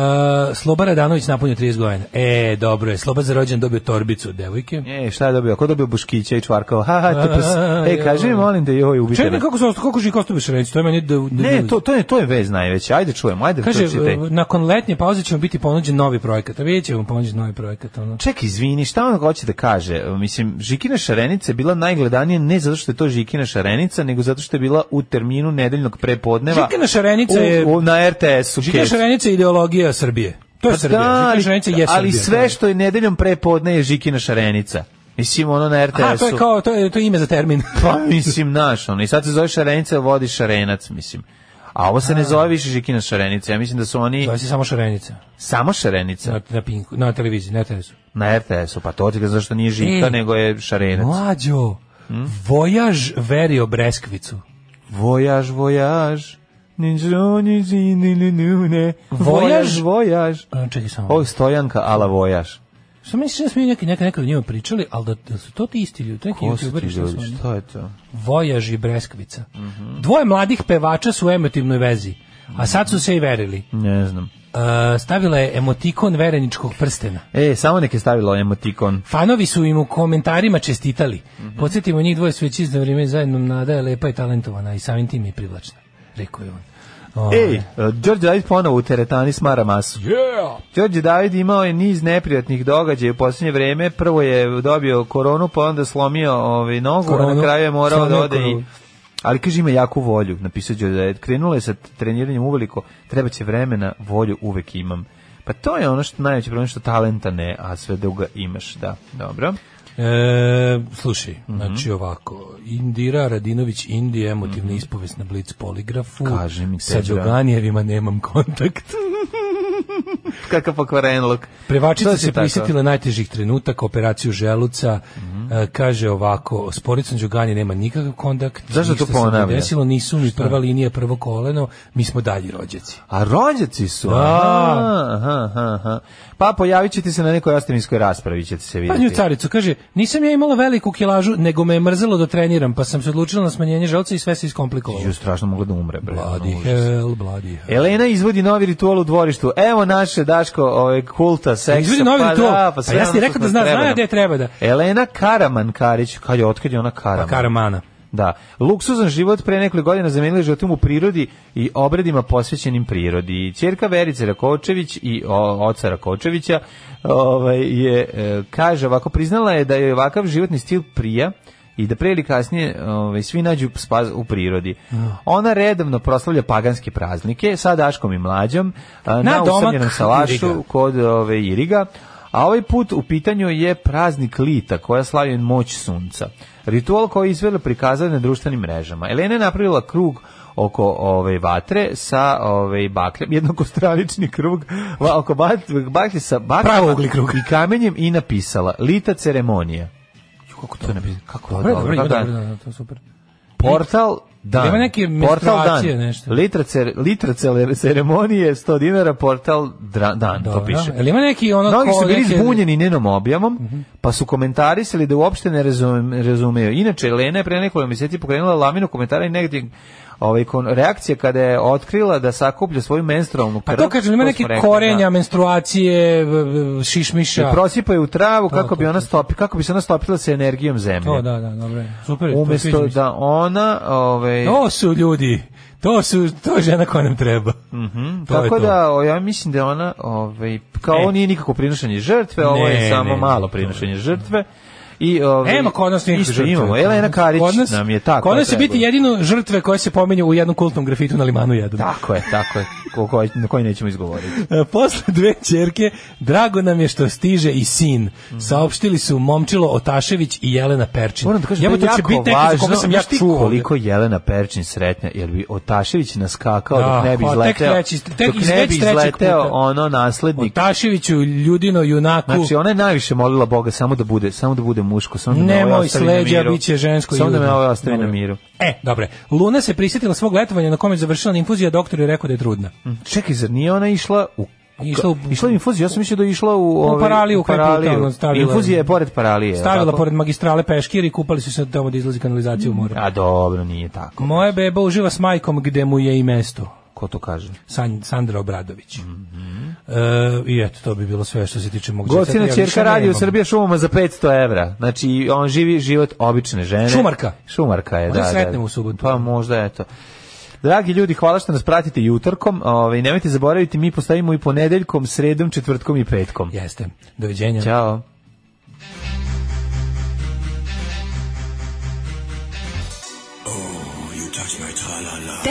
Sloba Radanović napunio 30 godina. E, dobro je. Sloba za rođen dobio torbicu devojke. E, šta je dobio? Ko dobio buškića i čvarkao? Ha, ha, te E, kaži mi, molim te, joj, ubite. Čekaj, kako se kako živi Kostović Renić? To je meni da, da, Ne, to to ne, to je vez najveća. Ajde čujemo, ajde da Kaže, čitaj. nakon letnje pauze ćemo biti ponuđen novi projekat. A vidjet ćemo ponuđen novi projekat. Ono. Ček, izvini, šta on hoće da kaže? Mislim, Žikina Šarenica je bila najgledanija ne zato što je to Žikina Šarenica, nego zato što je bila u terminu nedeljnog prepodneva. Žikina Šarenica je... U, na RTS-u. Žikina Šarenica je ideologija Srbije. To je pa Srbija. Da, Žikina Šarenica je Srbija. Ali sve što je nedeljom prepodne je Žikina Šarenica. Mislim ono na RTS-u. A to je kao to je to je ime za termin. pa mislim naš, ono i sad se zove Šarenica, vodi Šarenac, mislim. A ovo se ne zove više Žikina šarenica. Ja mislim da su oni... Zove se samo šarenica. Samo šarenica? Na, na, pinku, na televiziji, na RTS-u. Na RTS-u, pa to ti ga zašto nije Žika, e, nego je šarenac. Mlađo, hmm? Vojaž verio Breskvicu. Vojaž, vojaž. Vojaž, vojaž. Čekaj samo. Ovo je stojanka ala vojaž. Što misliš da smo neki nekad nekad o njima pričali, al da, da su to ti isti ljudi, neki youtuberi što su oni? Šta je to? Vojaž i Breskvica. Mm -hmm. Dvoje mladih pevača su u emotivnoj vezi, a sad su se i verili. Ne znam. Uh, stavila je emotikon vereničkog prstena. E, samo neke stavila emotikon. Fanovi su im u komentarima čestitali. Mm -hmm. Podsjetimo njih dvoje su već izno vrijeme zajedno nadaje lepa i talentovana i samim tim je privlačna, rekao je on. Oh, Ej, e, Đorđe David ponovo u teretani smara masu. Yeah! Đorđe David imao je niz neprijatnih događaja u poslednje vreme. Prvo je dobio koronu, pa onda slomio ovaj, nogu, koronu, na kraju je morao da ode i... Ali kaže ima jaku volju, napisao Đorđe David. Krenula je sa treniranjem uveliko, treba će vremena, volju uvek imam. Pa to je ono što najveći problem što talenta ne, a sve druga imaš, da. Dobro. E, slušaj, mm -hmm. znači ovako, Indira Radinović Indije, emotivna mm -hmm. ispovest na Blitz poligrafu, Kaže mi sa Doganijevima nemam kontakt. Kakav pokvarenluk. Prevačica se prisjetile najtežih trenutaka, operaciju želuca, mm -hmm. kaže ovako, s poricom Đuganje nema nikakav kontakt. Zašto to ponavlja? desilo, nisu mi prva linija, prvo koleno, mi smo dalji rođaci. A rođaci su? Da. Aha, aha, aha. Pa pojavit ćete se na nekoj ostavinskoj raspravi, ćete se pa vidjeti. Pa caricu, kaže, nisam ja imala veliku kilažu, nego me je mrzelo da treniram, pa sam se odlučila na smanjenje želca i sve se iskomplikovalo. Ju strašno mogla da umre. Bre, bloody hell, bloody hell. Elena izvodi novi ritual u dvorištu. Evo evo naše Daško, ovaj kulta seksa. Izvedi novi pa, to. Da, pa, pa ja sam rekao da zna, zna gde treba da. Elena Karaman Karić, kad je otkad je ona Karaman. Pa Karamana. Da. Luksuzan život pre nekoliko godina zamenili životom u prirodi i obredima posvećenim prirodi. Ćerka Verice Rakočević i o, oca Rakočevića ovaj, je, e, kaže, ovako priznala je da je ovakav životni stil prija, i da pre ili kasnije ovaj, svi nađu spas u prirodi. Ona redovno proslavlja paganske praznike sa Daškom i Mlađom na, na usamljenom salašu Iriga. kod ove, ovaj, Iriga. A ovaj put u pitanju je praznik Lita koja slavi moć sunca. Ritual koji je izvela prikazan na društvenim mrežama. Elena je napravila krug oko ove ovaj, vatre sa ove ovaj, bakljem, jednokostranični krug oko baklje sa bakljem i kamenjem i napisala Lita ceremonija. Kako to ne bi... Kako je dobro, dobro, da, da. da, to super. Portal da. Ima neke portal dan. nešto. Litracer, litracer ceremonije 100 dinara, portal dra, dan, Dobra. to piše. Jel ima neki ono Mnogi su bili neke... zbunjeni njenom objavom, uh mhm. -huh. pa su komentarisali da uopšte ne razum, razumeju. Inače, Lena je pre nekoliko mjeseci pokrenula laminu komentara i negdje ovaj, kon, reakcija kada je otkrila da sakuplja svoju menstrualnu krv. Pa to kaže ima neke korenja, da. menstruacije, šišmiša. I prosipa je u travu to, kako to, bi ona stopi, kako bi se ona stopila sa energijom zemlje. To, da, da, dobro. Super, Umesto da ona, ovaj To su ljudi. To su to je žena koja nam treba. Mhm. -hmm, to tako da o, ja mislim da ona ovaj kao e. ovo nije nikako prinošenje žrtve, ovo ne, samo ne, malo prinošenje žrtve. I ovaj Nema kod nas nikakve Imamo Elena Karić kod nas, nam je tako. Kod nas je biti jedino žrtve koje se pominju u jednom kultnom grafitu na Limanu 1. Tako je, tako je. Ko, ko, na koji nećemo izgovoriti. E, posle dve ćerke, drago nam je što stiže i sin. Saopštili su Momčilo Otašević i Jelena Perčin. Moram da kažem, Jebo, to će biti neki koga sam ja čuo. Koliko Jelena Perčin sretna, jer bi Otašević naskakao da, dok ne bi pa, izleteo. Tek treći, tek dok ne bi izleteo ono naslednik. Otaševiću, Ljudino, Junaku. Znači, ona je najviše molila Boga samo da bude, samo da bude muško, samo da me Nemoj ostavi sleđa, na miru. bit će žensko i Samo da me ovo ostavi na miru. E, dobre. Luna se prisjetila svog letovanja na kome je završila infuzija, doktor je rekao da je trudna. Mm. Čekaj, zar nije ona išla u Išla, u, išla je infuzija, ja sam mislio da je išla u, ove, u paraliju. U paraliju. Tamo, stavila, infuzija je pored paralije. Stavila tako? pored magistrale peškir i kupali su se tamo da izlazi kanalizacija u more. A dobro, nije tako. Moja beba uživa s majkom gde mu je i mesto. Ko to kaže? San, Sandra Obradović. Mm -hmm. Uh, I eto, to bi bilo sve što se tiče mog Gocina čerka radi u Srbiji šumama za 500 evra. Znači, on živi život obične žene. Šumarka. Šumarka je, Možda da. sretnemo u subotu. Pa možda, eto. Dragi ljudi, hvala što nas pratite jutorkom. Ovaj nemojte zaboraviti mi postavimo i ponedeljkom, sredom, četvrtkom i petkom. Jeste. Doviđenja. Ćao.